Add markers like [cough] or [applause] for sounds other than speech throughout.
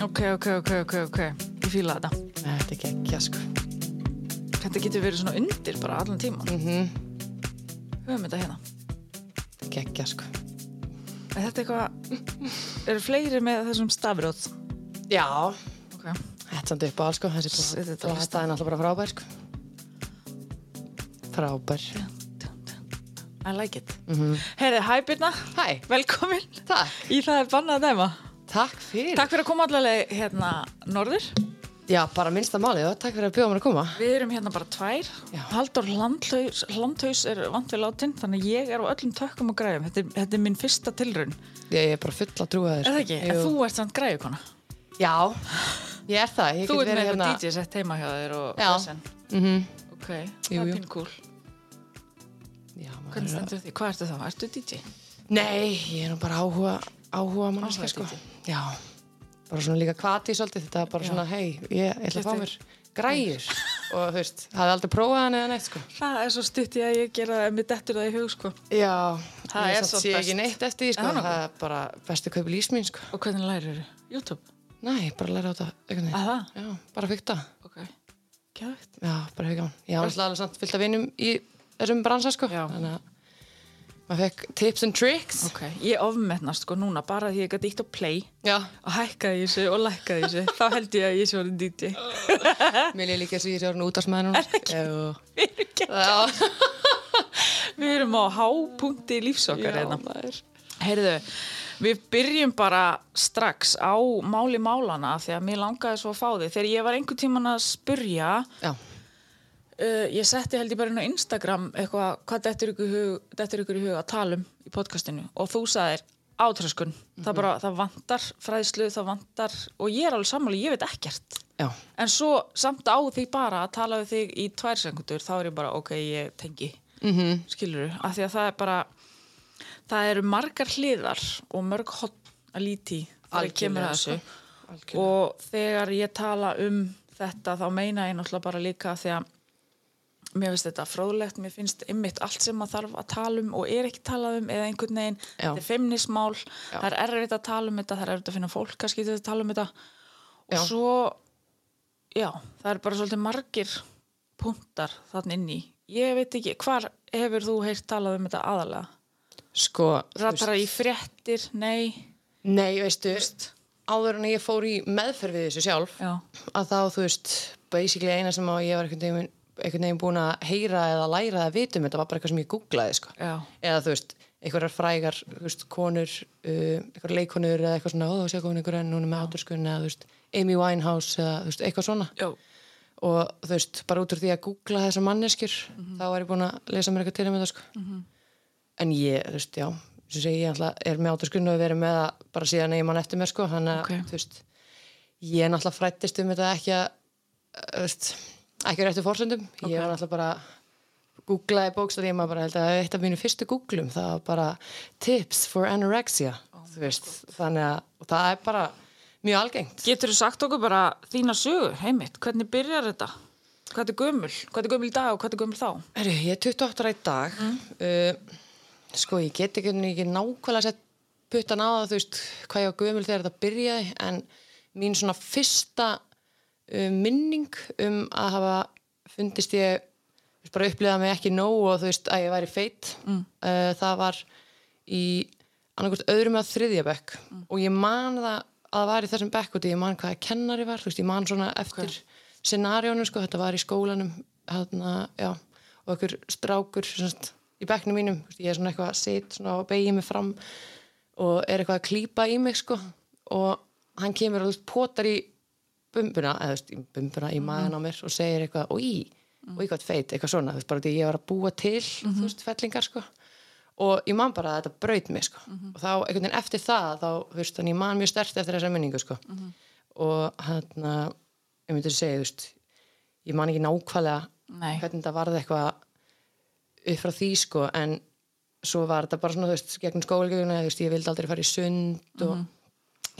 Ok, ok, ok, ok, ok. Ég fýla þetta. Nei, þetta er geggja, sko. Þetta getur verið svona undir bara allan tíman. Mm Höfum þetta hérna. Þetta er geggja, sko. Er þetta eitthvað, eru fleiri með þessum stafrót? Já, Ok. þetta er samt upp á alls, sko. Þessi Þetta er náttúrulega bara frábær, sko. Frábær. I like it. Mm -hmm. Herði, hæ Birna, Hæ, velkomin takk. í það er bannað að dæma. Takk fyrir. Takk fyrir að koma allavega hérna norður. Já, bara minnsta málið, og takk fyrir að bjóða mér að koma. Við erum hérna bara tvær. Já. Haldur Landhaus, Landhaus er vant við látin, þannig að ég er á öllum tökkum og græðum. Þetta, er- þetta er minn fyrsta tilraun. Ég er bara full að trúa þér. Er það ekki? En Jú. þú ert samt græðukona. Já, ég er það. Ég Þú ert með eitthvað DJ sett heima hjá þér og Já. vesen. Mhm. Ok, það Jú, er jú. pín cool. Já, Hvernig er stendur því? Hvað ertu þá? Ertu DJ? Nei, ég er nú bara áhuga, áhuga Áhuga sko. Já, bara svona líka kvati svolítið, þetta bara svona, hei, ég, ætla að fá mér græjur [laughs] og þú veist, hafði aldrei prófað hann eða neitt, sko. Það er svo stutt í að ég gera það mér dettur það í hug, sko. Já, Það er svo sé best. ekki neitt eftir því, sko, það það er bara bestu kaupi lís mín, sko. Og hvernig lærir þú? YouTube? Nei, bara læra á þetta, einhvern Að það? Já, bara fykta. Ok. Gæðvikt. Já, bara hefði gaman. Ég hafa alltaf samt fyllt að vinum í þessum bransa, sko. Já. Þannig að maður fekk tips and tricks. Ok, ég ofmetnast sko núna bara því ég gæti ítt á play Já, og hækkaði þessu og lækkaði þessu. Þá held ég að ég sé orðin DJ. [laughs] mér er líka þess að ég sé útastmaður núna. Er ekki? Jú. Við erum Já, Við erum á hápunkti lífsokkar hérna. Heyrðu, við byrjum bara strax á máli málana því að mér langaði svo að fá þig. Þegar ég var einhver tíman að spurja, Já, uh, ég setti held ég bara inn á Instagram eitthvað, hvað dettur ykkur, ykkur í hug að tala um í podcastinu og þú sagðir átröskun. Það bara, það vantar fræðslu, það vantar og ég er alveg sammáli, ég veit ekkert. já, En svo samt á því bara að tala við þig í tvær sekundur, þá er ég bara, ok, ég tengi, mm Mhm. -hmm. skilur af því að það er bara, það eru margar hliðar og mörg hot að líti þegar kemur að þessu. sko. Algjörlega. Og þegar ég tala um þetta, þá meina ég náttúrulega bara líka því að mér finnst þetta fróðlegt, mér finnst ymmit allt sem maður þarf að tala um og er ekki talað um eða einhvern veginn, Já. þetta er feimnismál, það er erfitt að tala um þetta, það er erfitt að finna fólk kannski til að tala um þetta og Já. svo, já, það er bara svolítið margir punktar þannig inn í. Ég veit ekki, hvar hefur þú heyrt talað um þetta aðalega? Sko, þú veist, Rattar í fréttir, nei, nei, veistu, áður en ég fór í meðferð við þessu sjálf, já, að þá, þú veist, basically eina sem ég var einhvern veginn, einhvern veginn búin að heyra eða læra eða vitum, þetta var bara eitthvað sem ég googlaði, sko. Eða, þú veist, einhverjar frægar, þú veist, konur, uh, einhverjar leikonur eða eitthvað svona, ó, sé komin einhver enn, hún er með áturskunni eða, þú veist, Amy Winehouse eða, þú veist, eitthvað svona. já, og þú veist, bara út úr því að googla þessar manneskjur, þá er ég búin að lesa mér eitthvað til um þetta sko en ég, þú veist, já, sem segi ég alltaf er með áturskunni og verið með það bara síðan ég mann eftir mér sko, þannig að Ok. þú veist, ég ekki réttu fórsöndum ég var náttúrulega bara googlaði bókstæði, ég maður bara held að eitt af mínu fyrstu googlum, það var bara tips for anorexia, veist. Þannig að, það er bara mjög algengt. Getur þú sagt okkur bara þína sögu, heimitt, hvernig byrjar þetta? Hvað er gömul? Hvað er gömul í dag og hvað er gömul þá? Herru, ég er 28 ára í dag. Uh, sko ég get ekki, ekki nákvæmlega sett puttan á það þú veist hvað ég var gömul þegar þetta byrjaði en mín svona fyrsta uh, minning um að hafa fundist ég bara upplifaði mig ekki nóg og þú veist að ég væri feitt mm. það var í annarkvæmst öðrum að þriðja bekk og ég man það að það var í þessum bekk og ég man hvaða kennari var veist, ég man svona eftir okay. scenariónu sko, þetta var í skólanum hérna, já, og einhver strákur semst, í bekknum mínum, veist, ég er svona eitthvað að sit svona og beigja mig fram og er eitthvað að klípa í mig sko og hann kemur og potar í bumbuna, eða þú veist, bumbuna í maðan á mér og segir eitthvað, og í og í hvað feit, eitthvað svona, þú veist, bara því ég var að búa til þú veist, fellingar sko. Og ég man bara að þetta braut mig sko. Og þá einhvern veginn eftir það þá, þú veist, þannig ég man mjög stert eftir þessa minningu sko. Og hérna ég myndi að segja, þú veist ég man ekki nákvæmlega Nei. hvernig þetta varði eitthvað upp frá því sko en svo var þetta bara svona, þú veist, gegnum skólagjöfuna þú veist, ég vildi aldrei fara í sund og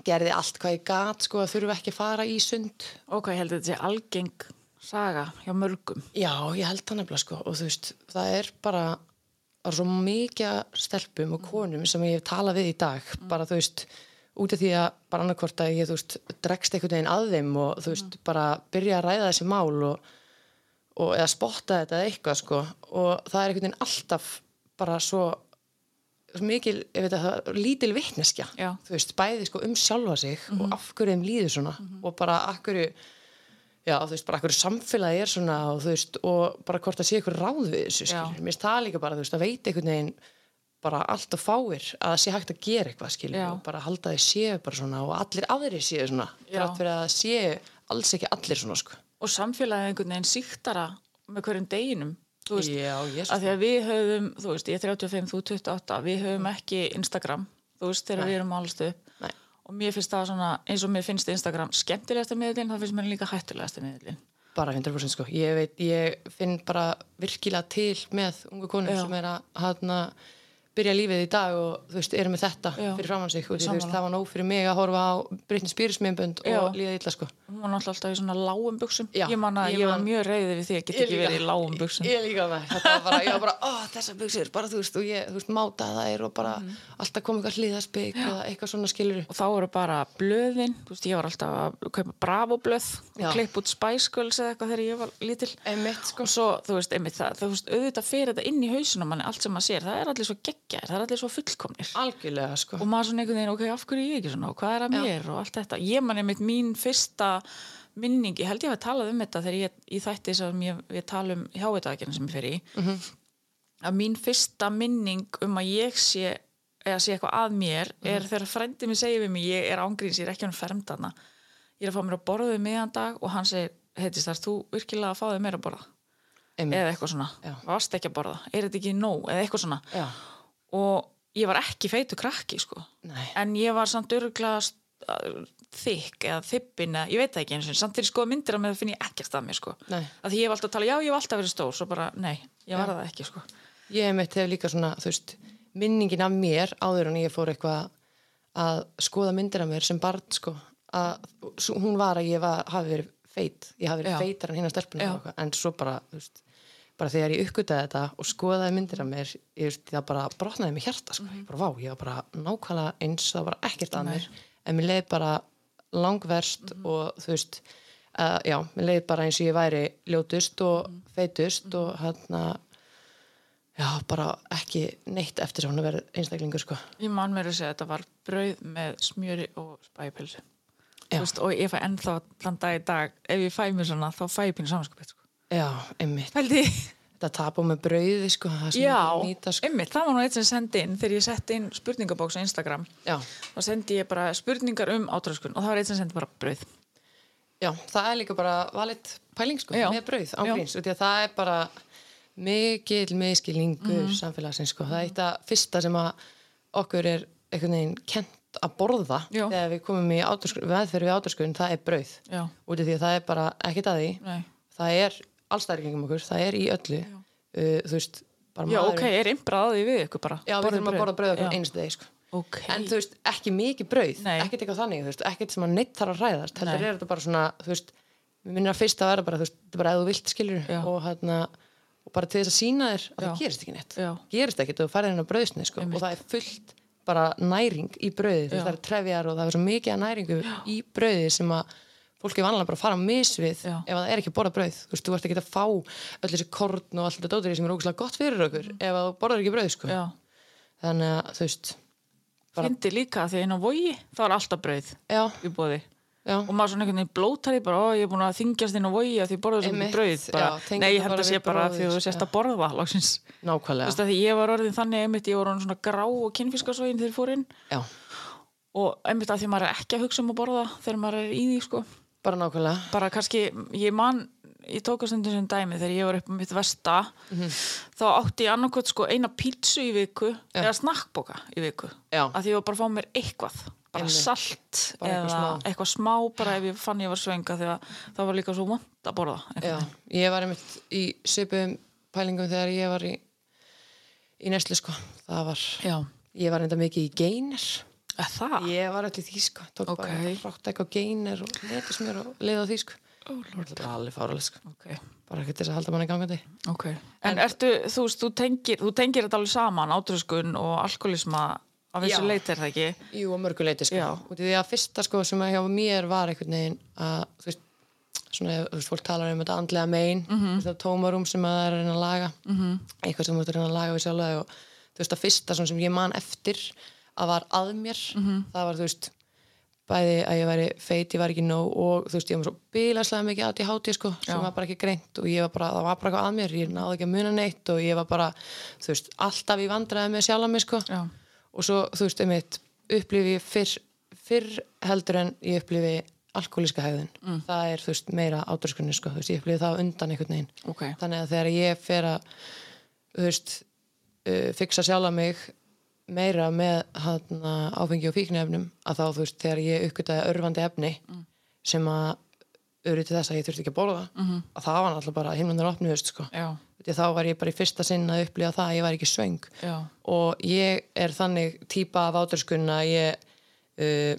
gerði allt hvað ég gat sko að þurfa ekki að fara í sund. Ok, ég held að þetta sé algeng saga hjá mörgum. Já, ég held það nefnilega sko og þú veist, það er bara það er svo mikið stelpum og konum sem ég hef talað við í dag. Bara þú veist, út af því að bara annarkvort að ég, þú veist, dregst einhvern veginn að þeim og þú veist, bara byrja að ræða þessi mál og, og eða spotta þetta eitthvað, sko. Og það er einhvern veginn alltaf bara svo mikil, ég veit að það lítil vitneskja, Já. þú veist, bæði sko um sjálfa sig og af hverju þeim líður svona og bara af hverju já, þú veist, bara af hverju samfélagi er svona og þú veist, og bara hvort það sé ykkur ráð við þessu, mér finnst það líka bara, þú veist, að veit einhvern veginn bara allt og fáir að það sé hægt að gera eitthvað, skilur, Já. og bara halda þau séu bara svona og allir aðrir séu svona Já. þrátt fyrir að séu alls ekki allir svona, sko og samfélagið einhvern veginn síktara með hverjum deginum þú veist, Já, að því að við höfum þú veist, ég er 35, þú 28 við höfum ekki Instagram, þú veist, þegar Nei. við erum álstu og mér finnst það svona, eins og mér finnst Instagram skemmtilegasta miðlinn, það finnst mér líka hættulegasta miðlinn bara 100% sko, ég veit, ég finn bara virkilega til með ungu konum Já. sem er að hana, byrja lífið í dag og þú veist, eru með þetta Já. fyrir framann sig. Því, þú veist, það var nóg fyrir mig að horfa á Britney Spears minnbönd og líða illa sko. Hún var náttúrulega alltaf í svona lágum buksum ég man að ég ég var mjög reyði við því að geta ekki verið í lágum buksum Ég líka með, þetta var bara, ég var bara, ó, þessar buksur, bara þú veist, og ég, þú veist, mátaði þær og bara alltaf kom eitthvað hlýðaspik eða eitthvað svona skilur og þá eru bara blöðin þú veist, ég var alltaf að kaupa Einmitt það, er allir svo fullkomnir. Algjörlega, sko. og maður svona einhvern veginn, ok, af hverju er ég ekki svona og hvað er að Já. mér og allt þetta. Ég man einmitt mín fyrsta minning, ég held ég hafi talað um þetta þegar ég, ég þætti sem ég, ég tala um hjávitaðakirna sem ég fer í. Mhm. að mín fyrsta minning um að ég sé eða sé eitthvað að mér Mhm. er þegar frændi mér segir við mig, ég er ángríns ég er ekki hann fermdana, ég er að fá mér að borða við miðan dag og hann segir, heitist þar þú virkilega að fá þig meira að borða? Einmitt. eða eitthvað svona, varst ekki að borða? Er þetta ekki nóg, eða eitthvað svona. Já, og ég var ekki feitu krakki sko. nei, en ég var samt örgulega þykk eða þippin eða ég veit það ekki eins og samt þegar ég skoða myndir af mig það finn ég ekkert að mér sko. nei. að því ég hef alltaf að tala, já ég hef alltaf verið stór svo bara, nei, ég var það ekki sko. Ég mitt hef líka svona, þú veist, minningin af mér áður en ég fór eitthvað að skoða myndir af mér sem barn, sko, að hún var að ég var, hafi verið feit, ég hafi verið feitar en hinn að stelpuna en svo bara, þú veist, bara þegar ég uppgötaði þetta og skoðaði myndir af mér, ég veist, það bara brotnaði mig hjarta, sko, ég bara, vá, ég var bara nákvæmlega eins, það var ekkert að Mhm. Mér, en mér leiði bara langverst Mhm. og þú veist, uh, já, mér leiði bara eins og ég væri ljótust og Mhm. feitust og hann já, bara ekki neitt eftir svona verið einstaklingur sko. ég man mér að segja að þetta var brauð með smjöri og spæpilsu og ég fæ ennþá þann dag í dag ef ég fæ mér svona, þá fæ ég pínu samanskapið sko. Já, einmitt. Pældi, Þetta tapum með brauði sko, það sem já, ég nýta sko. einmitt, það var nú eitt sem sendi inn þegar ég setti inn spurningabóks á Instagram Já, þá sendi ég bara spurningar um átröskun og það var eitt sem sendi bara brauð já, það er líka bara valit pæling sko, Já. með brauð Já. að það er bara mikil meðskilningur Mhm. samfélagsins sko. Það er eitt að fyrsta sem að okkur er einhvern veginn kent að borða Já. þegar við komum í átröskun, við átröskun, það er brauð. já, Út af því að það er bara ekkert að því. nei Það er allstæringum okkur, það er í öllu. Uh, þú veist, bara Já, maðurinn- ok, er innbraðið við ykkur bara Já, við þurfum að borða brauð okkur einstu degi, sko. Ok, En þú veist, ekki mikið brauð, ekkert eitthvað þannig, veist, ekkert sem að neitt þarf að. Heldur Nei. er þetta bara svona, þú veist, við minnir að fyrst að vera bara, þú veist, þetta er bara að þú vilt skilur og hérna, og bara til þess að sína þér að Já. það gerist ekki neitt. Já. Gerist og þú færði hennar brauðsni, sko, og það er fullt bara næring í veist, það er trefjar og það er svo mikið næringu í brauði sem að fólk er vanlega bara að fara á mis við Já. ef að það er ekki að borða brauð, þú veist, þú ert ekki að fá öll þessi korn og allt þetta dóttir sem er ógæslega gott fyrir okkur ef að þú borðar ekki brauð, sko. Mm. já. Þannig að, þú veist, bara, Fyndi líka því að inn á vogi, það var alltaf brauð já, í bóði já. og maður svona einhvern veginn blótar í bara, ó, ég er búin að þingjast inn á vogi að því Einmitt, mikið brauð. Bara, Nei, ég held að sé bara því bróðir, þú sést að borða loksins. Þú veist að því ég var orðin þannig einmitt, ég var orðin svona grá og kynfiskasvogin þegar ég fór inn. Já, og einmitt að því maður er ekki að hugsa um að borða þegar maður er í því, sko bara nákvæmlega. bara kannski, ég man ég tók að stundum sem dæmi þegar ég var upp á mitt versta Mhm. þá átti ég annarkot sko eina pítsu í viku eða snakkboka í viku Já. að því ég var bara að fá mér eitthvað bara Einmitt. salt Bara eitthvað eða smá. eitthvað smá bara ef ég fann ég var svenga því að það var líka svo vond að borða Já, ég var einmitt í svipum pælingum þegar ég var í, í neslu, sko. Það var, Já. ég var enda mikið í geiner. Er það? Ég var allir því, sko. Tók Ok. bara rátt eitthvað geiner og letismjör og leið á því, sko. Oh, Það bara alveg fáralega, sko. ok, Bara ekki þess að halda manni gangandi. ok en ertu, þú þú tengir, þú tengir þetta alveg saman átröskun og alkoholisma vissu Já. leiti er það ekki Jú, að mörgu leiti sko. Því að fyrsta sko sem að hjá mér var einhvern veginn að, þú veist, svona, þú veist, fólk talar um þetta andlega megin, mm -hmm. þetta tómarum sem að það er að reyna að laga, -hmm. eitthvað sem þú ert að reyna að laga við sjálfa og þú veist, að fyrsta sem ég man eftir að var að mér, það var, þú veist, bæði að ég væri feit, ég var ekki nóg og þú veist, ég var svo bílaslega mikið átt í hátíð sko, sem Já. var bara ekki greint og ég var bara, það var bara eitthvað að mér, ég náði ekki að muna neitt og ég var bara, þú veist, alltaf í vandræði með sjálfa mig sko Já. og svo, þú veist, einmitt upplifi ég fyrr, fyrr heldur en ég upplifi alkoholíska hegðun mm. það er, þú veist, meira átröskunni sko, þú veist, ég upplifi það undan einhvern veginn Ok. þannig að þegar ég fer að þú veist uh, fixa sjálfa mig meira með hana, áfengi og fíknefnum að þá, þú veist, þegar ég uppgötaði örfandi efni sem að öru til þess að ég þurfti ekki að borða -hmm. að það var náttúrulega bara himnunir opnuðust sko. Þá var ég bara í fyrsta sinn að upplifa það að ég var ekki svöng Já. og ég er þannig típa af áturskunn að ég uh,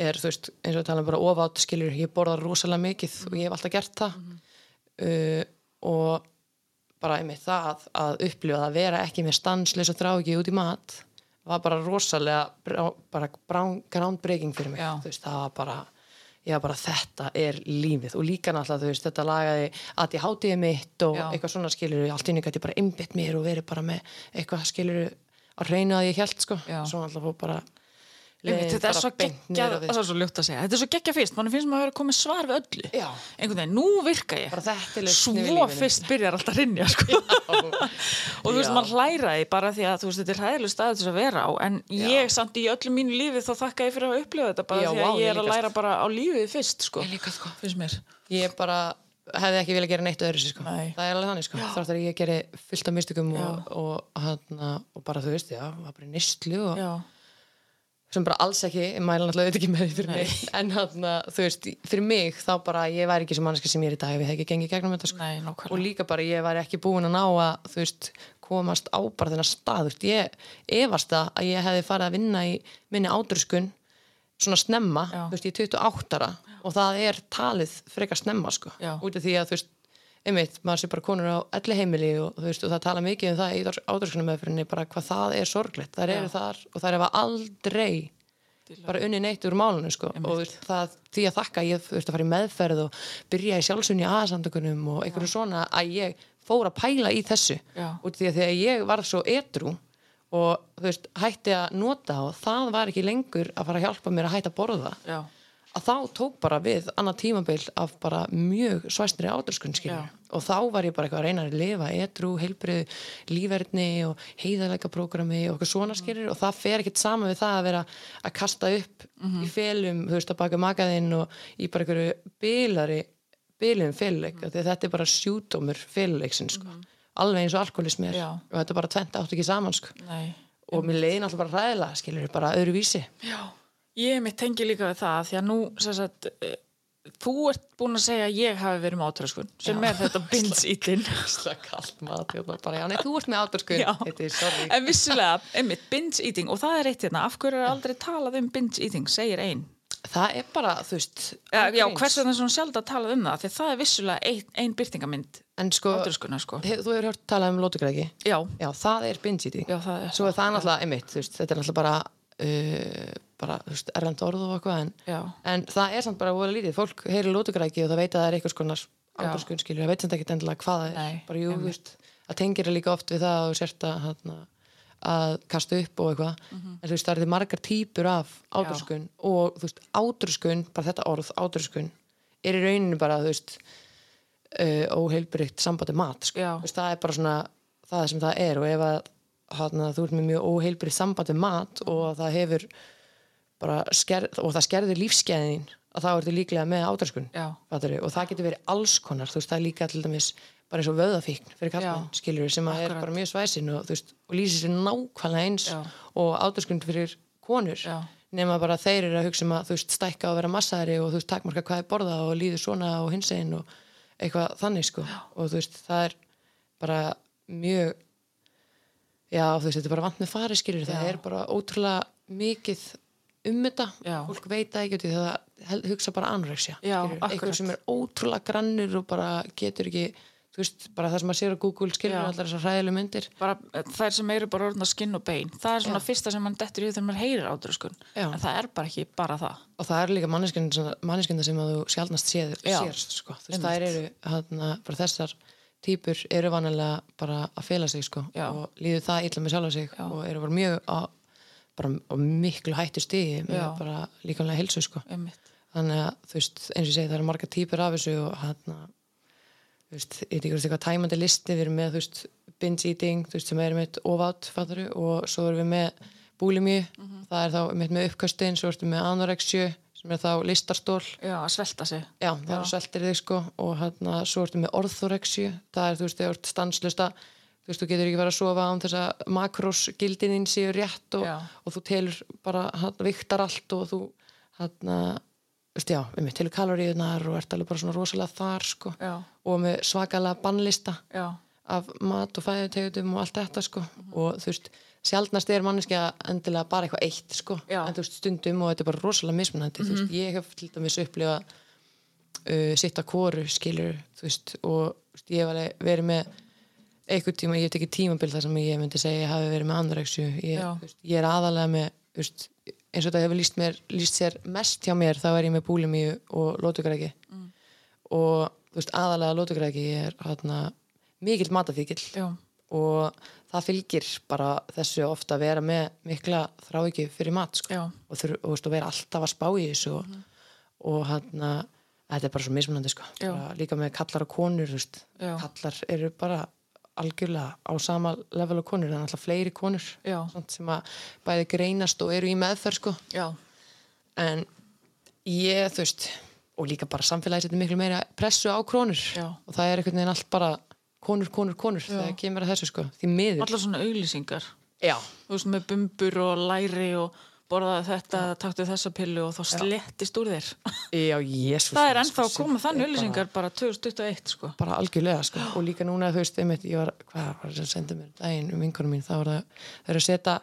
er þú veist eins og tala bara ofátt skilur ég borða rosalega mikið og ég hef alltaf gert það uh, og bara einmitt það að upplifa að vera ekki með stansleis og þrá ekki út í mat var bara rosalega bara groundbreaking fyrir mig. Veist það var bara var bara þetta er lífið. Og líka náttúrulega veist þetta lagaði að ég hátiði mitt og Já. eitthvað svona skilur allt inni gæti bara einbytt mér og verið bara með eitthvað skilur að reyna að ég held sko. Svo náttúrulega fór bara þetta er við, það er svo ljótt að segja þetta er svo geggjað fyrst, mann finnst maður að vera komið svar við öllu Já. einhvern veginn, nú virka ég þetta svo fyrst byrjar alltaf að rinja sko. [laughs] og þú veist, Já. mann hlæra því bara því að veist, þetta er hæðileg til þess að vera á en ég samt í öllu mínu lífi þá þakka ég fyrir að upplifa þetta bara Já, því að vá, ég er að líka, læra sko. bara á lífið fyrst sko, Ég líka, sko. finnst mér ég bara hefði ekki viljað gera neitt öðru sko. Nei. það er alveg þannig sko. þátt að ég geri fullt af mystikum og, og, hana, og bara þú veist, já, bara nýstlu og já, sem bara alls ekki, ég mæla náttúrulega auðvitað ekki með því fyrir mig, en hana, þú veist fyrir mig þá bara, ég væri ekki sem manneska sem ég er í dag ef ég hef ekki gengið gegnum þetta sko. nei, og líka bara ég væri ekki búin að ná að þú veist, komast á bara þennan stað þú veist, ég efast það að ég hefði farið að vinna í minni ádurskun svona snemma, Já. þú veist, ég er 28 ára og það er talið frekar snemma sko, Já. út af því að þú veist einmitt, maður sé bara konur á elli heimili og þú veist, og það tala mikið um það í ádurskuna meðfyrinni, bara hvað það er sorglegt. Þær eru þar og þær hefa aldrei bara unni neitt úr málunum sko. og það, því að þakka að ég þú veist, að fara í meðferð og byrja í sjálfsunni aðsamtökunum og einhverju svona að ég fór að pæla í þessu. Já. út því að þegar ég var svo edru og þú veist, hætti að nota og það var ekki lengur að fara að hjálpa mér að hætta að borða. Já, að þá tók bara við annað tímabil af bara mjög svæstri ádurskunn Já. og þá var ég bara eitthvað að reyna að lifa edru, heilbrið, líferni og heiðalega prógrami og eitthvað svona skilur og það fer ekkert saman við það að vera að kasta upp í felum þú veist að baka makaðinn og í bara einhverju bilari bilum feluleik, mm þetta er bara sjúdómur feluleiksin sko, alveg eins og alkoholismi er. Já. og þetta er bara tvent átt ekki saman sko. Nei og mér leiði náttúrulega bara ræðilega skilur bara öðru vísi Já, ég mitt tengi líka við það því að nú, sagt, eh, þú ert búin að segja að ég hafi verið með átröskun sem Já. er þetta [laughs] [laughs] mat hérna þú ert með sorry. En vissulega, einmitt, binge-eating og það er eitt hérna, af hverju er aldrei talað um binge-eating segir ein? Það er bara, þú veist Já, já ángríns. hvers vegna er svona sjálf að tala um það? Því að það er vissulega ein, ein byrtingamynd En sko, sko. hef, þú hefur hört talað um lótugræki Já, Já, það er það er Svo er það náttúrulega, einmitt, þetta er náttúrulega bara uh, bara, þú veist, erlend orð og eitthvað en, en það er samt bara voru lítið. Fólk heyrir lótugræki og það veit að það er einhvers konar áturskunn skilur, það veit samt ekki endilega hvað það er. Nei, bara jú, þú veist, það tengir líka oft við það og sért að, hana, að kasta upp og eitthvað. Mhm. en þú veist, það er því margar típur af átröskun og þú veist, átröskun bara þetta orð, átröskun er í rauninu bara, þú veist uh, óheilbrygt sambandi mat sko. Veist, það er bara svona það sem það er og ef að hana, þú ert með mjög óheilbrygt sambandi mat og það hefur bara skerð, og það skerður lífskeiðin að þá ertu líklega með Já. fattarðu, og það getur verið alls konar þú veist, það er líka til dæmis bara eins og vöðafíkn fyrir kallmenn, Já. skilur sem að er Akkurat. bara mjög svæsin og, veist, og lýsir sér nákvæmlega eins Já. og átröskun fyrir konur Já. nema bara þeir eru að hugsa um að þú veist, stækka og vera massari og þú veist, takmarka hvað er borða og líður svona og hins einn og eitthvað þannig sko og þú veist, það er bara mjög já, þú veist, þetta er bara vant með fari skilur það Já. er bara ótrúlega mikið um þetta, Já. fólk veit það ekki í það hugsa bara anorexia eitthvað sem er ótrúlega grannur og bara getur ekki veist, bara það sem maður sér á Google skilur allar þessar hræðilega myndir. Bara eh, þær sem eru bara orðna skinn og bein. Það er svona Já. fyrsta sem mann dettur í þegar maður heyrir átröskun. Já. en það er bara ekki bara það. Og það er líka manneskynda sem að þú sjálfnast séð, sérst sko. veist, þær eru, hana, bara þessar típur eru vanalega bara að fela sig sko, og líður það illa með sjálfa sig Já. og eru bara mjög á, bara á miklu hættu stíði með Já. bara líkamlega heilsu sko. einmitt. þannig að þú veist, eins og ég segi það eru marga típur af þessu og hann þú veist, ég veit ekki hvort eitthvað tæmandi listi við erum með, þú veist, binge eating þú veist, sem er mitt ofátt, fattaru og svo erum við með búlimíu það er þá með uppkastin, svo erum við með anorexju, sem er þá listarstól já, að svelta sig já, það er sveltir þig sko og hann svo erum við með orthorexju það er, þú veist, þegar þú ert stanslösta þú veist, þú getur ekki verið að sofa án þess að makrosgildin þín séu rétt og, og þú telur bara, hann viktar allt og þú hann veist, já, við með telur kaloríunar og ert alveg bara svona rosalega þar sko. Já, og með svakalega bannlista já, af mat og fæðutegundum og allt þetta sko. Og þú veist, sjaldnast er manneskja endilega bara eitthvað eitt sko. En þú veist, stundum og þetta er bara rosalega mismunandi þú veist, ég hef til dæmis upplifa uh, sitt að kóru skilur, þú veist, og þú veist, ég hef alveg verið með einhvern tíma, ég hef tekið tímabil þar sem ég myndi segja ég hafi verið með anorexju ég, þú ég er aðalega með þú veist, eins og þetta hefur líst, mér, líst sér mest hjá mér, þá er ég með búlimíu og lótugræki mm. og þú veist, aðalega lótugræki er hana, mikill matafíkil já, og það fylgir bara þessu ofta að vera með mikla þráiki fyrir mat sko. og, þur, og, veist, og vera alltaf að spá í þessu og, og hann þetta er bara svo mismunandi sko. Bara, líka með kallar og konur þú veist. Kallar eru bara algjörlega á sama level og konur, það er alltaf fleiri konur Já. sem að bæði greinast og eru í meðferð sko. já, en ég þú veist og líka bara samfélagi setur miklu meira pressu á konur. Já. og það er einhvern veginn allt bara konur, konur, konur þegar kemur að þessu sko. Því miður. Allar svona auglýsingar. Já, þú veist með bumbur og læri og borðaði þetta, taktu þessa pillu og þá slettist úr þér. Já, jésus það er ennþá að koma þannig auglýsingar bara 2021 sko. Bara algjörlega sko. Og líka núna þú veist, einmitt, ég var, hvað var það sem sendi mér um daginn um vinkunum mín, þá var það þau eru að setja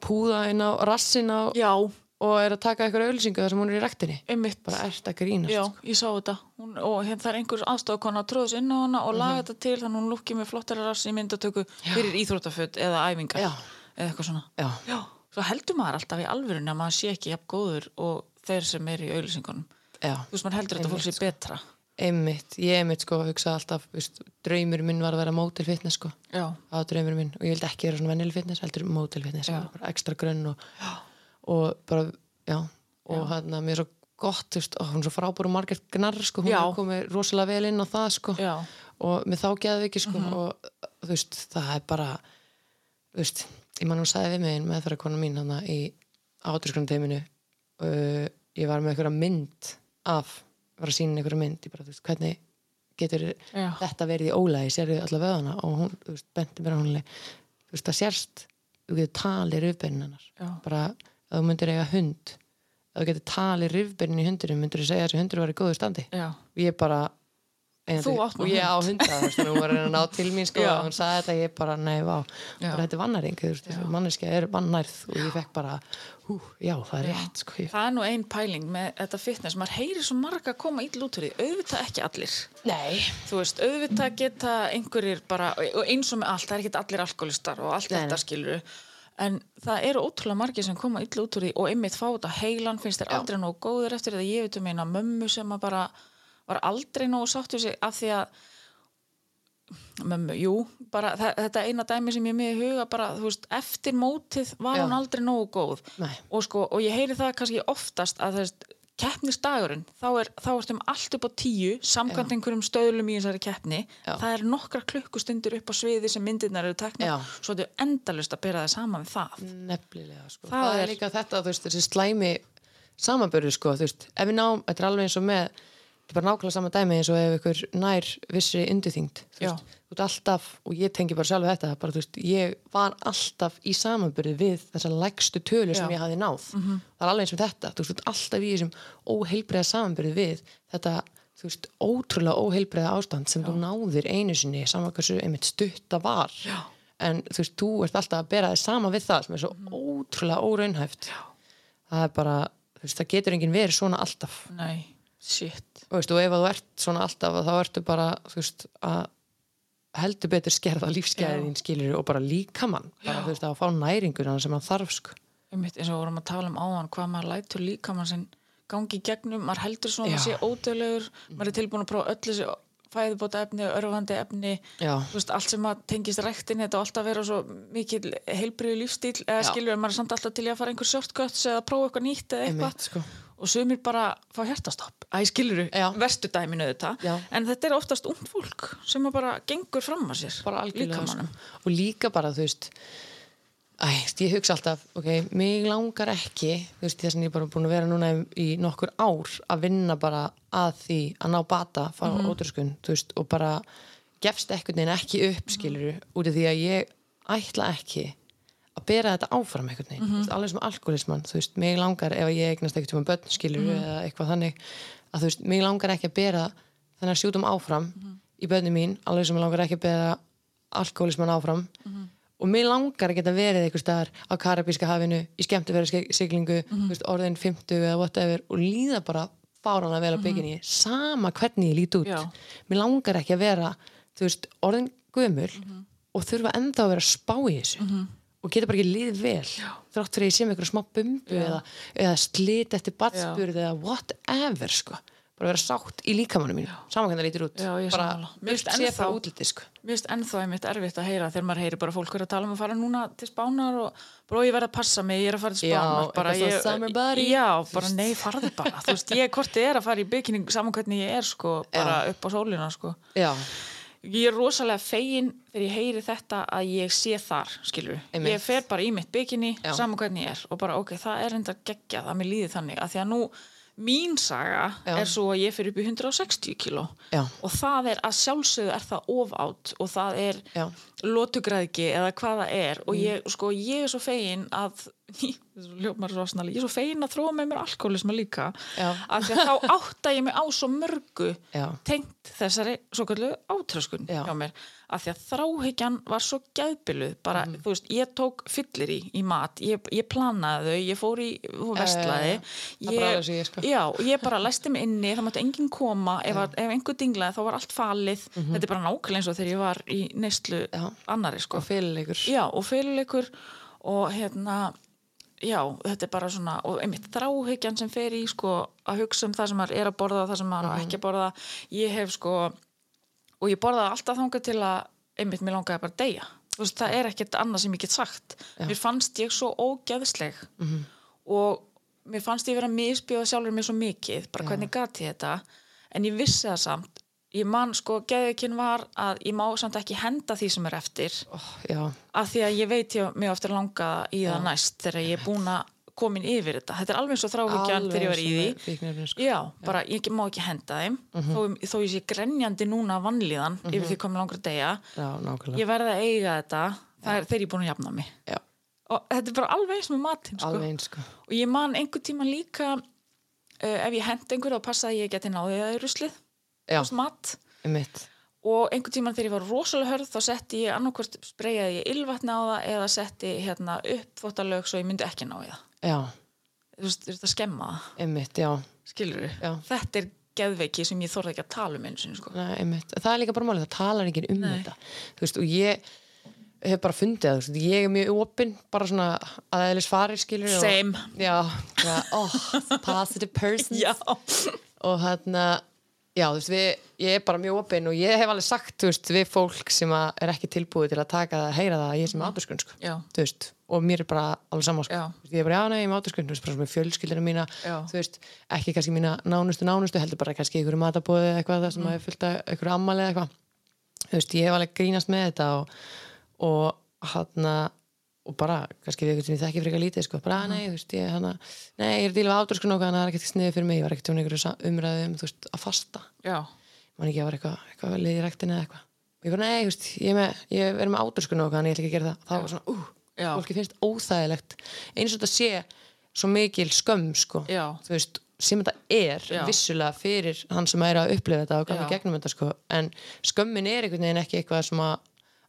púða inn á rassin á já, og er að taka eitthvað auðlýsingu þar sem hún er í rektinni einmitt. Bara ert að grínast Já, sko. ég sá þetta. Hún, og hérna það er einhver aðstofakona að tróðs inn á hana og laga þetta til þannig að hún lukkið með flottara rass í myndatöku fyrir íþróttaföt eða æfingar Já. eða eitthvað svona. Já. Já, svo heldur maður alltaf í alvörunni að maður sé ekki jafn góður og þeir sem er í auðlýsingunum Já, þú veist, maður heldur þetta fólk sé betra. Einmitt, ég einmitt sko hugsa alltaf, veist, draumur minn var að vera mótil fitness sko, var draumur minn. Og ég vildi ekki vera svona vennileg fitness, heldur mótil fitness bara ekstra grönn og, og bara, já, og hann að mér er svo gott, þú veist, og hún er svo frábúru margir gnarr sko, hún er komið rosalega vel inn á það sko. Já, og með þá geði ekki sko og þú veist, það er bara þú veist, ég man hún sagði við mig með þeirra konu mín hann í áturskrunum teiminu uh, ég var með einhverja mynd af, var að sína einhverja mynd ég bara, þú veist, hvernig getur Já. þetta verið í ólægi, sérðu alla vöðana og hún, þú veist, benti mér að hún leið þú veist, það sérst, þú getur talið rifbeinin hennar, Já. bara að þú myndir eiga hund, að þú getur talið rifbeinin í hundurinn, myndir þú segja að þessi hundur var í góðu standi já, ég bara Þú átt og ég á hunda hún var að að ná til mín sko, og hún sagði þetta ég bara, nei, vá. Bara þetta er þessi manneskja er vannærð og ég fekk bara, hú, já, það er rétt sko, ég, það er nú ein pæling með þetta fitness, maður heyrir svo marga að koma ítl út fyrir því, auðvitað ekki allir. Nei. Þú veist, auðvitað geta einhverjir bara, og eins og með allt, það er ekki allir alkoholistar og allt Nei, þetta nei. skilur en það eru ótrúlega margir sem koma illa út úr því og einmitt fá þetta heilan finnst þér aldrei nógu góður eftir því ég veit um eina mömmu sem að bara var aldrei nógu sátt sig af því að mömmu, jú, bara þetta eina dæmi sem ég í huga bara, þú veist, eftir mótið var Já. hún aldrei nógu góð og sko, og ég heyri það kannski oftast að það veist, keppnisdagurinn, þá er, þá ertum allt upp á tíu, samkvæmt einhverjum stöðlum í þessari keppni, Já. það er nokkra klukkustundir upp á sviði sem myndirnar eru teknar, Já. svo þetta er endalust að bera það saman við það. nefnilega, sko, Það það, er- líka þetta þú veist, þessi slæmi samanbörðu, sko, þú veist, ef við náum þetta er alveg eins og með, þetta er bara nákvæmlega sama dæmi eins og ef ykkur nær vissri undirþyngd, þú Já. veist, þú ert alltaf og ég tengi bara sjálf þetta, bara þú veist ég var alltaf í samanbörðu við þessar lægstu tölu sem Já. Ég hafði náð það er alveg eins og þetta, þú veist, alltaf í þessum óheilbreiða samanbörðu við þetta, þú veist, ótrúlega óheilbreiða ástand sem þú náðir einu sinni saman hversu einmitt stutta var Já. en þú veist, þú ert alltaf að bera þig sama við það sem er svo Mhm. ótrúlega óraunhæft Já. það er bara, þú veist, það getur enginn verið svona alltaf Nei, shit. Og, veist, og ef þú ert svona alltaf þá ertu bara þú veist að heldur betur skerða lífsgæðin skilur og bara líkamann. Bara þú veist að fá næringuna sem hann þarf sko. einmitt eins og vorum að tala um áðan hvað maður lætur líka mann sinn gangi í gegnum. Maður heldur svona að sé ódöðlegur maður er tilbúin að prófa öll þessi fæðubóta efni örfandi efni veist, allt sem að tengist rektin þetta á alltaf vera svo mikil heilbriðu lífstíl eða skilur en maður er samt alltaf til að fara einhver shortcuts eða prófa eitthvað nýtt eða eitthvað Einmitt, sko. og sumir bara fá hjertastopp æ, skilur Já. verstu dæminu þetta Já. en þetta er oftast ungt fólk sem bara gengur fram að sér bara algjörlega sko. líkamannum. og líka bara þú veist Æ, ég hugsa alltaf, ok, mig langar ekki, þú veist, þess að ég er bara búin að vera núna í, nokkur ár að vinna bara að því að ná bata fá mm ótrúskun, þú veist, og bara gefst ekkert neginn ekki upp, skilur út af því að ég ætla ekki að bera þetta áfram einhvern veginn, mm alveg sem alkoholismann, þú veist, mig langar ef ég eignast ekkert um börn, skilur eða eitthvað þannig, að þú veist, mig langar ekki að bera þennan sjútum áfram í börnum mín, alveg sem langar ekki að bera alkoholismann áfram og mér langar að geta verið einhver staðar á Karabíska hafinu í skemmtifæri siglingu, mm veist, orðin 50 eða whatever og líða bara fáranlega vel á bygginni, sama hvernig ég lít út. Já. mér langar ekki að vera veist, orðin gömul og þurfa enda að vera að spá í þessu. Og geta bara ekki liðið vel þrátt fyrir að ég sé með eitthvað smá bumbu eða, eða slit eftir batspurð eða whatever sko bara vera sátt í líkamannum mínu saman hvernig það lítur út. Já, bara. Mér finnst ennþá- bara sko. Mér finnst ennþá einmitt erfitt að heyra þegar maður heyri bara fólk verið að tala um að fara núna til spánar og bara "Ó, ég verð að passa mig, ég er að fara til Já, spánar. bara eitthvað ég. Já, bara nei, farðu bara. Þú veist, ég ég er að fara í bikini saman hvernig ég er sko, bara upp á sólina sko. Já, Ég er rosalega fegin þegar ég heyri þetta að ég sé þar, skilur Einmitt. Ég fer bara í mitt Já. saman hvernig ég er og bara ok, það er enda geggjað að mér líði þannig. Að því að nú mín saga Já. er svo að ég fyrir upp í 160 kíló Já. og það er að sjálfsögðu er það ofátt og það er Já. lotugræðki eða hvað það er og ég, sko, ég er svo fegin að [laughs] ljómar svo snarlega, ég er svo fegin að þróa með mér alkoholisma líka að því að þá átta ég mig á svo mörgu tengt þessari svo kallu átröskun Já. hjá mér að því að þráhyggjan var svo gæðbiluð bara, Mhm. þú veist, ég tók fyllir í í mat, ég, ég planaði þau ég fór í vestlaði alveg svo ég, sko. já, ég bara læsti mig inni, það mátti enginn koma ef, að, ef einhver dinglaði þá var allt falið þetta er bara nákvæmlega eins og þegar ég var í neyslu Mhm. Já. annari sko og fyrirleikur já, og fyrirleikur og hérna já, þetta er bara svona og einmitt þráhyggjan sem fer í sko að hugsa um það sem er að borða það sem maður Mhm. á ekki að borða ég hef sko og ég borðaði alltaf þangað til að einmitt mér langaði bara að deyja. Veist, það er ekkert annað sem ég get sagt. Mér fannst ég svo ógeðsleg. Mhm. og mér fannst ég vera að misbjóða sjálfur mér svo mikið bara hvernig gat ég þetta? En ég vissi það samt. Ég man sko, geðvikinn var að ég má samt ekki henda því sem er eftir. Oh, já, af því að ég veit ég mig ofta langa í það næst þegar ég er búin að komin yfir þetta. Þetta er alveg og þráhyggjan þegar ég var í því. sko. já, bara ég má ekki henda þeim. Þó, þó ég sé grenjandi núna af vanlíðan yfir því komin langur að deyja. Já, ég verði að eiga þetta. Er þegar ég er búin að jafna mig. Já, og þetta er bara alveg eins með matinn sko. eins sko. og ég man einhver tíma líka uh, ef ég hendi einhver þá passaði ég geti náðið það í ruslið. Já, fast mat. Og einhver tíma þegar ég var rosalega hörð þá setti ég annarkvort spreyjaði ég ylvatni á það eða setti hérna upp þvottalög svo ég myndi ekki ná í það. já, þú veist, þú veist að skemma? Það einmitt, skilur Já. þetta er geðveiki sem ég þorði ekki að tala um einu sinni sko. Það er líka bara málið, það talar ekki um Nei. þetta. Þú veist, og ég hef bara fundið það, þú veist, ég er mjög opinn bara svona að eðlis farir skilur Same. og, já, já, oh, positive person [laughs] já, og hérna já, þú veist, við, ég er bara mjög opinn og ég hef alveg sagt, þú veist, við fólk sem að er ekki tilbúið til að taka það, heyra það að ég sem er áturskunn, sko, já, þú veist og mér er bara alveg saman, sko. Ég er bara, já, nei, ég bara svona með fjölskyldina mína Já. þú veist, ekki kannski mína nánustu nánustu, heldur bara kannski ykkur matabóði eða eitthvað sem mm. fullt af ykkur ammali eða eitthvað. Þú veist, ég hef alveg grínast með þetta og, og hann og bara, kannski við eitthvað sem ég þekki frekar lítið sko, bara, nei, þú veist, ég hann nei, ég er að díla við áturskunn og það er ekkert sniðið fyrir mig. Ég var ekkert um einhverju umræðu um, þú veist, að já, fólki finnst óþægilegt eins og þetta sé svo mikil skömm, sko Já. þú veist, sem þetta er Já. vissulega fyrir hann sem er að upplifa þetta og ganga gegnum þetta, sko en skömmin er einhvern veginn ekki eitthvað sem að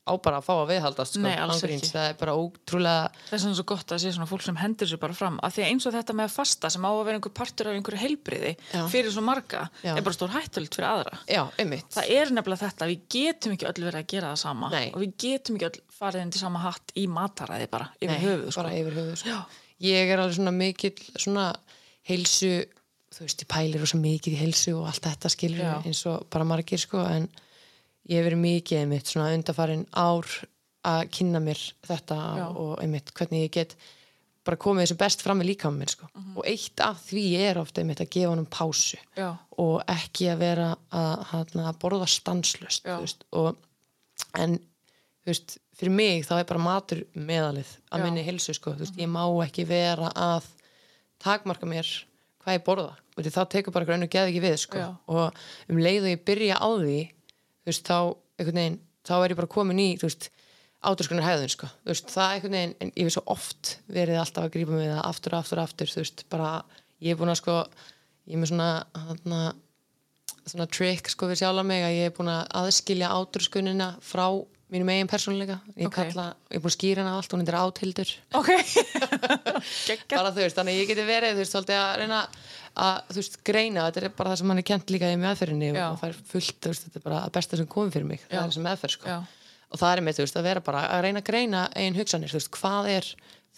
á bara að fá að viðhaldast sko, Nei, alls ángríns. ekki. það er bara ótrúlega Það er svona svo gott að sé svona fólk sem hendur sér bara fram af því að eins og þetta með að fasta sem á að vera einhver partur af einhverju heilbriði Já. fyrir svo marga Já. er bara stór hættulegt fyrir aðra já, einmitt Það er nefnilega þetta, við getum ekki öll verið að gera það sama Nei. og við getum ekki öll farið inn til sama hatt í mataræði bara yfir Nei, höfuð sko. bara yfir höfuð sko. Ég er alveg svona mikill svona heilsu þú veist, ég pælir rosa mikið í heilsu og allt þetta skilur eins og bara margir sko en ég hef verið mikið einmitt svona undarfarin ár að kynna mér þetta Já. og einmitt hvernig ég get bara komið þessu best fram með líka mér sko. Mhm. og eitt af því er ofta einmitt að gefa honum pásu Já. og ekki að vera að, að, að borða stanslust og, en veist, fyrir mig þá er bara matur meðalið að Já. minni hilsu sko, þú veist, ég má ekki vera að takmarka mér hvað ég borða og þá tekur bara einhver önnur geð ekki við sko. Og um leið og ég byrja á því þú veist, þá einhvern veginn þá er ég bara komin í, þú veist áturskunar hefðun, sko, þú veist, það einhvern veginn en ég hef svo oft verið alltaf að grípa mig það aftur, aftur, aftur, þú veist, bara ég er búin að sko, ég er með svona hana, svona trick sko við sjálf mig að ég er búin að aðskilja áturskunina frá mínum eigin persónuleika. Ég, Ok. kalla, ég er búin að skýra hana allt, hún er átildur Ok, [laughs] bara þú veist, þannig að ég geti verið þú veist, að að veist, greina, þetta er bara það sem hann er kent líka í meðferðinni Já. og fær fullt, þú veist, þetta er bara að besta sem komið fyrir mig, það Já. er þessi meðferð sko. Já. og það er með, þú veist, að vera bara að reyna að greina eigin hugsanir, þú veist, hvað er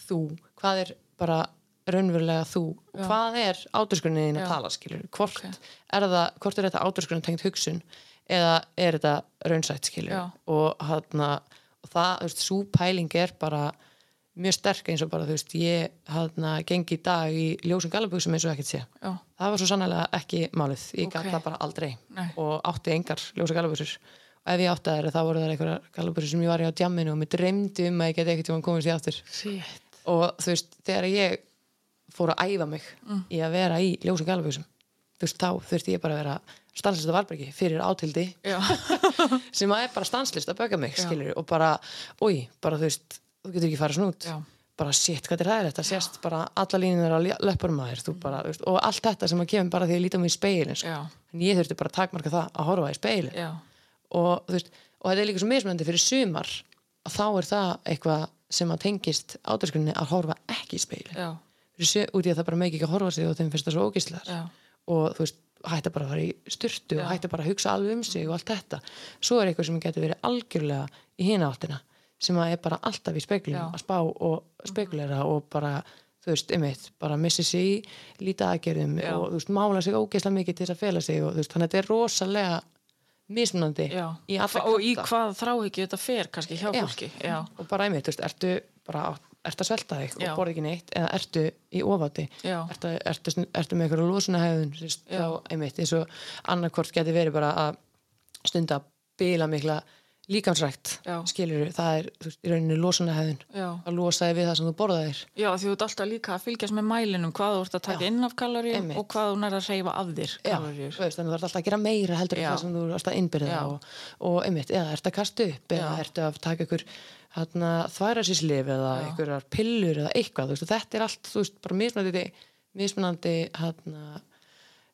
þú, hvað er bara raunverulega þú, og hvað er áturskunin að Já. tala, skilur, hvort Ok. er það, hvort er þetta áturskunin tengt hugsun eða er þetta raunsætt, skilur Já. og hann og það, þú veist, svo pæling er bara mjög sterk eins og bara, þú veist, ég hana, gengi í dag í ljósum galaböksum eins og ekkert sé. Já. Það var svo sannlega ekki málið. Ég Ok. gat það bara aldrei Nei. og átti engar ljósa galaböksur. Og ef ég átti þær, þá voru það einhverjar galaböksur sem ég var í á djamminu og mér dreymdi um að ég geti ekkert tíma komist í aftur. Shit. Og þú veist, þegar ég fór að æfa mig Mm. í að vera í ljósum galaböksum, þú veist, þá þurfti ég bara að vera stanslist að varbergi fyrir átildi [laughs] sem að er bara stanslist að bögga mig, skilur og bara, oi, bara þú veist þú getur ekki farið svona út. Já. bara shit, hvað er það þetta, sést bara alla á löpunum að þér, þú bara, þú veist, og allt þetta sem að kemur bara því að líta mig í speilin sko. En ég þurfti bara að takmarka það að horfa í speilin og veist, og þetta er líka svo mismunandi fyrir sumar, að þá er það eitthvað sem að tengist átörskunni að horfa ekki í speilin út í að það bara meiki ekki að horfa sig og þeim finnst það svo ógislar Já. og þú veist, hætta bara að fara í styrtu og Já. hætta bara að hugsa alveg um sig og allt þetta. Svo er eitthvað sem getur verið algjörlega í hina áttina sem að er bara alltaf í speklum Já. að spá og spekulera og bara þú veist, einmitt, bara missi sig í líta aðgerðum Já. og þú veist, mála sig ógeðslega mikið til þess að fela sig og þú veist, þannig að þetta er rosalega mismunandi Já. í alla og í hvað þráhyggju þetta fer kannski hjá Já. fólki. Og bara einmitt, þú veist, ertu bara ertu að svelta þig Já. og borða ekki neitt eða ertu í ofáti Já. ertu, ertu, ertu, með eitthvað lósunahæðun þá einmitt eins og annarkvort geti verið bara að stunda bila mikla líkamsrækt Já. skilur það er þú veist, í rauninni lósunahæðun Já. að losa þig við það sem þú borðaðir Já, því þú ert alltaf líka að fylgjast með mælinum hvað þú ert að taka inn af kaloríum og hvað þú nær að reyfa af þér Já, þú veist, þú ert alltaf að gera meira heldur en það sem þú ert að innbyrða Já. og, og einmitt, eða ertu að kasta upp eða Já. ertu að taka ykkur þværasislif eða ykkurar pillur eða eitthvað, þú veist, þetta er allt þú mismunandi mismunandi hérna,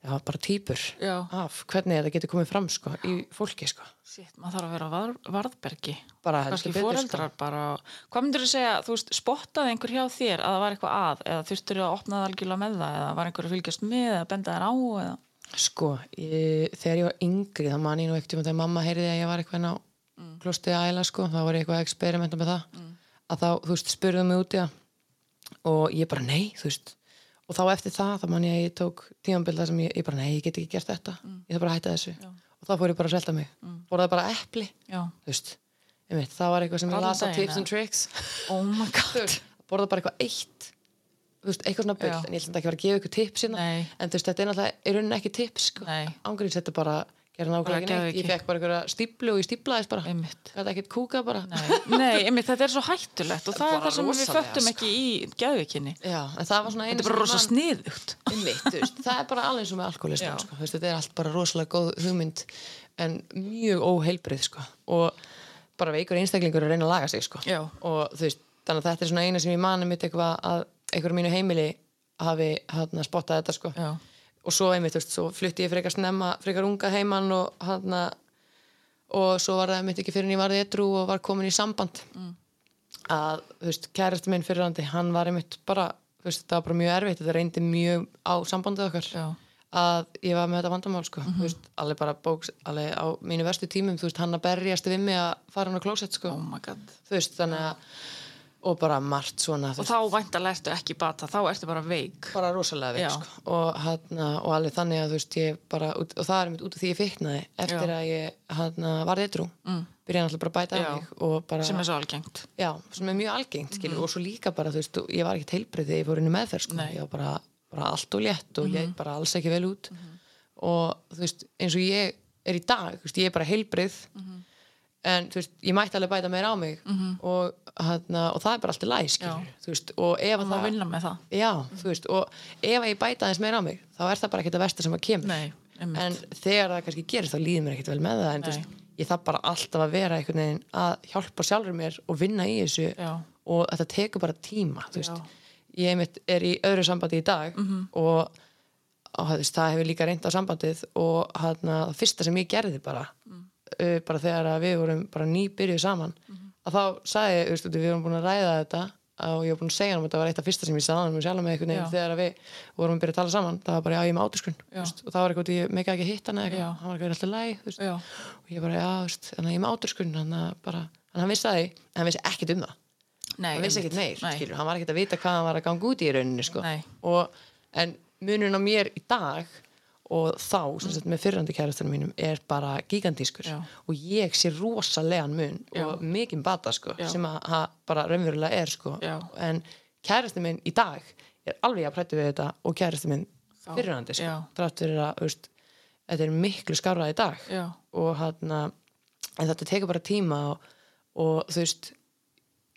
já, bara týpur Já. af hvernig þetta getur komið fram sko, í fólki sko. Sitt, maður þarf að vera var, varðbergi. bara heldur betur, sko. bara. Hvað myndir þú segja, þú veist, spottaði einhver hjá þér að það var eitthvað að eða þurftur þú að opna það algjörlega með það eða var einhver að fylgjast með eða benda þér á eða? Sko, ég, þegar ég var yngri þá man ég nú ekkert um þegar mamma heyrði að ég var eitthvað á mm. klostið að æla sko, þá var ég eitthvað að experimenta með það að þá, þú veist, og ég bara þá eftir það, þá man ég að ég tók tímanbilda sem ég, ég bara nei, ég get ekki gert þetta. Ég þarf bara að hætta þessu. Og þá fór ég bara að svelta mig. Borðaði bara epli, Já. veist einmitt, það var eitthvað sem ég Allan las á daginn, tips and tricks. Oh my [laughs] þú god. veist, borðaði bara eitthvað eitt veist, eitthvað svona Já. en ég ekki að fara að gefa ykkur tips hérna, en þú veist, þetta er náttúrulega í rauninni ekki tips, sko, Nei. ángríns þetta bara gera nákvæmlega ekki neitt, ég fekk bara einhverja stíplu og ég stíplaðist bara, þetta ekkert kúka bara Nei, Nei einmitt, þetta er svo hættulegt og það er það sem við föttum sko. ekki í einu Þetta er bara rosa sniðugt. það er bara alveg eins og með alkoholism Já. sko. Þetta er allt bara rosalega góð hugmynd en mjög óheilbrið sko. og bara veikur einstaklingur að reyna að laga sig sko. Og veist, þannig að þetta er svona eina sem ég mani mitt eitthvað að einhverjum mínu heimili hafi hérna, spottað þetta sko. Já. Og svo einmitt, þú veist, svo flutti ég frekar snemma, frekar unga heimann og hérna og svo var það mitt ekki fyrir en ég varði edru og var komin í samband. Mm. að, þú veist, kærasti minn fyrirrandi hann var einmitt bara, þú veist, það var bara mjög erfitt þetta reyndi mjög á sambandið okkar. Já. Að ég var með þetta vandamál sko, þú veist, alveg bara bóks alveg á mínu verstu tímum, þú veist, hann að berjast við mig að fara hann á klósett sko. Oh þú veist, þannig að og bara margt svona, og þá væntalega ertu ekki bata, þá ertu bara veik. Bara rosalega veik sko. og, hana, og alveg þannig að þú veist bara, og það er mitt út af því ég fiknaði eftir Já. að ég hana, var eitthrú mm. byrjaði náttúrulega bara að bæta af mig sem er svo algengt. Já, sem er mjög algengt skilur, og svo líka bara, þú veist, ég var ekki heilbrið þegar ég fór inn í meðferð, sko, ég var bara, bara allt og létt og ég bara alls ekki vel út. Og þú veist, eins og ég er í dag, veist, ég er bara heilbrið en þú veist, ég mætti alveg bæta meira á mig og, hana, og það er bara allt í læg, skilur, Já. þú veist, og ef að það vinna með það Já, þú veist, og ef ég bæta aðeins meira á mig, þá er það bara ekkert að versta sem að kemur. Nei, en þegar það kannski gerist, þá líður mér ekkert vel með það, en veist, ég þarf bara alltaf að vera einhvern veginn að hjálpa sjálfur mér og vinna í þessu Já. og þetta tekur bara tíma. Ég er í öðru sambandi í dag og, og þú veist, það hefur líka reynd á sambandið og hana, það fyrsta sem ég gerði bara, Mm. Bara þegar við vorum bara nýbyrjuð saman, Mhm. að þá sagði, ég, veist, við vorum búin að ræða þetta og ég var búin að segja hann að þetta var eitt af fyrsta sem ég sagði hann um sjálf með einhvern veginn þegar við vorum að byrja að tala saman. Það var bara já ég er með átuskun Já. og það var eitthvað ég meika ekki að hitta hann eitthvað. Hann var eitthvað alltaf læg og ég bara já veist, ég er með að hann vissi að því en hann vissi ekkert um það. Nei, hann vissi ekkert meir skilur, hann var ekkert að vita hvað hann var að ganga út í rauninni sko. Og, en munurinn á mér í dag og þá, sem sagt með fyrrandi kærastunum mínum er bara gigantískur Já. og ég sé rosalegan mun Já. og mikinn bata sko, Já. sem að bara raunverulega er sko. En kærastin minn í dag er alveg að prættu við þetta og kærastin minn fyrrandi sko. Já. þrátt fyrir að veist, þetta er miklu skárað í dag og hann en þetta tekur bara tíma og, og þú veist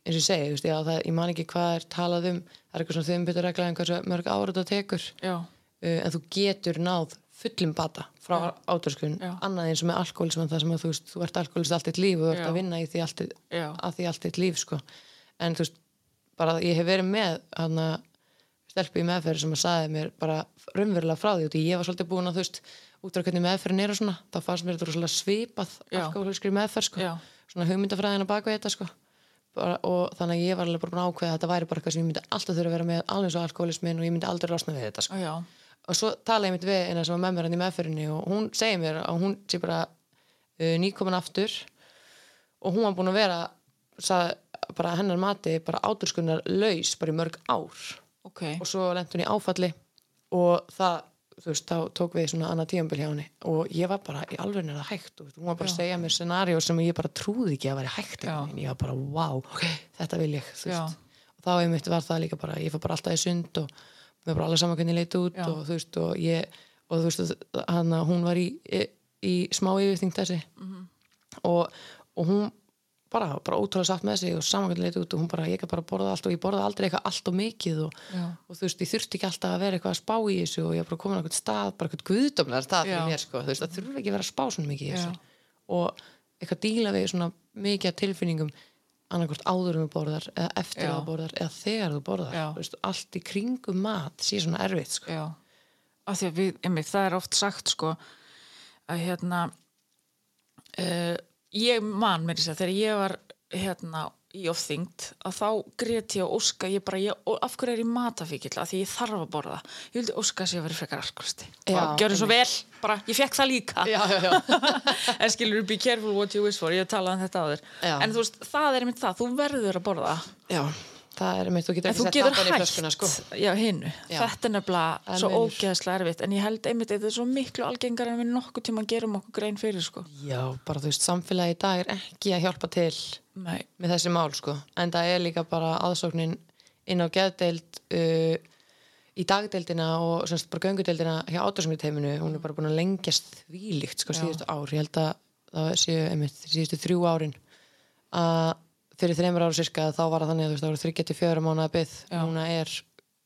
eins og ég segi, þú veist, já, það, ég man ekki hvað er talað um, það er eitthvað svona þum betur regla en hversu mörg ára þetta tekur uh, en þú getur náð fullum bata frá átöskun, Já. annað eins og með alkoholism það sem að þú veist, þú ert alkoholist allt þitt líf og þú ert Já. að vinna í því allt, að því allt þitt líf sko. en þú veist, bara ég hef verið með hann að stelpu í meðferð sem að sagði mér bara raunverulega frá því og því ég var svolítið búin að þú veist út af hvernig meðferðin er og svona þá fannst mér þetta svipað alkoholiskri meðferð sko. Svona hugmyndafræðina bak við þetta sko. bara, og þannig að ég var alveg bara búin að ákveða að þetta væri bara eitthvað sem ég myndi alltaf þurfa að vera með alveg svo alkoholismin og ég myndi aldrei losna við þetta sko. Já. og svo tala ég mitt við eina sem var með mér hann í meðferðinni og hún segir mér að hún sé bara uh, nýkomin aftur og hún var búin að vera sað, bara hennar mati bara áturskunnar laus bara í mörg ár Ok. og svo lent hún í áfalli og það, þú veist, þá tók við svona annað tíambil hjá henni og ég var bara í alveg það hægt og hún var bara að segja mér scenaríu sem ég bara trúði ekki að vera hægt Já. en ég var bara, wow, ok, þetta vil ég Já. og þá einmitt var það líka bara ég fór bara alltaf í sund og mér bara alveg saman hvernig ég leit út Já. og þú veist, og ég og þú veist, hann hún var í, í, í smá yfirþing þessi Mhm. og, og hún bara, bara ótrúlega satt með sig og saman hvernig leit út og hún bara, ég kan bara borða allt og ég borða aldrei eitthvað allt og mikið og, Já. og þú veist, ég þurfti ekki alltaf að vera eitthvað að spá í þessu og ég er bara komin á eitthvað stað, bara eitthvað guðdómlega stað fyrir Já. mér, sko, þú veist, það þurfi ekki að vera að spá svona mikið í Já. þessu og eitthvað díla við svona mikið tilfinningum annarkvort áður um borðar eða eftir að borðar eða þegar þú borðar veist, allt í kringum mat sé svona erfitt sko. Því að við, einmitt, það er oft sagt sko að hérna uh, ég man mér þess að þegar ég var hérna í ofþyngd að þá grét ég og óska ég bara, ég, af hverju er ég matafíkill? Að því ég þarf að borða. Ég vildi óska að ég verið frekar Já, bara gjörðu svo vel, bara ég fekk það líka. Já, já, já. [laughs] en skilur be careful what you wish for, ég talaði um þetta áður. Já. en þú veist, það er einmitt það, þú verður að borða. Já, það er einmitt, þú getur þú getur hægt flöskuna sko. já, hinnu, Já. þetta er nefnilega svo ógeðslega erfitt en ég held einmitt að þetta er svo miklu algengar en við nokkuð tíma gerum okkur grein fyrir sko. já, bara þú veist, samfélagi í dag er ekki að hjálpa til Nei, með þessi mál sko, en það er líka bara aðsóknin inn á geðdeild uh, í dagdeildina og semst bara göngudeildina hjá átörsmjöteiminu, hún er bara búin að lengjast þvílíkt sko síðustu ár, ég held að það séu einmitt síðustu þrjú árin að fyrir þreymur ára sirka þá var það þannig að þú veist, það voru 34 mánuða byggð, Já. núna er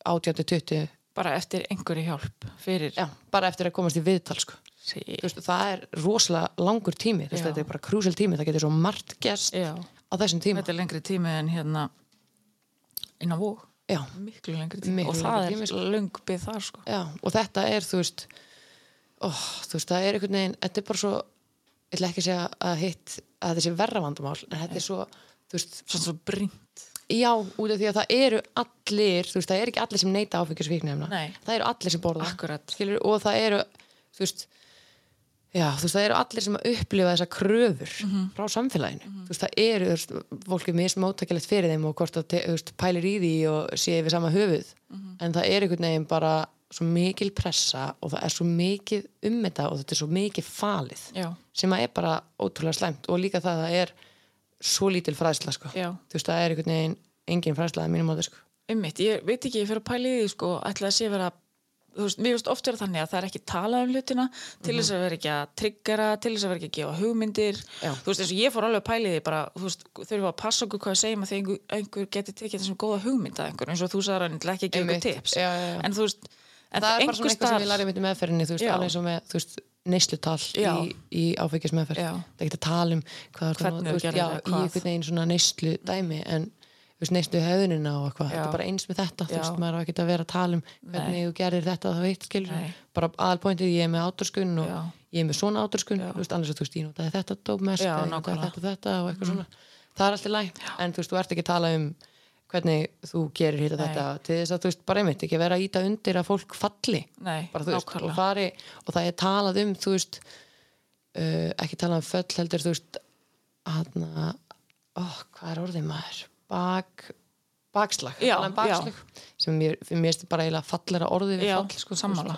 18-20, bara eftir einhverju hjálp fyrir já, bara eftir að komast í viðtal sko sí. Veist, það er rosalega langur tími, veist, Já. þetta er bara krúsel tími, það getur svo margt gest Já, á þessum tíma þetta er lengri tími en hérna inn á já, miklu lengri tími Miklu og það lengri tími, er sko. löng byggð þar sko. Já, og þetta er, þú veist ó, þú veist, það er einhvern veginn þetta er bara svo ég ætla ekki að segja að hitt að sé verra vandamál en þetta er svo, þú veist, Svona svo brínt. já, út af því að það eru allir, þú veist, það er ekki allir sem neyta áfengjusvíknefna, Nei. það eru allir sem borða skilur, og það eru þú veist, já, þú veist, það eru allir sem upplifa þessa kröfur Mhm. frá samfélaginu, þú veist, það eru þú veist, fólk er mismóttakilegt fyrir þeim og hvort það þú veist, pælir í því og sé við sama höfuð, Mhm. en það er einhvern veginn bara svo mikil pressa og það er svo mikið um þetta og þetta er svo mikið falið Já, sem að er bara ótrúlega slæmt og líka það að það er svo lítil fræðsla sko. þú veist, það er einhvern veginn engin fræðsla að mínum áður sko. Ummitt, ég veit ekki, ég fyrir að pæla í því sko, ætla að sé vera veist, mér veist oft vera þannig að það er ekki talað um hlutina til þess að vera ekki að triggera til þess að vera ekki að gefa hugmyndir Já. þú veist, eins og ég fór alveg að pæla í því bara, þú veist, þurfum við að passa okkur hvað við segjum að því einhver, einhver geti tekið þessum góða hugmynd að einhver, eins og þú ekki að en það er bara svona eitthvað sem lærið mitt í meðferðinni þú veist, alveg eins og með, þú veist, neyslutal í, í áfengismeðferð Já. það er ekki að tala um hvað, er Hvernig þú veist, já, það, í einhvern veginn svona neyslu dæmi en þú veist, neyslu hefðunina og eitthvað, þetta er bara eins með þetta þú veist, maður á ekki að vera að tala um hvernig þú gerir þetta þá eitt skilur Nei. bara aðalpointið, ég er með átorskun og Já. ég er með svona átorskun, Já. þú veist, annars þú veist, ég notaði þetta dóp mest, Já, eða ég notaði nákvæmlega. Mhm. þetta þetta og eitthvað svona það er alltaf læg, en þú veist, þú ert ekki að tala um hvernig þú gerir hitt og þetta til þess að þú veist, bara einmitt, ekki vera að íta undir að fólk falli. Nei, bara, veist, og, fari, og það er talað um þú veist uh, ekki talað um föll heldur þú veist hann oh, hvað er orðið maður? Bak, bakslag Já, bakslag sem mér, mér er bara eiginlega fallera orðið við Já, fall sko, sammála.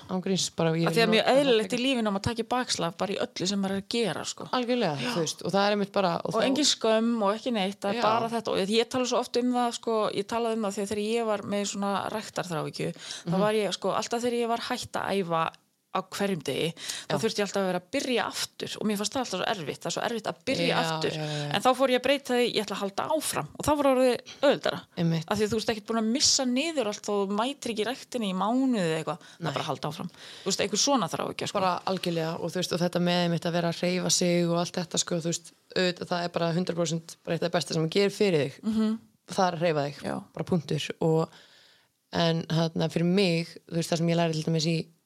bara að því að það eðlilegt í lífinu um að taka bakslaf bara í öllu sem maður er að gera sko. algjörlega, þú veist, og það er einmitt bara og, og þá- engin skömm og ekki neitt það er bara þetta og ég tala svo oft um það sko, ég talaði um það þegar ég var með svona rektarþrávíkju þá Mhm. var ég sko, alltaf þegar ég var hætt að æfa á hverjum degi þá þurfti ég alltaf að vera að byrja aftur og mér fannst það alltaf svo erfitt, það er svo erfitt að byrja Já, aftur. já, já. en þá fór ég að breyta því, ég ætla að halda áfram og þá var orðið öðuldara af því að þú ert ekkert búin að missa niður allt þú mætir ekki rektinni í mánuði eða eitthvað, það er bara að halda áfram. Þú veist, einhver svona þrá ekki sko. bara algjörlega og þú veist og þetta með einmitt að vera að reyfa sig og allt þetta sko veist auðvitað, það er bara 100% bara það besta sem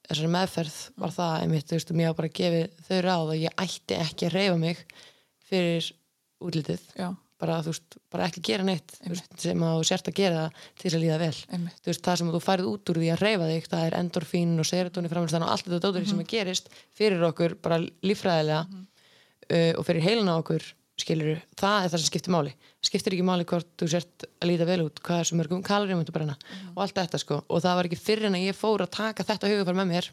mm -hmm. þessari meðferð var það einmitt þú veist og mér var bara gefið þau ráð að ég ætti ekki að reyfa mig fyrir útlitið Já. bara þú veist, bara ekki gera neitt veist, sem að þú sért að gera til að líða vel Einmitt. þú veist, það sem þú færið út úr því að reyfa þig það er endorfín og serotonin framhengstæðan og allt þetta dótur sem að gerist fyrir okkur bara líffræðilega uh, og fyrir heilina okkur skilur það er það sem skiptir máli skiptir ekki máli hvort þú sért að líta vel út hvað er svo mörgum kaloríum þú brenna og allt þetta sko og það var ekki fyrir en að ég fór að taka þetta hugafar með mér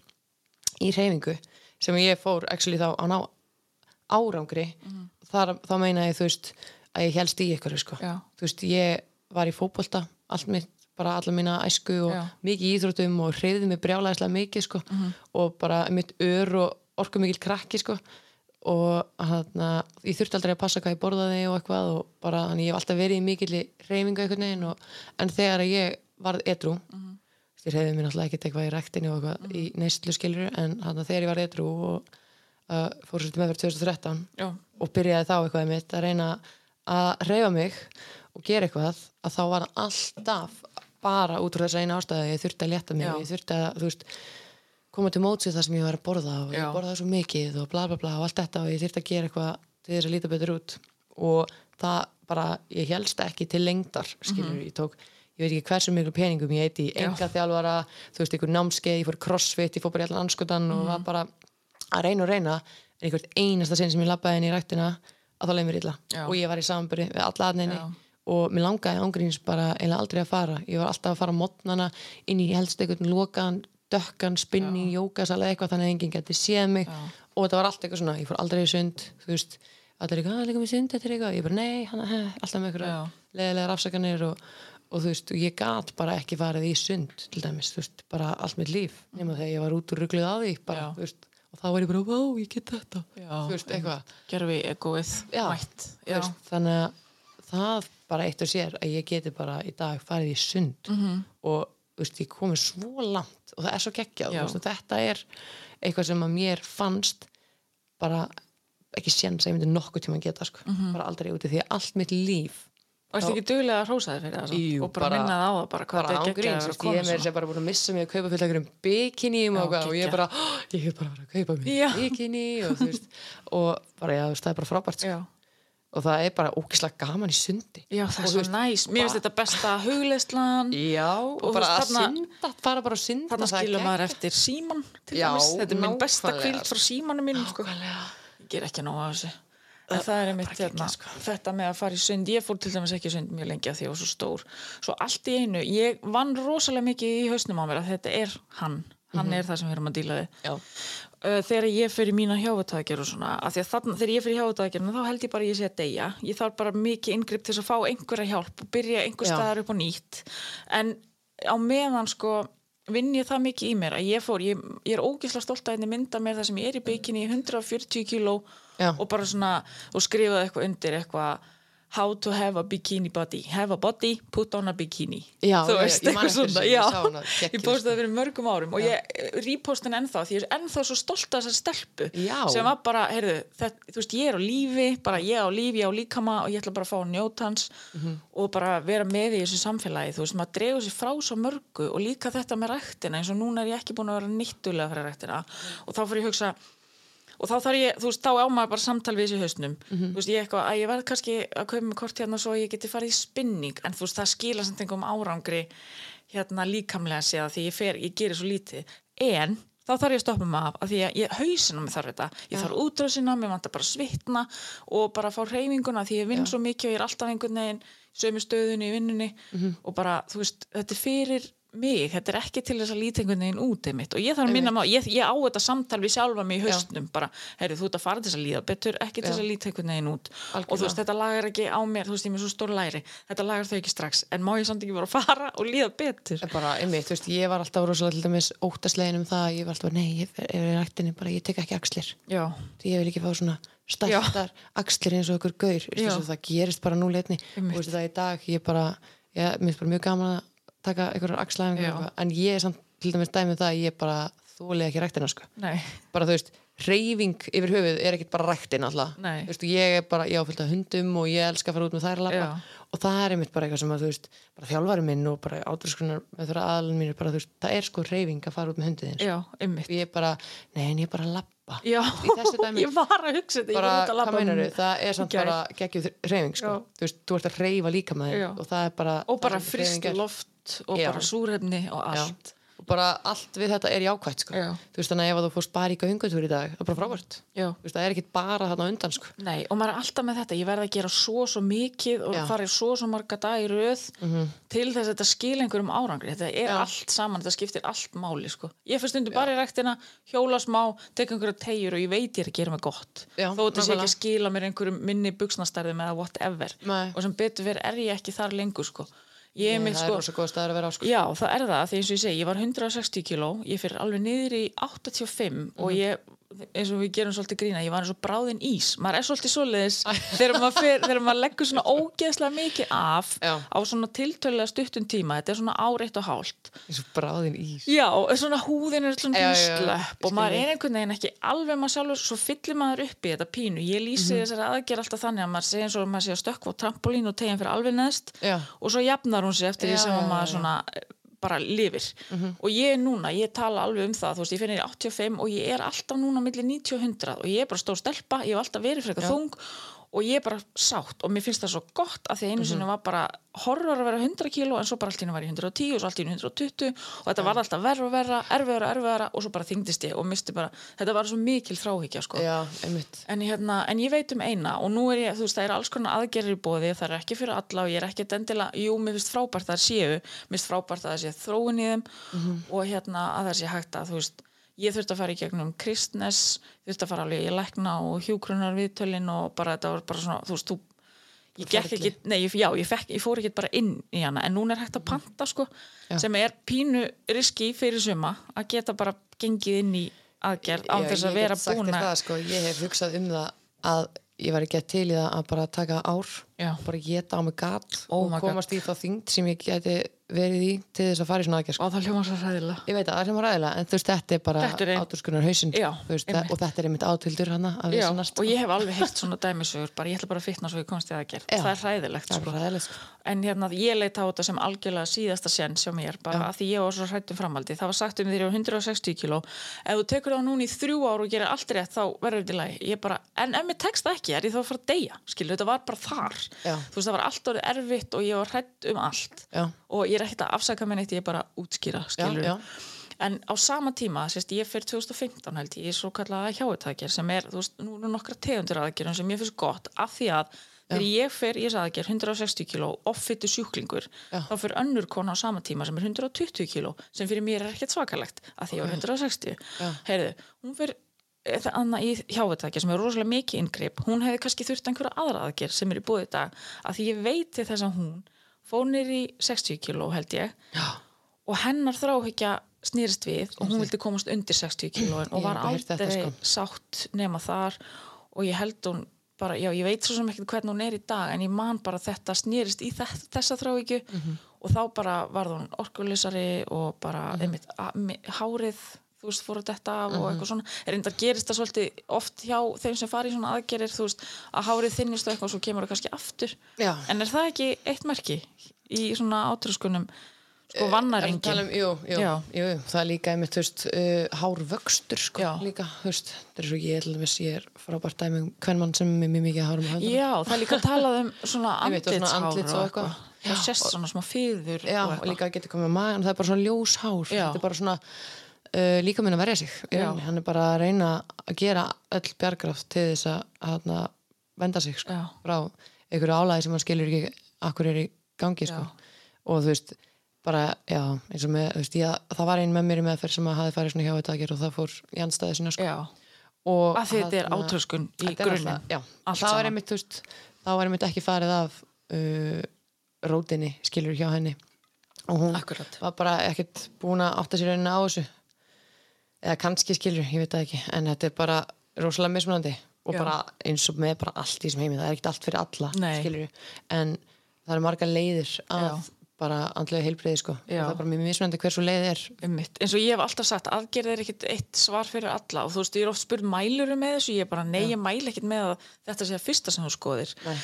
í reyfingu sem ég fór actually þá á ná árangri þar, þá meina ég þú veist að ég helst í ykkur sko. Já. þú veist ég var í fótbolta allt mitt, bara alla mína æsku og Já. mikið í íþróttum og hreyði mig brjálæðislega mikið sko. og bara mitt ör og orku mikil krakki sko. Og hann ég þurfti aldrei að passa hvað ég borðaði og eitthvað og bara þannig ég hef alltaf verið í mikil reyfingu einhvern veginn og, en þegar ég varð edru ég reyði mér náttúrulega ekkert eitthvað í rektinu og eitthvað í neyslu skilur en hann þegar ég var edru og uh, fór svo til meðverð 2013 Já. og byrjaði þá eitthvað mitt að reyna að reyfa mig og gera eitthvað að þá var alltaf bara út frá þess að eina ástæðu að ég þurfti að létta mig Já. og ég þurfti að þú veist, koma til mótsið það sem ég var að borða og ég borðaði svo mikið og bla bla bla og allt þetta og ég þurfti að gera eitthvað til þess að líta betur út. Og það bara, ég helst ekki til lengdar skilur, ég tók ég veit ekki hversu miklu peningum ég eiti í enga þjálfara, þú veist, einhver námskeið ég fór crossfit, ég fór bara í allan anskotan og var bara að reyna og reyna en einhvert einasta sinn sem ég labbaði inn í ræktina að þá leið mér illa. Já. og ég var í samanbyrði við alla aðneini og mér langaði ángríns bara eiginlega aldrei að fara. Ég var alltaf að fara mótnana inn í helst einhvern lokaðan, dökkan, spinning, jókasal eða eitthvað þannig að enginn geti séð mig. Já. og þetta var allt eitthvað svona, ég fór aldrei í sund þú veist, allir eitthvað, að líka með sund þetta er eitthvað, ég bara nei, hann, he, alltaf með eitthvað leðilega afsakanir og, og þú veist, ég gat bara ekki farið í sund til dæmis, þú veist, bara allt mitt líf nema þegar ég var út úr ruglið á því bara, þú veist, og þá var ég bara, vá, ég get þetta. Já. þú veist, eitthvað. Gerfi egoið mætt. þannig að það bara eitt og sér að ég geti bara í dag farið í sund Mhm. -hmm. og veist, ég komið svo langt og það er svo geggjað, veist, og þetta er eitthvað sem að mér fannst bara ekki séns að ég myndi nokkuð tíma að geta sko. Mhm. bara aldrei úti því að allt mitt líf Varstu ekki duglega að hrósa þér fyrir það? Jú, og bara, minna það á bara hvað bara þetta er geggjað ég er sem bara búin að missa mig að kaupa fullt einhverjum bikini og, og ég er bara, "Ó, ég hef bara verið að kaupa mig Já. bikini og og bara, já, það er bara frábært sko. Og það er bara ógislega gaman í sundi Já, það er svo veist, næs. Mér finnst þetta besta hugleislan. já, og, Og bara að synda fara bara að synda Þarna það er skilur maður eftir síman Já. Þetta er minn besta kvíld frá símanum mínum. Sko. Ég ger ekki nóg af þessu. En það er einmitt hérna, sko. þetta með að fara í sund. Ég fór til dæmis ekki í sund mjög lengi að því ég var svo stór. Svo allt í einu, ég vann rosalega mikið í hausnum á mér að þetta er hann. Hann er það sem við erum að díla við. Já. Uh, þegar ég fyrir mína hjávatækjar og svona, af því að þannig, þegar ég fyrir hjávatækjarna þá held ég bara að ég sé að deyja. Ég þarf bara mikið inngrip til að fá einhverja hjálp og byrja einhver staðar upp á nýtt. En á meðan sko vinn ég það mikið í mér að ég fór, ég, ég er ógislega stolt að henni mynda mér það sem ég er í í 140 kíló og bara svona, og skrifaði eitthvað undir eitthvað how to have a bikini body. Have a body, put on a bikini. Já, þú já, veist, ég man eitthvað svona ég já, ég postaði það fyrir mörgum árum og ég repostin ennþá því ég er ennþá svo stolt af þessar stelpu Já. sem var bara, heyrðu, þetta, þú veist, ég er á lífi bara ég á lífi, ég á líkama og ég ætla bara að fá að njóta hans Mhm. og bara vera með í þessu samfélagi, þú veist, maður dregur sér frá svo mörgu og líka þetta með ræktina eins og núna er ég ekki búin að vera nýttulega fyrir ræktina og þá fyrir ég að hugsa og þá þarf ég, þú veist, þá á maður bara samtal við þessi hausnum, þú veist, ég eitthvað að ég verð kannski að kaupa mig kort hérna svo að ég geti farið í spinning, en þú veist, það skila samt einhverjum árangri hérna líkamlega séð að því ég fer, ég gerir svo lítið. En þá þarf ég að stoppa mig af að því að ég hausina mig þarf þetta, ég þarf útrásina mér vantar bara að svitna og bara fá hreyfinguna því ég vinn svo mikið og ég er alltaf einhvern veginn sömu stöðunni í vinnunni. Og bara, þú veist, þetta er fyrir mig, þetta er ekki til þess að líta einhvern veginn út einmitt. Og ég þarf að minna á, ég, ég á þetta samtal við sjálfa mig í haustnum, bara, heyrðu, þú ert að fara til þess að líða betur, ekki til þess að líta einhvern veginn út. Og þú veist, þetta lagar ekki á mér, þú veist, ég er með svo stór læri. Þetta lagar þau ekki strax, en má ég samt ekki bara fara og líða betur? Bara, einmitt, þú veist, ég var alltaf rosalega til dæmis óttaslegin um það, ég var alltaf, nei, ég er í ræktinni bara, ég tek ekki axlir. Já, því ég vil ekki fá Já. mér finnst bara mjög gaman að taka einhverjar eitthvað, en ég er samt til dæmis dæmið það að ég bara þóli ekki ræktina, sko. Nei, bara þú veist, reyfing yfir höfuð er ekkit bara ræktin alltaf. Veist, ég er bara, ég áfylgta hundum og ég elska að fara út með þær að Já. og það er einmitt bara eitthvað sem að þú veist bara þjálfari minn og bara átrúskunar með þeirra aðalinn mín er bara, veist, það er sko reyfing að fara út með hundið já, ymmit og ég er bara, nei, en ég er bara að [laughs] dæmi ég var að hugsa þetta, bara, að hvað meinar um- það er samt í gær. bara geggjuð reyfing sko. Já. þú veist, þú ert að reyfa líka með þig og það er bara loft og Já. bara súrefni og allt og bara allt við þetta er jákvætt sko. Já. þú veist, þannig að ef þú fórst bara í göngutúr í dag það er bara frábært já. Þú veist, það er ekki bara þarna undan sko. Nei, og maður er alltaf með þetta, ég verði að gera svo svo mikið og Já. fara í svo svo marga dag í röð til þess að þetta skil einhverjum árangri þetta er allt saman, þetta skiptir allt máli sko. ég fyrir stundu bara í ræktina hjóla smá, teka einhverja tegjur og ég veit ég er að gera mig gott þó þetta sé ekki að skila mér einhverjum minni buksnastarðum eða whatever Nei. og sem betur fyrir er ég ekki þar lengur sko. Ég Nei, það sko er rosa góð staður að vera á sko. Já, það er það, því eins og ég segi, ég var 160 kíló, ég fyrir alveg niður í 85 og ég, eins og við gerum svolítið grína, ég var eins og bráðin ís, maður er svolítið svoleiðis [laughs] þegar maður, maður leggur svona ógeðslega mikið af Já. á svona tiltölulega stuttum tíma, þetta er svona áreitt og hálft. eins og bráðin ís Já, svona húðin er svona slöpp og maður er einhvern veginn ekki alveg maður sjálfur, svo fyllir maður upp í þetta pínu, ég lýsi Mhm. þessari aðgerð alltaf þannig að maður segir eins og maður sé að stökkva á trampolín og tegja fyrir alveg neðst Já. og svo jafnar hún sig eftir því sem maður svona bara lifir. Og ég núna, ég tala alveg um það þú veist, ég finnir í 85 og ég er alltaf núna millir 90 og 100 og ég er bara stór stelpa ég hef alltaf verið frekar þung og ég er bara sátt og mér finnst það svo gott að því einu sinni var bara horror að vera 100 kíló en svo bara allt í einu var ég 110 og svo allt í einu 120 og þetta var alltaf verra og verra, erfiðara og erfiðara og svo bara þyngdist ég og misti bara þetta var svo mikil þráhyggja sko. Já, En, hérna, en ég veit um eina og nú er ég, þú veist, það er alls konar aðgerðir í bóði, það er ekki fyrir alla og ég er ekki endilega, jú, mér finnst frábært að það séu, mér finnst frábært að það sé þróun í þeim og hérna að það sé hægt að, þú veist, ég þurfti að fara í gegnum kristnes, þurfti að fara alveg í lækna og hjúkrunar viðtölin og bara þetta var bara svona, þú veist, þú ég gekk ekki, nei, já, ég, fekk, ég fór ekki bara inn í hana, en núna er hægt að panta sko, sem er pínu riski fyrir suma, að geta bara gengið inn í aðgerð Já, þess að vera búin að sko, Ég hef hugsað um það að ég var ekki að til í það að bara taka ár Já. bara geta á mig gat Oh og my God. komast í þá þyngd sem ég geti verið í til þess að fara í svona aðgerð sko. og það hljóma svo hræðilega ég veit að það er sem var ræðilega en þú veist þetta er bara er ein- áturskunar einmitt. og þetta er einmitt átildur hana að og ég hef alveg heyrt svona dæmisögur bara ég ætla bara að fitna svo ég komst í Já. það er hræðilegt það er sko. ræðilegt sko. en hérna ég leit á þetta sem algjörlega síðasta sen sjá mér, bara Já. að því ég var svo hrættum framaldi það var sagt um því ég var 160 kíló ef þú tekur það núna í þrjú ár og gerir allt rétt þá verður þetta ég bara, en ef mér tekst það ekki, er ég þá að fara að deyja skilur, þetta var bara þar Já. þú veist, það var allt orðið erfitt og ég var hrætt um allt Já. og ég er ekkert að afsaka mér neitt, ég er bara að útskýra já. En á sama tíma, sérst, ég fyrir 2015 held ég, ég er svo kallaða hjáutækir sem er, þú veist, nú eru nokkra tegundir aðgerðum sem ég finnst gott af því að þegar ég fer í þess aðgerð 160 kíló offittu sjúklingur, Já. þá fyrir önnur kona á sama tíma sem er 120 kíló sem fyrir mér er ekkert svakalegt af því ég var 160 Já. heyrðu, hún fyrir þannig í hjáutækja sem er rosalega mikið inngrip hún hefði kannski þurft einhverja aðra aðgerð sem er í búið dag af því ég veit til þess að hún fónir í 60 kíló held ég Já. og hennar þráhyggja snýrist við og hún vildi komast undir 60 kílóin og var þetta, aldrei sko. sátt nema þar og ég held hún bara, já ég veit svo sem ekkert hvernig hún er í dag en ég man bara að þetta snýrist í þess, þessa þráhyggju Mhm. og þá bara varð hún orkulisari og bara Mhm. einmitt, að, mi- hárið þú veist, fór að detta af Mhm. og eitthvað svona. Reyndar gerist það svolítið oft hjá þeim sem fari í svona aðgerir, þú veist, að hárið þinnist og eitthvað og svo kemur það kannski aftur. Já. en er það ekki eitt merki í svona átröskunum? Sko Ertu vannaringin að um, jú, jú, jú, það er líka einmitt, þú veist, uh, hárvöxtur sko, Já. líka, þú veist, það er svo ég til dæmis, ég er frábært dæmi um hvern mann sem er mjög mikið hárum á höndunum. Já, það er líka [laughs] talað um svona andlitshár andlits og sést svona smá fýður Já, og líka getur komið magan, það er bara svona ljós hár, Já. þetta er bara svona uh, líka minn að verja sig, rauninni. hann er bara að reyna að gera öll bjargraft til þess að venda sig sko, frá einhverju álæði sem hann skilur ekki akkur er í gangi sko. Og þú veist, bara, já, eins og með, þú veist, ég, það var ein með mér í meðferð sem að hafi farið svona hjá þetta að gera og það fór í andstæði sinna sko. Að þetta er átröskun í er það var saman. einmitt, þú veist, þá var einmitt ekki farið af uh, rótinni, skilur hjá henni og hún Akkurat. var bara ekkert búin að átta sér rauninni á þessu eða kannski skilur, ég veit það ekki en þetta er bara rosalega mismunandi og Já. bara eins og með bara allt í þessum heimi það er ekkert allt fyrir alla, Nei. skilur en það eru margar leiðir að Já. Bara andlega heilbreyði sko Já. og það er bara mjög mismunandi hversu leið er Einmitt. eins og ég hef alltaf sagt aðgerð er ekkit eitt svar fyrir alla og þú veist, ég er oft spurð mæluru með þessu ég er bara, nei, ég mæli ekkit með að þetta sé að fyrsta sem þú skoðir Nei.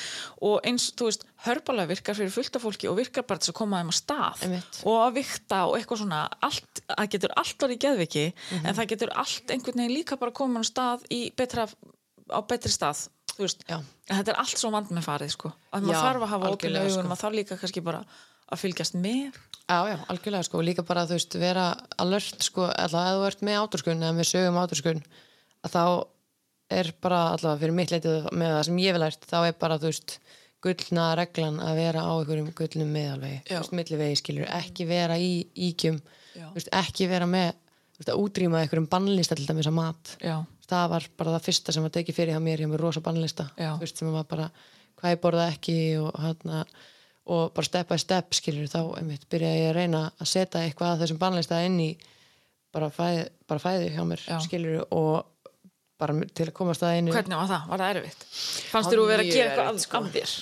og eins, þú veist, hörbalega virkar fyrir fullta fólki og virkar bara til að koma þeim á stað Einmitt. og að vikta og eitthvað svona allt, það getur allt orðið geðviki Mhm. en það getur allt einhvern veginn líka bara koma á stað í betra, á betri stað Já. þetta er allt svo vand með farið sko, að maður Já, þarf að hafa algjörlega, augun, sko. maður þarf líka kannski bara að fylgjast með. Já, já, algjörlega sko, líka bara þú veist vera alert sko, allavega ef þú ert með áturskun eða með sögum áturskun að þá er bara allavega fyrir mitt leitið með það sem ég vil lært þá er bara þú veist gullna reglan að vera á einhverjum gullnum meðalvegi, þú veist, millivegi skilur ekki vera í íkjum Já. þú veist, ekki vera með þú veist, að útrýma einhverjum bannlista til dæmis að mat. Já, það var bara það fyrsta sem var tekið fyrir hjá mér hjá mér rosa bannlista. Þú veist, sem var bara hvað ég borða ekki og, hana, og bara step by step skilur þá einmitt byrjaði ég að reyna að setja eitthvað af þessum bannlista inn í bara fæði, bara fæði hjá mér Já. skilur og bara til að komast að einu hvernig var það? Var það erfitt? Fannst þú var vera að gera eitthvað af, sko. af þér?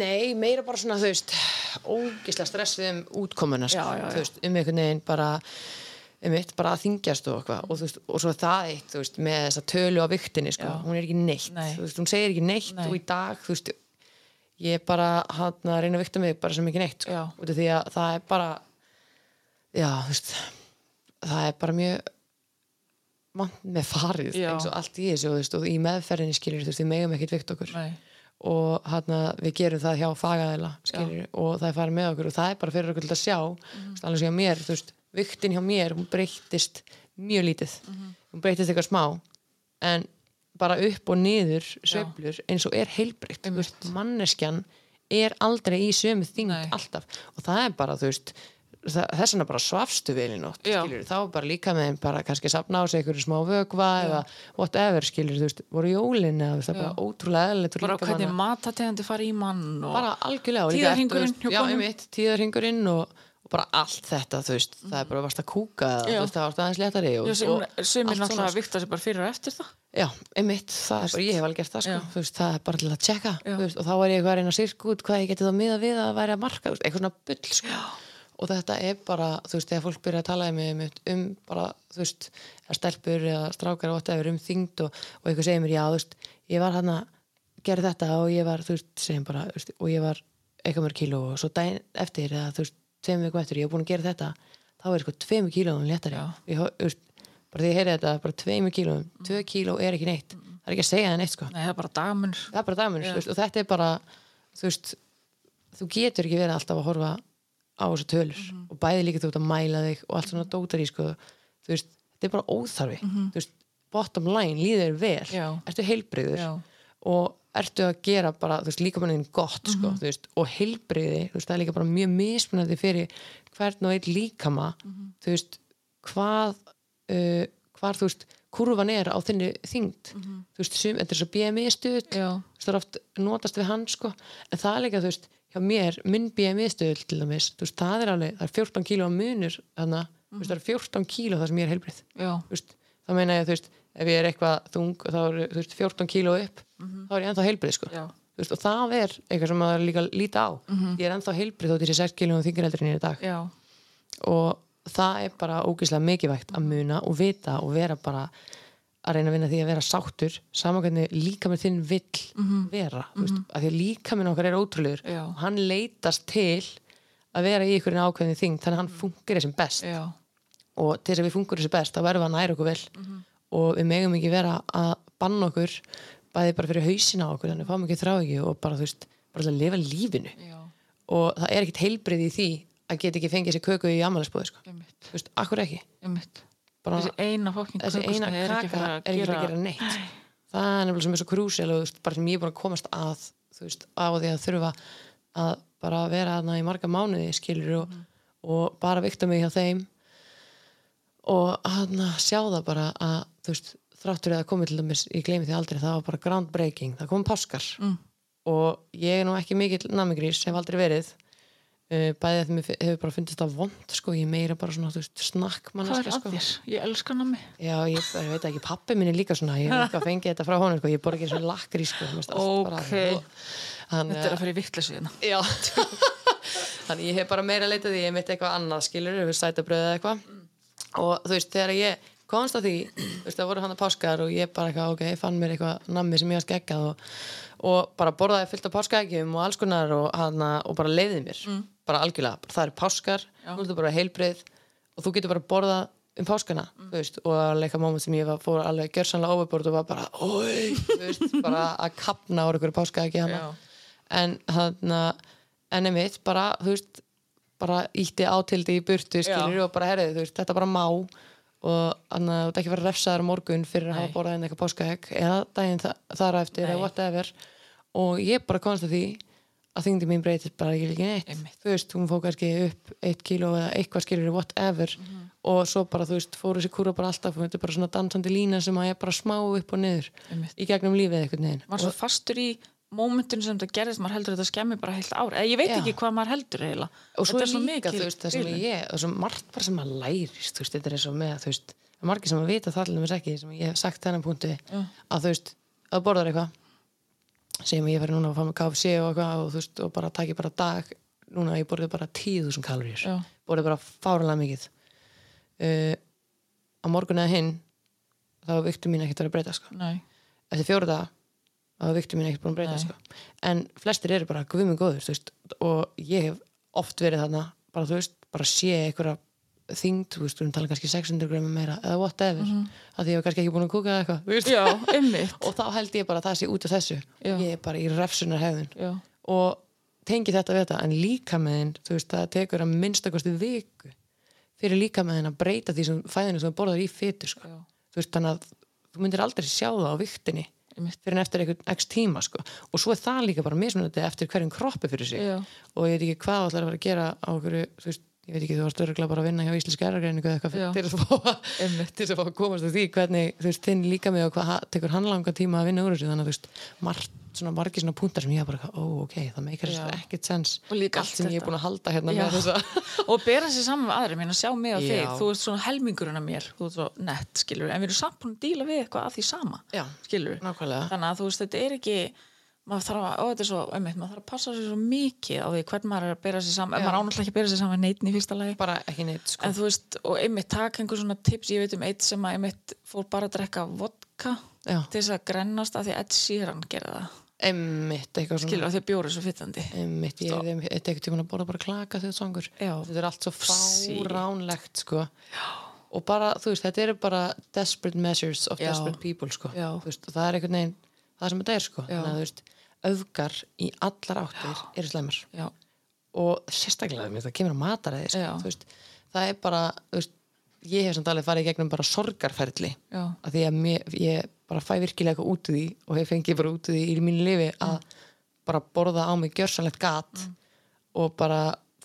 Nei, meira bara svona, þú veist, ógislega stressið um útkomuna, sko, Já, já, já. þú veist, um einhvern veginn bara, um eitt bara að þingjast og eitthvað, og þú veist, og svo það eitt, þú veist, með þessa tölu á viktinni, sko, Já. hún er ekki neitt, Nei. þú veist, hún segir ekki neitt Nei. og í dag, þú veist, ég er bara hann að reyna að vikta mig bara sem ekki neitt, sko, Já. út af því að það er bara, já, þú veist, það er bara mjög vant með farið, Já. eins og allt í þessu, veist, og í meðferðinni skilur, þú veist, við megum ekkert vikt okkur Nei. og hann við gerum það hjá fagaðila skilur, og það er farið með okkur og það er bara fyrir okkur til að sjá mm -hmm. alveg sem hjá mér, þú veist, viktin hjá mér hún breyttist mjög lítið hún breyttist eitthvað smá en bara upp og niður sveiflur eins og er veist, manneskjan er aldrei í sömu Nei. alltaf. Og það er bara, þú veist þess vegna bara svafstu vel í nótt Já. skilur, þá bara líka með þeim bara kannski safna á sig einhverju smá vögva eða whatever skilur, þú veist, voru jólin eða það er bara ótrúlega eðlilegt bara hvernig matategandi fara í mann og... bara algjörlega já, tíðarhingurinn og og bara allt þetta, þú veist, það er bara varst að kúka Já. þú veist, það varst aðeins léttari og, og sem er náttúrulega vikta sér bara fyrir og eftir það Já, einmitt, það er bara, ég hef alveg gert það sko, þú veist, það er bara til að tjekka veist, og þá er ég eitthvað að reyna að sirka út hvað ég geti þá miða við að væri að marka, veist, eitthvað svona bull sko. og þetta er bara, þú veist, þegar fólk byrja að tala um, um, um bara, þú veist að stelpur eða strákar og whatever um þyngd og, og eitthvað segir mér, já, þú veist ég var hann að gera þetta og ég var, þú veist, segjum bara, þú veist, og ég var eitthvað mörg kíló og svo daginn eftir eða þú veist, tveim vikum eftir, ég hef búin að gera þetta þá er sko tveimur kílóum léttari. Ég, veist, bara því ég heyri þetta, bara tveimur kílóum tvö kíló er ekki neitt, það er ekki að segja það neitt sko, Nei, það er bara er dæmur veist, og þetta er bara, þú veist þú getur ekki verið alltaf að horfa á þessu tölur og bæði líka þú ert að mæla þig og allt svona dótar í sko, veist, þetta er bara óþarfi. Veist, bottom line, líður vel. Ertu heilbriður og ertu að gera bara, þú veist, líka mannin gott sko, þú veist, og heilbriði þú veist, það er líka bara mjög mismunandi fyrir hvern og einn líkama þú veist, hvað uh, hvar, þú veist, kurvan er á þinni þyngd, þú veist, sum, þetta er svo BMI stuð, Já. þú veist, það er oft notast við hann, sko, en það er líka, þú veist hjá mér, minn BMI stuð til dæmis, þú veist, það er alveg, það er 14 kíló á munur, þannig, að, þú veist, það er 14 kíló það sem ég er heilbrið, þú veist þá meina ég, þú veist, ef ég er eitthvað þung þá er, þú veist, 14 kíló upp þá er ég ennþá heilbrið, sko. Veist, og það er eitthvað sem maður líka að líta á. Ég er ennþá heilbrið þótt ég sé 6 kílóum þingur heldur en ég er í dag. Já. og það er bara ógeðslega mikilvægt að muna og vita og vera bara að reyna að vinna því að vera sáttur saman hvernig líka með þinn vill vera, þú veist, af því að líka minn okkar er ótrúlegur Já. og hann leitast til að vera í ykkur ákveðin þing þannig að hann funkar sem best. Já. og til þess að við fungurum þessi best þá verðum við að næra okkur vel og við megum ekki vera að banna okkur bæði bara fyrir hausina á okkur þannig að fáum ekki þrá ekki og bara þú veist bara að lifa lífinu. Já. og það er ekkit heilbrið í því að geta ekki fengið sér köku í amælisbúði sko. Þú veist, akkur ekki? Bara Þessi eina fokkin þessi eina kaka er ekki að gera neitt. Það er nefnilega sem er svo krúsjál og bara sem ég er búin að komast að þú veist, á því að þurfa að bara vera aðna í marga mánuði skilur og, og bara vikta mig hjá þeim og að sjá það bara að þú veist, þráttur eða komið til dæmis ég gleymi því aldrei, það var bara groundbreaking það kom páskar Mm. og ég er nú ekki mikill namigrís hef aldrei verið uh, bæðið að mér hefur bara fundist það vond sko, ég er meira bara svona, veist, snakk Hvað er að sko. þér? Ég elska nammi. Já, ég, ég veit ekki, pappi minn er líka svona ég hef eitthvað fengið þetta frá honum, sko, ég borði ekki svona lakri sko, Ok. Þannig Þetta er að- að fyrir vittleysu hérna. Já [laughs] Þannig ég hef bara meira leitað því ég mitt eitthvað annað skilur, sætabröð eða eitthvað og þú veist, þegar ég komst að því, þú veist, það voru hann að páskar og ég bara eitthvað, ok, fann mér eitthvað nammi sem ég var skeggjað og, og bara borðaði fullt af páskaeggjum og alls konar og, hana, og bara leiði mér bara algjörlega, bara, það eru páskar Já. þú veist, bara heilbrið og þú getur bara borðað um páskana, þú veist, og að leika moment sem ég var, fór alveg gjörsanlega overbord og var bara, oi, þú veist, [laughs] bara að kapna á einhverju páskaeggi hana Já. en hann en einmitt bara, þú veist bara ítti átildi í burtu skilur og bara herrið, þú veist, þetta bara má og þannig að þú ert ekki verið refsaður á morgun fyrir að Nei. hafa borðað inn eitthvað páskaegg eða daginn þa þar eftir eða whatever og ég bara komst að því að þyngdi mín breytist bara ekki líka neitt Einmitt. þú veist, hún fóð kannski upp eitt kíló eða eitthvað skilur whatever Mhm. og svo bara, þú veist, fóru þessi kúra bara alltaf og þetta er bara svona dansandi lína sem að ég bara smá upp og niður Einmitt. í gegnum lífið eitthvað neginn Var svo fastur í mómentinu sem þetta gerðist, maður heldur þetta skemmi bara heilt ár. Eða ég veit Já. ekki hvað maður heldur eiginlega. og svo er líka, þú veist, það sem ég og svo margt bara sem maður lærist, veist, þetta er eins og með, þú veist, er margir sem að vita það alveg ekki, sem ég hef sagt þennan punktu Já. að þú veist, að borðar eitthvað að ég færi núna að fá mig KFC og eitthvað og þú veist, og bara taki bara dag núna ég borðið bara 10.000 kaloríur Já. borðið bara fáralega mikið uh, á morgun eða hinn þá er viktum mín ekkert að breyta sko. Eftir fjóra daga er viktum mín ekkert búin að breyta sko. en flestir eru bara guðminn góður veist, og ég hef oft verið þarna bara þú veist, bara sé einhverja þyngd, þú veist, við erum talað kannski 600 grömmum meira eða whatever, mm -hmm. að því ég hef kannski ekki búin að kúka eða eitthvað, [laughs] og þá held ég bara að það sé út af þessu Já. ég er bara í refsunar hefðun og tengi þetta við þetta en líka með þinn, þú veist, það tekur að minnstakosti viku fyrir líka með þinn að breyta því sem fæðinu sem þú borðar í fytu sko. Þú veist, þannig að þú myndir aldrei sjá það á viktinni. Fyrir en eftir einhvern x tíma sko. og svo er það líka bara mismunandi eftir hverjum kroppi fyrir sig Já. og ég veit ekki hvað það ætlar að fara að gera á okkur, þú veist, ég veit ekki, þú varst örgulega bara að vinna hjá Íslenski eragreiningu eða eitthvað til þess að fá að, að að komast að því hvernig, þú veist, þinn líka mig og hvað tekur hann langa tíma að vinna úr þessu? Þannig að þú veist, margt, svona margir svona punktar sem ég bara, ó, ok, það meikar ekkert sens allt sem ég er þetta. búin að halda hérna Já. með þessa [laughs] og bera sér saman við aðri, minna sjá mig og þig. Já. þú ert svona helmingurinn af mér. Þú ert svo nett, skilur, en við erum samt búin að díla við eitthvað Já, er maður þarf að, ó, þetta er svo, einmitt, maður þarf að passa sér svo mikið á því hvern maður er að bera sér saman Já. maður ánáttúrulega ekki að bera sér saman neitin í fyrsta lagi bara ekki neitt, sko en þú veist, og einmitt taka einhver svona tips, ég veit um eitt sem að einmitt fór bara að drekka vodka Já. til þess að grennast að því Ed Sheeran gerði það, Emmitt, eitthvað svona skilur, því að bjóri svo fytandi Einmitt, ég er eitthvað tíma að borða bara klaka þegar sangur Já. þetta er allt svo fáránlegt sko. og bara, þú veist, þetta eru bara desperate measures of Já. desperate people sko. Já. Veist, það er einhvern veginn það sem þetta er, sko. Já. þannig að þú veist öfgar í allar áttir eru slæmar já, og sérstaklega það kemur. Já. Þú veist, það er bara, veist ég hef samt alveg farið í gegnum bara sorgarferli já, að því að mér, ég bara fæ virkilega eitthvað út úr því og hef fengið bara út úr því í mínu lifi að bara borða á mig gjörsanlegt gat og bara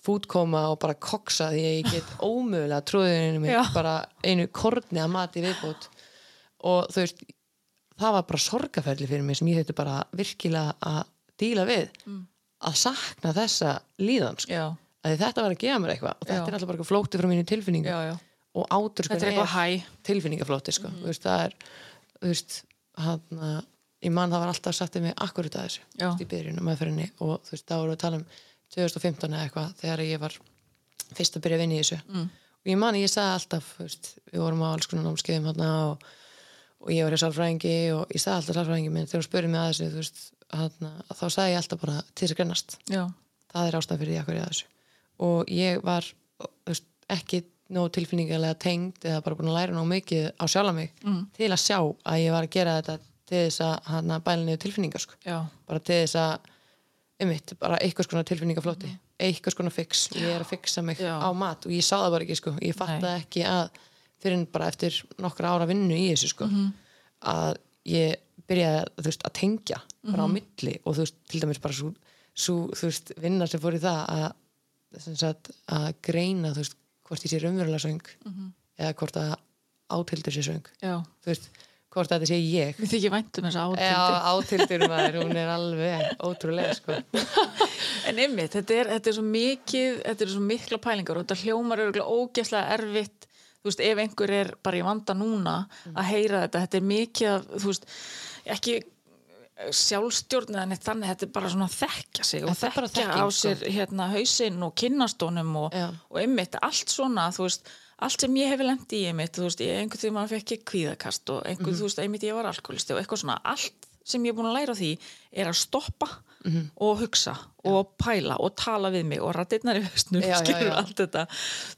fútkoma og bara koksa því að ég get [laughs] ómögulega trúðinu mig Já. bara einu korni að mati viðbót og þú veist það var bara sorgaferli fyrir mig sem ég þetta bara virkilega að díla við að sakna þessa líðan sko. að þetta var að gefa mér eitthvað og þetta Já. er alltaf bara flótið frá mínu tilfinningu já, og átur þetta er eitthvað hæ tilfinningaflóti sko. veist, það er veist, hann ég man það var alltaf sagt um mig akkurat að þessu veist, í byrjunum meðferðinni og þú veist, þá vorum við að tala um 2015 eða eitthvað þegar ég var fyrst að byrja að vinna í þessu mm. og ég man, ég sagði alltaf veist, við vorum á alls konar námskeiðum og, og ég var hjá sálfræðingi og ég sagði alltaf sálfræðingi minn þegar hún spurði mig að þessu veist, hana, þá sagði ég alltaf bara til þess að grennast já, það er ástæðan fyrir því að hverja þessu og ég var veist, ekki nóg tilfinningarlega tengd eða bara búin að læra nóg mikið á sjálfa mig mm. til að sjá að ég var að gera þetta til þess að að bæla niður tilfinningar sko. já, bara til þess að einmitt, bara eitthvað skona tilfinningaflóti mm. eitthvað skona fix, ég er að fixa mig Já. á mat og ég sá það bara ekki sko. ég að fyrir bara eftir nokkra ára vinnu í þessu sko, að ég byrjaði veist, að tengja bara á milli og þú veist, til dæmis bara svo, svo þú veist, vinna sem fór í það að, sagt, að greina þú veist, hvort ég sé raunverulega söng eða hvort að átildur sé söng. Já. Þú veist, hvort að þetta sé ég. Mér þykir væntum þess að Já, átildi átildur maður, hún er alveg ótrúlega sko. [laughs] En einmitt, þetta þetta er svo mikið þetta er svo mikla pælingar og þetta hljómar er ógeðslega erfitt þú veist, ef einhver er bara í vanda núna að heyra þetta, þetta er mikið af, þú veist, ekki sjálfstjórn eða neitt þannig þetta er bara svona að þekkja sig og þekkja þekking, á sko. sér hérna hausinn og kynnastónum og, og einmitt, allt svona þú veist, allt sem ég hef lendi í einmitt þú veist, ég einhvern tímann maður fekk ég kvíðakast og einhver, Mhm. þú veist, einmitt ég var alkoholisti og eitthvað svona, allt sem ég er búin að læra því er að stoppa Mhm. og hugsa og pæla og tala við mig og rættirnar í já, skilur allt þetta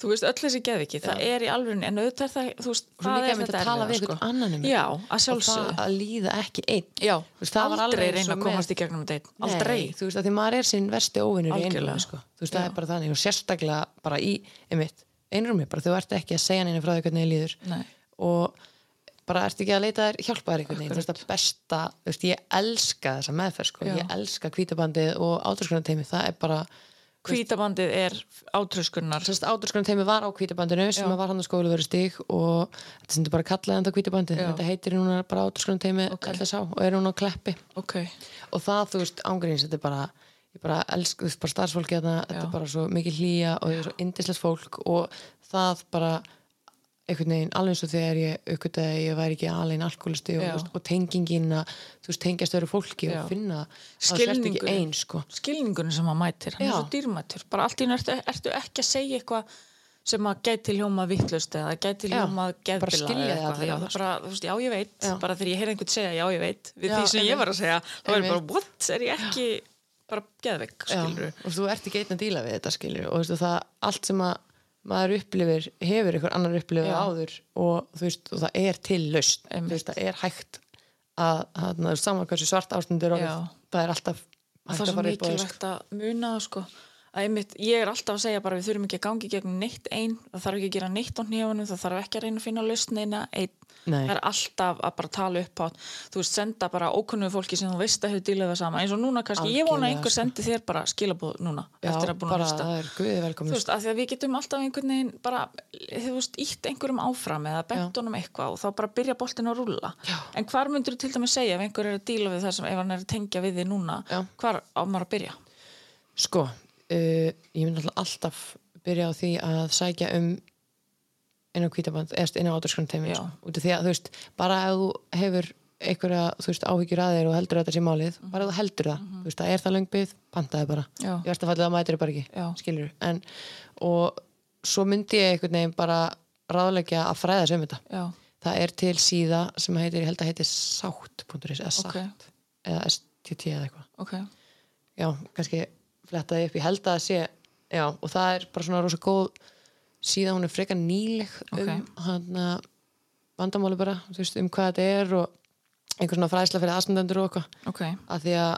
þú veist, öll þessi geðviki, það er í alvörunni en auðvitað það, þú veist, svo það er þetta að tala við sko. einhvern annan um þetta. og það að líða ekki einn já, veist, það var aldrei alveg reyna að komast í gegnum þetta einn aldrei, þú veist að því maður er sinn versti óvinnur í einrúmi sko. þú veist það Já. er bara þannig og sérstaklega bara í einmitt, einrúmi, bara þú ert ekki að segja neina frá því hvernig þið líður Nei. og bara ert ekki að leita þér hjálpaðar einhvern veginn, þú veist að besta þú veist, ég elska þessa meðferð sko. Já. ég elska kvítabandið og áturskunarteimi það er bara, hvítabandið er átröskunnar þess að áturskunarteimi var á kvítabandinu sem Já. var hann á skólu verið stig og þetta sem bara kallaði enda kvítabandið Já. þetta heitir núna bara áturskunarteimi Ok. okay. og er hún á kleppi ok, og það þú veist ángríns þetta er bara ég bara elsk, þú veist bara starfsfólki þetta er bara svo mikið hlýja og þetta er það einhvern veginn alveg eins og þegar ég aukvitaði að ég væri ekki alveg alkoholisti og, og tengingin að þú veist tengjast öru fólki Já. og finna að það sért ekki eins sko. skilningunum sem maður mætir hann er svo dýrmætur, bara allt í einu ertu, ertu ekki að segja eitthvað sem að gæti hljóma vittlust eða gæti hljóma geðbila allir já, ég veit. Já. bara þegar ég heyr einhvern segja já ég veit. Við Já, því sem ég var að segja, þá er ég bara what, er ég ekki bara geðveik, skilur og þú ert ekki einn að díla við þetta skilur og þú veist, og það allt sem að maður upplifir hefur einhver annar upplifir Já. áður og þú veist og það er til laust þú veist það er hægt að, að, saman hversu svart ástundur og það er alltaf það hægt er að svo fara upp á þess mikilvægt að muna það, sko einmitt, ég er alltaf að segja bara við þurfum ekki að gangi gegn neitt einn það þarf ekki að gera neitt á nýjónum, það þarf ekki að reyna að finna lausnina einn, Nei. það er alltaf að bara tala upp á, þú veist, senda bara ókunnugu fólki sem þú veist að hefur dílað það sama eins og núna kannski, ég vona Algjörlega, einhver sko. sendi þér bara skilabóð núna Já, eftir að búin að hlusta þú veist, af því að við getum alltaf einhvern veginn bara, þú veist, ítt einhverjum áfram eða bent honum eitthvað og þá bara byrja boltin að rúlla. Já. En hvar myndur þú til dæmis segja ef einhver er að díla við það sem ef hann er að tengja við þig núna, hvar á maður að byrja? Sko, uh, ég myndi alltaf byrja á því að sækja um inn á kvítaband, eða inn á Já. sko. út af því að þú veist, bara ef þú hefur einhverja, þú veist, áhyggjur að þér og heldur að þetta sé málið, bara ef þú heldur það þú veist, það er það löngbyð, pantaði bara Já. ég verðst að fallið að mætir bara ekki, Já. skilur en, og svo myndi ég einhvern veginn bara ráðleggja að fræða sig um þetta Já, það er til síða sem heitir, ég held að heitir sátt.is eða sátt, Ok. eða STT eða eitthvað ok, já, kannski flettaði upp, ég held að það sé já, og það er bara svona rosa góð síðan hún er frekar nýleg um hann vandamáli bara, þú veist, um hvað þetta er og einhver svona fræðsla fyrir aðstandendur og eitthvað, ok. af því að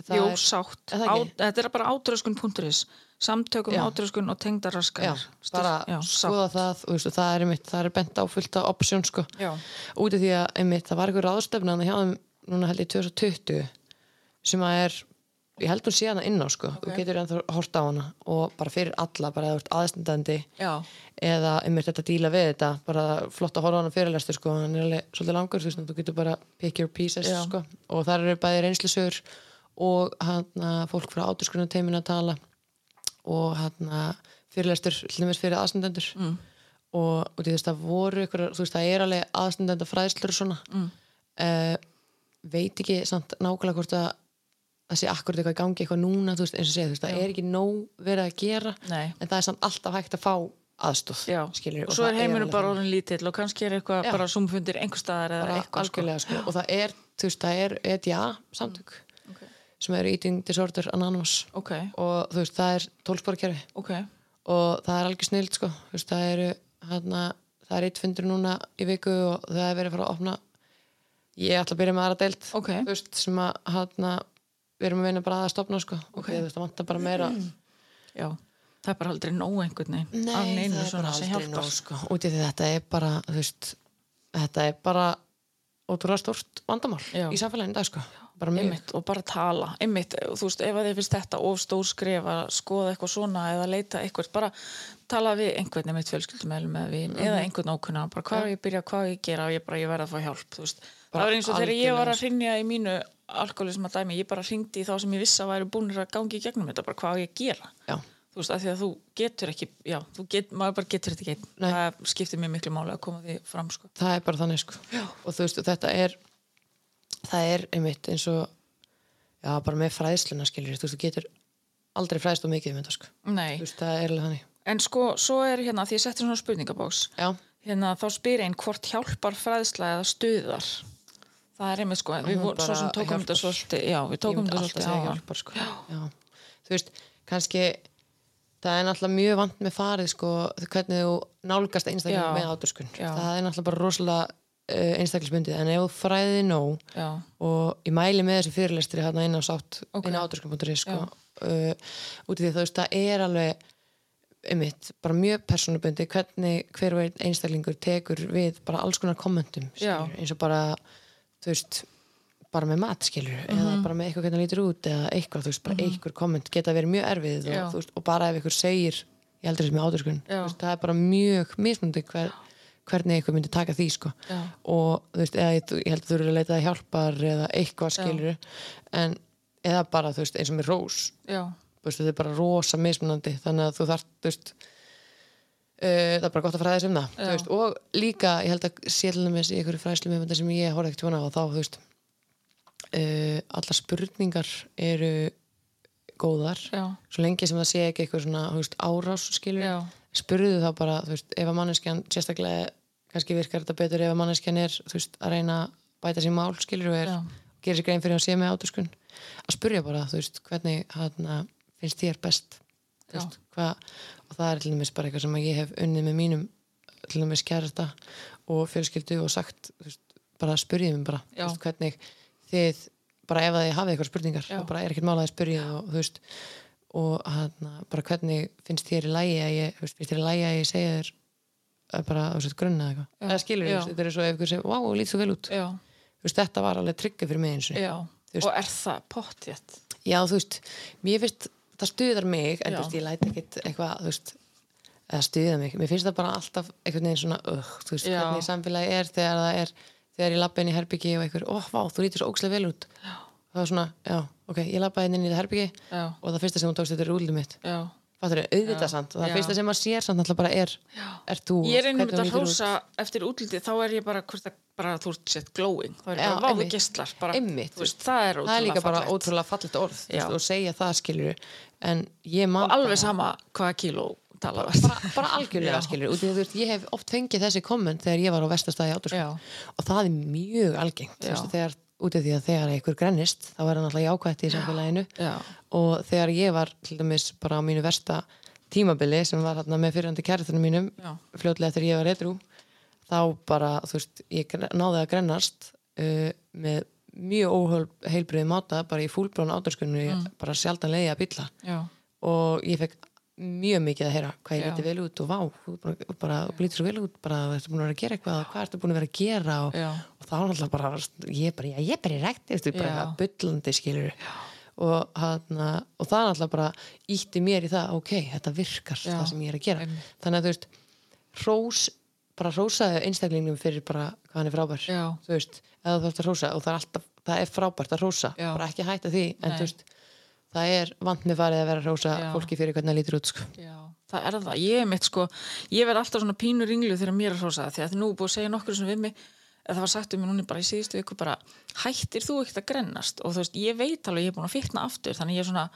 það er, sátt. Er Á, þetta er bara átröskun.is samtökum Já. átröskun og já, tengdarraskar. bara já, skoða sátt. það og, veist, og það er einmitt, það er bent á fullt af option sko, Já, út af því að einmitt, það var einhver ráðstefna hjá þeim, núna held ég 2020 sem að er ég held hún sé hana inn á sko, þú getur ennþá hort á hana og bara fyrir alla, bara eða já, eða einmitt þetta díla við þetta bara flott að horfa á hana fyrirlestur sko. Hann er alveg svolítið langur, þú þú getur bara pick your pieces Já. sko. Og þar eru bæði reynslusögur og hann fólk frá áturskunum teimin að tala og hann fyrirlestur hlumist fyrir aðstandendur. Mm. og, og það voru ykkur, þú veist, það er alveg aðstandenda fræðslur og svona. Mm. veit ekki samt nákvæmlega hvort að það sé akkurat eitthvað í gangi eitthvað núna, veist, eins og segja, þú veist, það er ekki nóg verið að gera, Nei. en það er samt alltaf hægt að fá aðstóð, já. skilur og svo er heiminu bara orðin lítill og kannski er eitthvað Já. bara sumfundir einhver staðar eða eitthvað sko. sko. og það er, þú veist, það er EDA samtök, Ok. sem er Eating Disorder Anonymous Ok, og þú veist, það er tólsporkerfi ok, og það er algjör snild, sko þú veist, það eru, hérna það er eitt fundur núna í viku og það er verið að fara að opna ég ætla að byrja með aðra þú veist, sem að, hérna við erum að vinna bara að stopna, sko og þú veist, það vantar bara meira já. Það er bara aldrei nóg einhvern veginn. Nei, af neinu það er svona bara sem aldrei hjálpar. nóg sko. út í því þetta er bara veist, þetta er bara ótrúlega stórt vandamál Já. í samfélaginu dag sko. bara einmitt, og bara tala einmitt, þú veist, ef þið finnst þetta of stór skref að skoða eitthvað svona eða leita eitthvað, bara tala við einhvern einmitt fjölskyldumælum eða við Mhm. eða einhvern ókunna, bara hvað er ég byrja, hvað ég gera og ég bara, ég verð að fá hjálp, þú veist það var eins og þegar ég var að hrinja í mínu alkoholism að dæmi, ég bara hringdi í þá sem ég vissi að væri búinir að gangi í gegnum þetta, bara hvað ég gera? Já, þú veist, af því að þú getur ekki já, þú get, maður bara getur þetta ekki. Nei. það skiptir mér miklu máli að koma því fram sko. það er bara þannig sko. og þú veist, þetta er það er einmitt eins og já, bara með fræðsluna skilur þú veist, þú getur aldrei fræðst og mikið um þetta sko. Nei, þú veist, það er alveg þannig. En sko, svo er hérna því ég setti svona spurningabóks já, hérna þá spyr einn hvort hjálpar fræðsla eða stuðar það er einmitt sko, við vorum svo sem tókum þetta svolítið já, við tókum þetta svolítið segja á hjálpar sko. já. þú veist, kannski það er náttúrulega mjög vant með farið sko, hvernig þú nálgast einstaklega með áturskun það er náttúrulega bara rosalega uh, einstaklisbundið, en ef þú fræðið nóg já, og ég mæli með þessu fyrirlestri hérna inn á sátt, Ok. inn á áturskun.is sko, uh, út í því þú veist, það er alveg einmitt, bara mjög persónubundi hvernig hver og einn einstaklingur tekur við bara alls konar kommentum eins og bara þú veist, bara með mat skilur eða Mhm. bara með eitthvað hvernig það lítur út eða eitthvað, þú veist, bara einhver komment geta verið mjög erfið Já. og, veist, og bara ef einhver segir ég heldur þess með Já. veist, það er bara mjög mismundi hver, hvernig einhver myndi taka því sko Já. og þú veist, eða, ég, ég held að þú eru að leita að hjálpar eða eitthvað skilur en eða bara, þú veist, eins og með rós já, þú veist, þetta er bara rosa mismunandi þannig að þú þarf, þú veist það er bara gott að fræðis um það veist, og líka, ég held að sérlega með í einhverju fræðslu með þetta sem ég horfði ekkert svona á þá, þú veist. Uh, allar spurningar eru góðar já, svo lengi sem það sé ekki eitthvað svona veist, árás skilur Já. spurðu þá bara, þú veist, ef að manneskjan sérstaklega, kannski virkar þetta betur ef að manneskjan er, þú veist, að reyna að bæta sér mál, skilur og er gerir sér grein fyrir að sé með átuskun að spurja bara, þú veist, hvernig hana, finnst þér best. Veist, hva, og það er til dæmis bara eitthvað sem ég hef unnið með mínum til dæmis kærasta og fjölskyldu og sagt, veist, bara spurjið mér bara, veist, hvernig þið bara ef að þið hafið eitthvað spurningar Já. þá bara er ekkert mál að þið spurjið og þú veist og hana, bara hvernig finnst þér í lægi að ég, finnst þér í lægi að ég segja þér að bara grunna eða eitthvað? Eða skilur þér, þetta er svo ef ykkur segir, wow, þú lít svo vel út. Veist, þetta var alveg tryggja fyrir mig eins og. Og er það pottjætt já, þú veist, mér finnst það stuðar mig, en veist, ég læt ekkit eitthvað, veist eða stuða mig, mér finnst það bara alltaf einhvern veginn svona, uh, þú veist, Já. hvernig samfélagi er þegar það er, þegar ég labba inn í herbyggi og einhver, ó, vá, þú lítur svo ókslega vel út já. það var svona, já, ok, ég labbaði inn í það herbyggi Já. og það fyrsta sem hún tókst þetta er útlum mitt já Fattur þau, auðvitað samt og það fyrsta sem maður sér samt alltaf bara er er þú, Ég reynir hvernig með að hrósa eftir útliti þá er ég bara, hvort það bara þú ert sett glowing þá er Já, bara váðu gistlar bara, veist, það er það er líka bara ótrúlega fallet orð veist, og segja það skilur og alveg sama hvaða kíló bara, bara [laughs] algjörlega skilur veist, ég hef oft fengið þessi komment þegar ég var á vestastæði átur Já. og það er mjög algengt veist, þegar, út af því að þegar einhver grennist þá er hann alltaf jákvætt í samfélaginu Já. og þegar ég var til dæmis bara á mínu versta tímabili sem var hérna með fyrirhandi kærþunum mínum Já. fljótlega þegar ég var edru þá bara, þú veist, ég náði að grennast uh, með mjög óheilbriði máta bara í fúlbrón áturskunni, Mm. bara sjaldan leiði að bylla Já. og ég fekk mjög mikið að heyra hvað ég liti vel út og vá, þú bara, bara þú lítur svo vel út, bara þú ert búin að vera að gera eitthvað hvað ertu búin að vera að gera og, og þá er alltaf bara, ég er bara, ég er bara í rekti, þú veist, bara bullandi skilur og, hana, og það er alltaf bara ítti mér í það, ok, þetta virkar Já. það sem ég er að gera, Einmitt. þannig að þú veist hrós, bara hrósaðu einstaklingum fyrir bara hvað hann er frábær Já. þú veist, eða þú þarfst að hrósa og það er alltaf, það er frábært að hrósa Já. bara ekki hætta því, en það er vant með farið að vera hrósa Já. fólki fyrir hvernig það lítur út sko. Já, það er það. Ég er mitt sko, ég verð alltaf svona pínu ringlu þegar mér er hrósað því að nú er búið að segja nokkur sem við mig það var sagt um mig núna bara í síðustu viku bara hættir þú ekkert að grennast og þú veist, ég veit alveg ég er búin að fitna aftur þannig ég er svona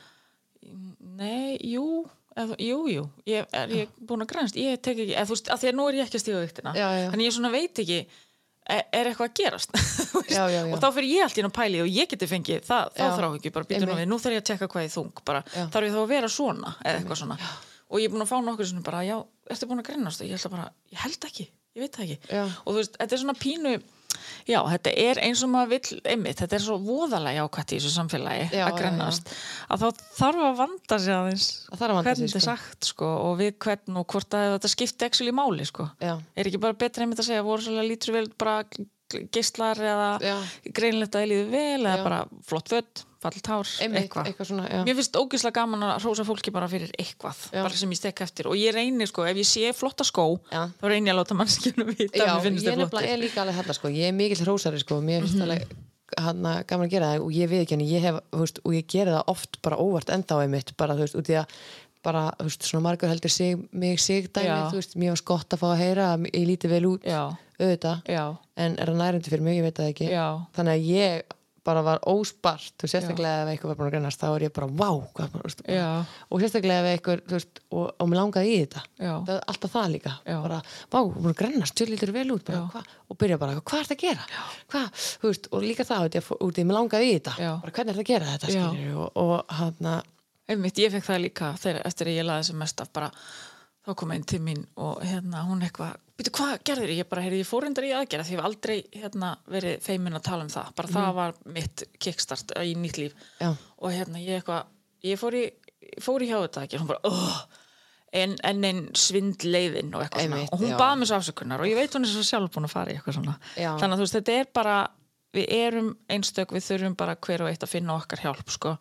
nei, jú eða, jú, jú, ég er ég búin að grennast ég tek ekki, eða þú veist, að því að nú er ég ekki að stíða viktina þannig ég svona veit ekki er, er eitthvað að gerast? [laughs] Já, já, já. og þá fyrir ég allt einu að pæli og ég geti fengið, það, þá þrá ekki bara býtum Einmitt. við, nú þarf ég að tekka hvað ég þung bara, þarf ég þá að vera svona eða eitthvað svona. Og ég er búin að fá nokkur svona bara, já, ertu búin að grennast og ég held bara, ég held ekki, ég veit það ekki. Og þú veist, þetta er svona pínu já, þetta er eins og maður vill einmitt, þetta er svo voðalega jákvætt í þessu samfélagi Já, að já, grennast að þá þarf að vanda sig aðeins þarf að vanda hvernig þetta er sko. sagt sko, og við hvern og hvort að þetta skipti actually máli sko. Er ekki bara betra einmitt að segja voru svolítið lítur vel bara geislar eða Já. greinlegt að líði vel eða Já. bara flott född, fallit hár eitthvað eitthvað svona. Mér finnst ógislega gaman að hrósa fólki bara fyrir eitthvað, Já. bara sem ég stekka eftir og ég reynir sko, ef ég sé flotta skó þá reynir ég að láta mannskjönu vita að mér ég finnst þið nefnilega flottir er líka alveg þetta sko, ég er mikill hrósari sko, mér finnst alveg hann gaman að gera það og ég við ekki henni, ég hef, þú veist, og ég gera það oft bara óvart enda á einmitt, bara þú veist, út í að bara, þú veist, svona margur heldur sig, mig sig dæmi, Já. þú veist, mér var gott að fá að heyra að ég líti vel út, Já, auðvitað já, en er það nærandi fyrir mig, ég veit það ekki. Já, þannig að ég bara var óspart og sérstaklega ef eitthvað var búin að grennast þá er ég bara, vá, hvað, þú veist, og sérstaklega ef eitthvað, þú veist, og, og mér langaði í þetta. Það er alltaf það líka bara, hún er að grennast, tjóð lítur vel út bara, hva? og byrja bara, hvað er þetta að gera? Hvað, þú veist, og líka það út í að- mér langaði í þetta, bara hvernig er þetta að gera þetta skilur, og, og hann einmitt, ég fekk það líka þegar, eftir að ég laði sem mest af bara þá kom einn til mín og hérna hún eitthvað, býtu hvað gerðir ég? Ég bara, heyrði, ég fór reyndar í aðgerða því ég hef aldrei hérna, verið feimin að tala um það. Bara það var mitt kickstart í nýtt líf. Já. og hérna ég eitthvað ég fór í, fór í hjá þetta og hún bara, oh, en, en einn svindleiðin og eitthvað svona. Og hún baði mér svo afsökunar og ég veit hún er svo sjálf búin að fara í eitthvað svona. Já. þannig að þú veist, þetta er bara við erum einstök, við þurfum bara hver og eitt að finna okkar hjálp, sko.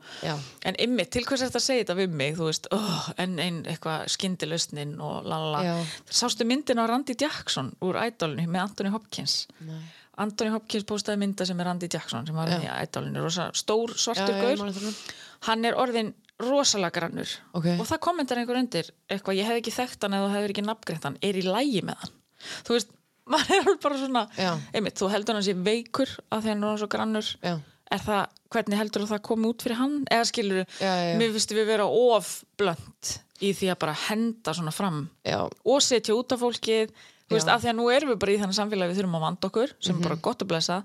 En ymmið, til hvers er þetta að segja þetta við mig þú veist, oh, en einn eitthvað skyndilausnin og lalala sástu myndin á Randy Jackson úr Idolinu með Anthony Hopkins? Nei. Anthony Hopkins postaði mynda sem er Randy Jackson sem var í Idolinu, rosa stór svartur gaur. hann er orðin rosalega grannur. Ok. og það kommentar einhver undir eitthvað, ég hef ekki þekkt hann eða hefur ekki nafngreitt hann er í lægi með hann? Þú veist, maður er alveg bara svona einmitt, þú heldur hann sé veikur af því hann er svo grannur Já. er það, hvernig heldur það komi út fyrir hann eða skilur, já. mér finnst við vera of blönd í því að bara henda svona fram Já. og setja út af fólkið þú veist, af því að nú erum við bara í þannig samfélagi við þurfum að vanda okkur, sem Mhm. er bara gott að blessa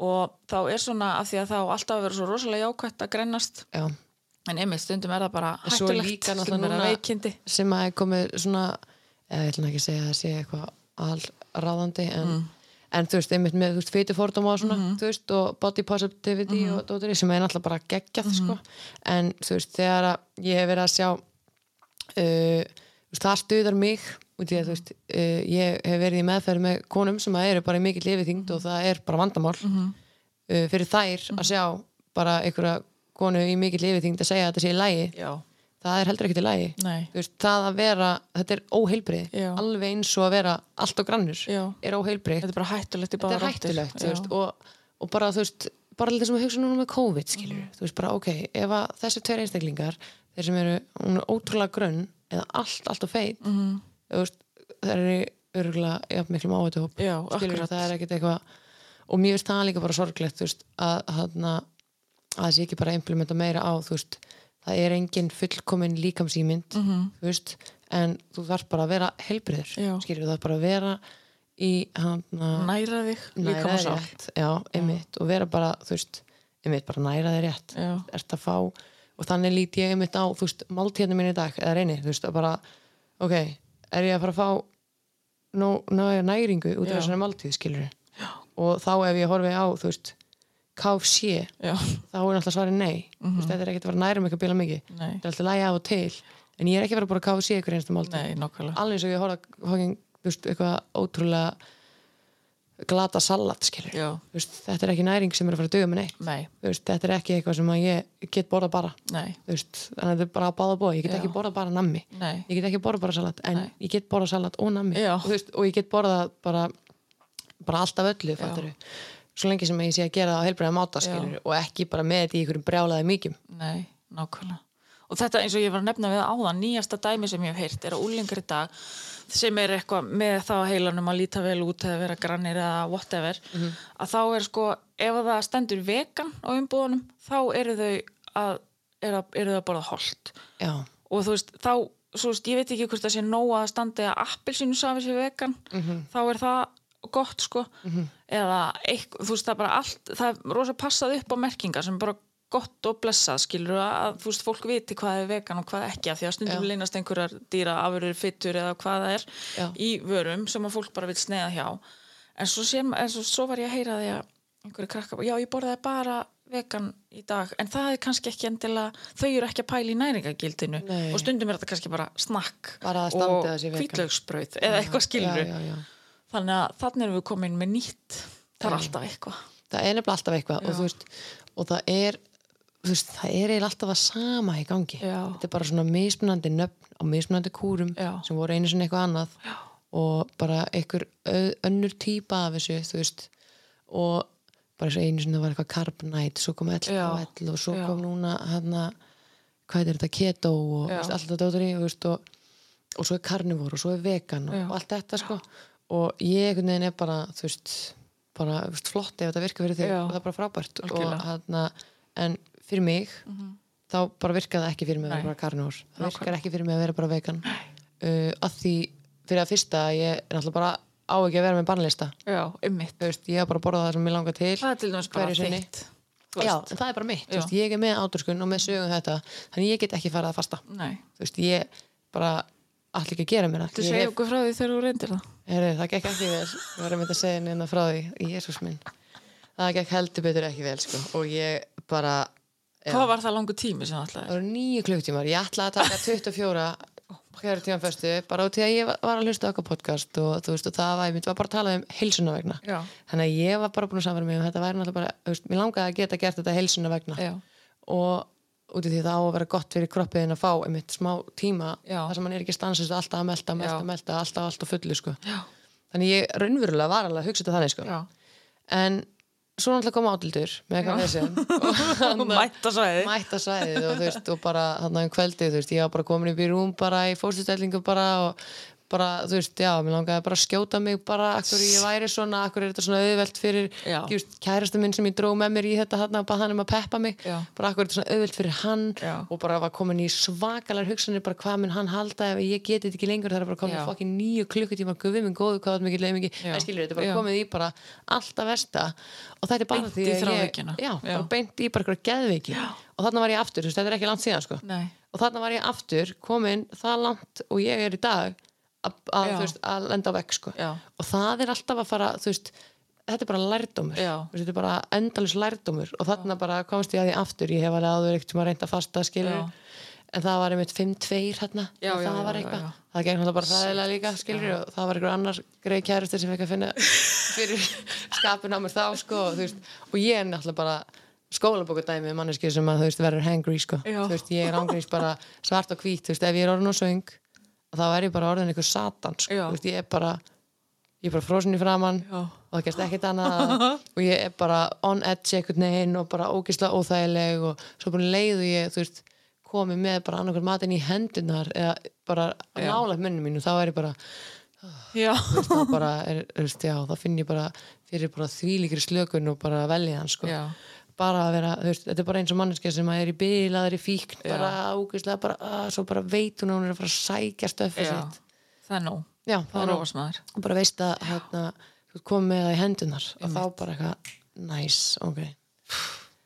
og þá er svona af því að þá alltaf að vera svo rosalega jákvætt að grennast Já. en einmitt stundum er það bara hættulegt það sem að er komið svona eða ég ætlum ekki að segja að það sé eitthvað allráðandi en, Mm. en þú veist, einmitt með, þú veist, fytu fordóma og svona, Mhm. þú veist, og body positivity og dótari sem er náttúrulega bara geggjað, Mhm. sko, en þú veist, þegar ég hef verið að sjá uh, það stuðar mig út í að, þú veist, uh, ég hef verið í meðferð með konum sem eru bara í mikill lifiþyngd og það er bara vandamál Mhm. uh, fyrir þær að sjá bara einhverja konu í mikill lifiþyngd að segja að þetta sé í lægi já, það er heldur lægi nei, þú veist, það að vera, þetta er óheilbrið Já. alveg eins og að vera allt og grannur Já. er óheilbrið, þetta er bara hættulegt þetta báðar er hættulegt veist, og, og bara þú veist bara þetta sem við hugsa núna með COVID skiljur þú veist bara ok, ef að þessi tveir einstaklingar þeir sem eru, er ótrúlega grönn eða allt, allt og feit veist, það eru örgulega jafn miklum áhættu hóp það er ekkert eitthvað og mér finnst það líka bara sorglegt veist, að, að, að það sé ekki bara implementa meira á þú veist, það er engin fullkomin líkamsýmynd Mhm. þú veist, en þú þarf bara að vera helbriður, Já. skilur þú þarf bara að vera í næra þig, næra þig rétt já, einmitt, og vera bara, þú veist einmitt, bara næra þig rétt Já. ert að fá, og þannig lít ég einmitt á, þú veist, máltíðinu mín í dag eða reyni, þú veist, að bara, ok er ég að fara að fá nó, nó, næringu út Já. af þessari máltíð, skilur og þá ef ég horfi á, þú veist KFC, já, þá er alltaf svarið nei. Þú veist, þetta er ekkert að fara nærum eitthvað bila mikið. Nei, þetta er alltaf lægi af og til. En ég er ekki að bara að KFC ykkur einstu máltíð. Nei, nokkvæmlega alveg eins og ég horfa eitthvað ótrúlega glata salat, veist, þetta er ekki næring sem er að fara að duga með neitt. Þetta er ekki eitthvað sem ég get borða bara. Veist, þannig að þetta er bara að báða bóða ég get Já. ekki borða bara nammi. Nei. Ég get ekki borða bara salat, en Nei. ég get borða salat og nammi. Og, og ég get borða bara bara alltaf öllu, svo lengi sem ég sé að gera það á heilbreyða máta og ekki bara með þetta í einhverjum brjálaði mikjum Nei, nákvæmlega. Og þetta eins og ég var að nefna við áðan, nýjasta dæmi sem ég hef heyrt er að úlingar í dag sem er eitthvað með þá heilanum að líta vel út eða vera grannir eða whatever, að þá er sko, ef það stendur vegan á umbúðunum, þá eru þau að, eru að, eru að borða holt. já, Og þú veist, þá, veist, ég veit ekki hvort það sé nóg að standi að appelsínu safi sé vegan, þá er það gott sko, eða eitthvað, þú veist, það er bara allt, það er rosa passað upp á merkingar sem er bara gott og blessað, skilur að, þú veist, fólk viti hvað er vegan og hvað ekki því að stundum leynast einhverjar dýra afurur, fyttur eða hvað það er Já. í vörum sem að fólk bara vil sneiða hjá. En svo, sem, en svo, svo var ég að heyra því að einhverju krakka, já ég borðaði bara vegan í dag, en það er kannski ekki endilega, þau eru ekki að pæla í næringagildinu Nei. og stundum er þetta kannski bara snakk Bara og hvítlaugsbrauð eða eitthvað skilur já, já. Þannig að þannig erum við komin með nýtt. Það er alltaf eitthvað. Það er nefnilega alltaf eitthvað og, veist, og það er veist, það er eiginlega alltaf að sama í gangi. Já. þetta er bara svona mismunandi nöfn á mismunandi kúrum Já. sem voru einu sinni eitthvað annað Já. og bara einhver önnur típa af þessu þú veist og bara og einu sinni var eitthvað carbonite svo kom LKL og svo Já. kom núna hérna, hvað er þetta, keto og veist, allt þetta dótari og, og, og svo er carnivore og svo er vegan og, og allt þetta sko og ég einhvern veginn er bara þú veist, bara veist, flott ef þetta virkar fyrir þig. Já. og það er bara frábært. Og, hana, en fyrir mig þá bara virkar það ekki fyrir mig að vera bara carnivore það Nákvæmlega. virkar ekki fyrir mig að vera bara vegan. Uh, að því fyrir að fyrsta ég er náttúrulega bara á ekki að vera með bannlista. Ég har bara að borða það sem ég langar til það er til dæmis bara þitt já, en það er bara mitt, veist, ég er með áturskun og með sögum þetta, þannig ég get ekki farað að fasta. Veist, ég bara allir ekki að gera mér þú Ég segja okkur frá því þegar þú reyndir það? Heri, það gekk ekki vel, ég var að mynda að segja neina frá því, Jésús minn. Það gekk heldur betur ekki vel sko. og ég bara já, hvað var það langu tími sem það það voru nýju klukktímar, ég ætlaði að taka 24 hverju tíma fyrstu, bara út í að ég var að hlusta okkar podcast og þú veist og það var, ég myndi var bara að tala um heilsuna vegna já, þannig að ég var bara búin að samfæra mig og þetta væri náttúrulega bara, þú veist, mér langaði að geta gert þetta heilsuna vegna já, og út í því það á að vera gott fyrir kroppiðin að fá einmitt smá tíma Já. þar sem hann er ekki stansast alltaf að melta, melta, Já. melta alltaf, alltaf fullu sko. já, þannig ég raunverulega var alveg að hugsa þetta þannig sko. já. en svo náttúrulega kom átildur með eitthvað þessi og hann [laughs] mætta svæði mætta svæðið og þú veist og bara hann um kvöldið, þú veist, ég var bara komin upp í rúm bara í fórstustellingu bara og bara, þú veist, já, mér langaði bara að skjóta mig bara, akkur ég væri svona, akkur er þetta svona auðvelt fyrir, ekki veist, kærastu minn sem ég dró með mér í þetta hann bara hann um að peppa mig Já. bara akkur er þetta svona auðvelt fyrir hann Já. og bara var komin í svakalar hugsanir bara hvað mun hann halda ef ég geti þetta ekki lengur það er bara komin fokkin nýju klukkutíma guðið minn góðu, hvað var mikið leið mikið Já. en skilur, þetta er bara komið í bara alltaf versta og þetta er bara Beint því að ég, þráhyggjuna. já, Já. bara beint í bara eitthvað geðveiki og þarna var ég aftur, þú veist, þetta er ekki langt síðan sko. og þarna var ég aftur komin það langt og ég er í dag að, Já. veist, að lenda á vekk sko. Já. og það er alltaf að fara veist, þetta er bara lærdómur Já. Þetta er bara endalus lærdómur og þarna bara komst ég að því aftur ég hef alveg áður ekkert sem að reynda fasta skilur Já. en það var einmitt 5-2 hérna Já, já, það já, var já, eitthvað já. það gegn það bara þægilega líka skilur og það var einhver annar greið kærustur sem fekk að finna [laughs] fyrir skapin á mér þá sko og, veist, og ég er náttúrulega bara skólabókudæmi manneski sem að þú veist verður hangry sko Já. þú veist ég er ángríns bara svart og hvít þú veist ef ég er orðin og söng þá er ég bara orðin einhver satan sko. Veist ég er bara ég bara frosin í framann Já. og það gerst ekkert annað. [laughs] Og ég er bara on edge einhvern veginn og bara ógislega óþægileg og svo bara leiðu ég veist komið með bara annarkvæm matinn í hendunar eða bara nálægt munni mínu þá er ég bara Já, þá er, er, já, þá finn ég bara fyrir bara þvílíkri slökun og bara velja hann sko bara að vera, veist, þetta er bara eins og manneskja sem að er í fíkn, bara ágæslega bara, að, svo bara veit hún að hún er að fara að sækja stöfið sitt. Það er nóg. Já, Það er maður. Og bara veist að hérna, komið með það í hendunar og þá bara eitthvað, næs, ok.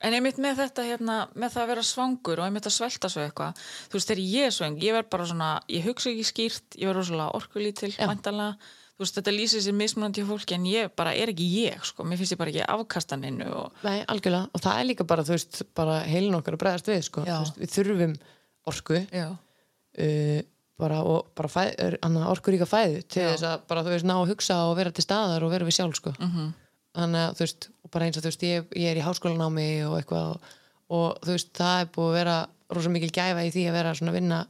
En einmitt með þetta hérna, með það að vera svangur og einmitt að svelta svo eitthvað þú veist, þegar ég er svöng, ég verð bara svona ég hugsa ekki skýrt, ég verð rosalega orkulítil Já. Þú veist, þetta lýsir sér mismunandi hjá fólki en ég bara er ekki ég sko, mér finnst ég bara ekki afkastaninu og Nei, algjörlega, og það er líka bara, þú veist, bara heilin okkar að bregðast við, sko, veist, við þurfum orku uh, bara, og bara fæ, anna, orkuríka fæðu til Já. þess að bara, þú veist, ná að hugsa og vera til staðar og vera við sjálf, sko. Mhm. þannig að, þú veist, bara eins og þú veist ég, ég er í háskólanámi og eitthvað og, og þú veist, það er búið að vera rosa mikil gæfa í því að vera svona að vinna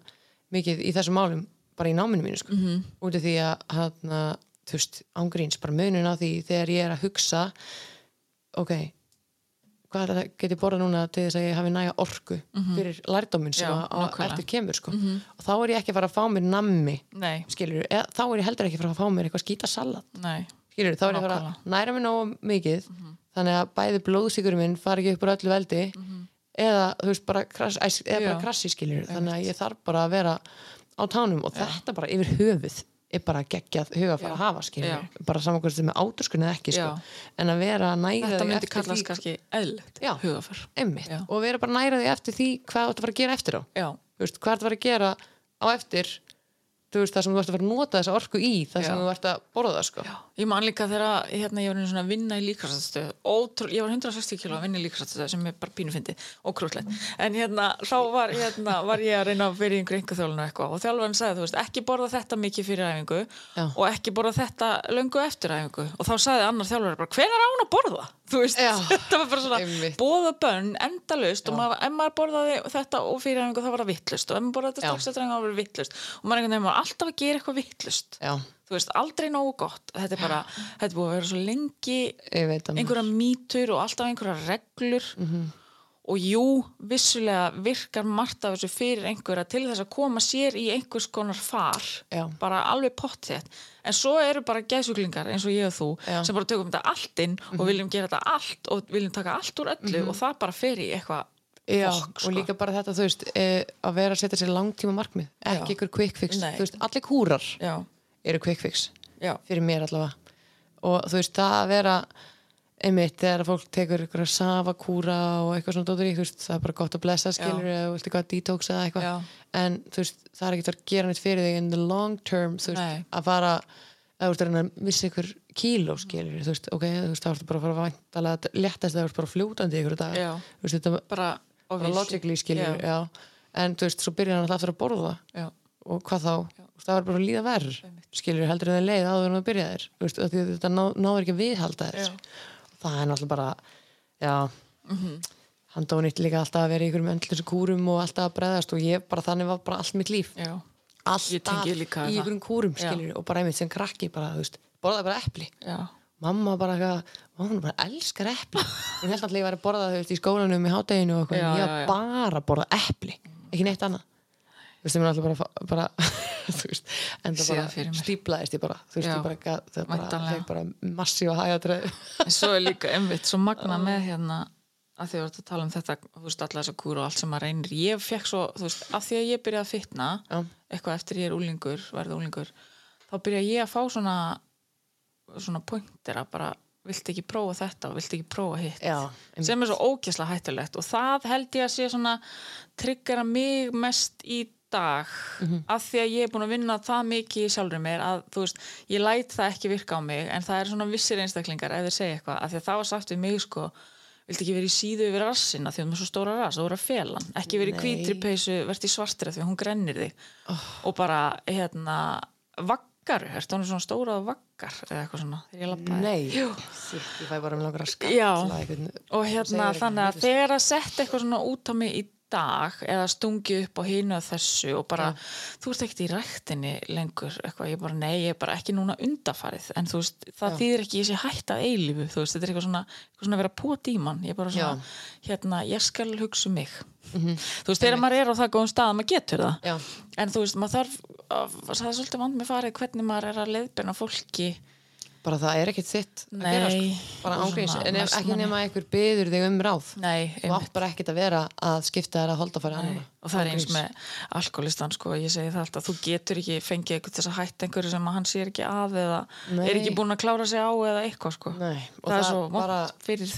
mikið í þessum málum, bara í náminu mínu, sko, Mhm. -hmm. út af því að hann, þú veist, ángríns, bara munun á því þegar ég er að hugsa ok, hvað er það get ég borða núna til þess að ég hafi næga orku fyrir lærdóminn sem Já, að, eftir kemur sko. og þá er ég ekki að fara að fá mér nammi skilur, eða, þá er ég heldur ekki að fara að fá mér eitthvað skýta salat. Nei. Skilur, þá er ég að fara að næra mér nógu mikið þannig að bæði blóðsíkur minn fari ekki upp úr öllu veldi eða þú veist bara, krass, æs, eða bara krassi skilur þannig að ég þarf bara að vera á tánum og þetta bara yfir höfuð er bara geggjað huga að fara að hafa skilur Já. bara saman hvort sem er áturskunni eða ekki sko. Já. en að vera að næra þetta myndi kallast kannski eðlilegt Já. hugafar Já. og vera bara að næra því eftir því hvað þú ert að fara að gera eftir á já, Þú veist, hvað ert að fara að gera á eftir þú veist, það sem þú ert að fara að nota þessa orku í það sem Já. þú ert að borða sko. Ég man líka þegar hérna, ég var einu svona að vinna í líkastastöð Ótrú, ég var 160 kilo að vinna í líkastastöð sem er bara pínufindi og krútlegt en hérna, þá var, hérna, var ég að reyna að vera í einhver einhver þjálfun og eitthvað og þjálfarinn sagði, þú veist, ekki borða þetta mikið fyrir æfingu Já. og ekki borða þetta löngu eftir æfingu og þá sagði annar þjálfari bara, hvenær á hún að borða? Þú veist, Já. [laughs] þetta var bara svona bóða bönn, endalaust og maður, ef maður borðaði þetta og fyrir æfingu þá var það vittlust og ef maður borðaði þetta Já. strax eftir æfingu þá var það vittlust og maður einhvern veginn var alltaf að gera eitthvað vittlust þú veist, aldrei nógu gott. Þetta er bara, þetta er búið að vera svo lengi einhverja mýtur og alltaf einhverja reglur. Mhm. og jú, vissulega virkar margt af þessu fyrir einhverja til þess að koma sér í einhvers konar far. Já. bara alveg pottþétt. En svo eru bara gæsuglingar eins og ég og þú Já. Mhm. sem bara tökum þetta allt inn og viljum gera þetta allt og viljum taka allt úr öllu og það bara fer í eitthvað Já, fokk, sko. og líka bara þetta, þú veist, e, að vera að setja sér langtíma markmið, ekki ykkur quick fix. Nei. þú veist, allir kúrar já, eru quick fix já, fyrir mér allavega. Og þú veist, það að vera einmitt, þegar fólk tekur ykkur að safa kúra og eitthvað svona dóttur í, þú veist, það er bara gott að blessa skilur eða veist eitthvað detox eða eitthvað. En þú veist, það er ekkert að gera neitt fyrir þig in the long term, þú veist, Nei. að fara að þú veist, að að missa ykkur kíló skilur, þú veist, ok, þú veist, það ertu bara að fara að væntalega léttast þegar þú ert bara fljótandi ykkur dag, þú veist, þetta bara. Logically skilur, já, en þú veist, svo byrjar hann alltaf aftur að borða. Já, og hvað þá, það var bara að líða verð skilur heldur það leið áður en það byrjaðir. Þetta ná, náður ekki að viðhalda þér. Það er náttúrulega bara já. Hann dónitt líka alltaf að vera í með þessu kúrum og alltaf að breðast og ég bara þannig var bara allt mitt líf. Já, alltaf í ykkurum kúrum skilur og bara einmitt sem krakki bara, veist, borðaði bara epli. Já, mamma bara eitthvað, "Ó, hún bara elskar epli. Hún held alltaf ég væri að borða veist í skólanum í hátæginu og eitthvað, ég var bara að borða epli ekki neitt annað. Þú veist, ég mér alltaf bara, bara [laughs] þú veist, en það Sé bara það stíplaðist ég bara, þú veist, Já, ég bara, gat- það fekk bara massífa hægatræð En svo er líka einmitt svo magna [laughs] með hérna að því að þú ert að tala um þetta þú veist, alla þessa kúru og allt sem maður reynir. Ég fekk svo, þú veist, að því að ég byrjaði að fitna Já. eitthvað eftir ég er úlingur verði úlingur, þá byrjaði ég að fá svona svona pointir að bara, vilt ekki prófa þetta og vilt ekki prófa hitt? Já, sem er svo ógæslega hættulegt og það held ég að sé svona tryggjara mig mest í dag af því að ég er búin að vinna það mikið í sjálfur mér að þú veist, ég læt það ekki virka á mig en það er svona vissir einstaklingar ef þeir segja eitthvað, af því að það var sagt við mig sko viltu ekki verið í síðu yfir rassina því að hún er svo stóra rass, þú voru að fela hann. Ekki verið í hvítri peysu, verið í svartri því að hún grennir þig. Og bara hérna, vaggar? Ertu hann svona stóra og vaggar eða eitthvað svona, þegar ég lappaði Nei, Sitt, ég fæ bara um langar að Já. skalla einhvern og hérna þannig að þegar að setja eitthvað svona út á mig í dag eða stungi upp á hinu og þessu og bara, þú ert ekkert í ræktinni lengur, eitthvað, ég bara, nei, ég er bara ekki núna undafarið, en þú veist það þýðir ekki ég sé hætt að eilífu, þú veist þetta er eitthvað svona, eitthvað svona að vera pót í mann ég er bara svona, hérna, ég skal hugsa um mig. Þú veist, þegar maður er á það góðum stað að maður getur það, en þú veist maður þarf, að, það er svolítið vand með farið hvernig maður er að leiðbyrna fólki bara það er ekkert þitt að gera sko. bara ángríns, en ef ekki nema einhver byður þig um ráð nei, þú átt bara ekkert að vera að skipta þér að holda fara annara og það er eins með alkoholistan sko, ég segi það alltaf, þú getur ekki fengið eitthvað þess að hætta einhverju sem hann sér ekki að eða Nei. er ekki búin að klára sig á eða eitthvað sko. Og það, er það svo bara- fyrir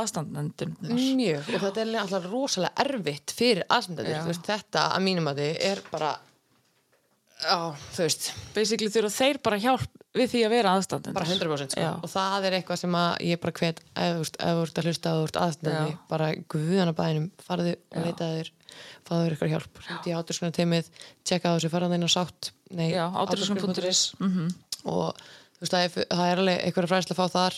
aðstandendum mjög, og þetta er alltaf rosalega erfitt fyrir veist, þetta að mínum að þið er bara já, þú veist, basically þurfa þeir bara hjálp við því að vera aðstandendur. Bara 100% sko. Og það er eitthvað sem að ég bara hvet ef þú ef ert að hlusta að þú ert aðstendendi Já. bara guðana bæðinum, farðu og leitaður fáður ykkur hjálp, hluti í áturskunna teimið tjekka á þessu, fara þeirna sátt nei, Já, átrúskum.is mm og þú veist, er, það er alveg einhverja fræðsla að fá þar.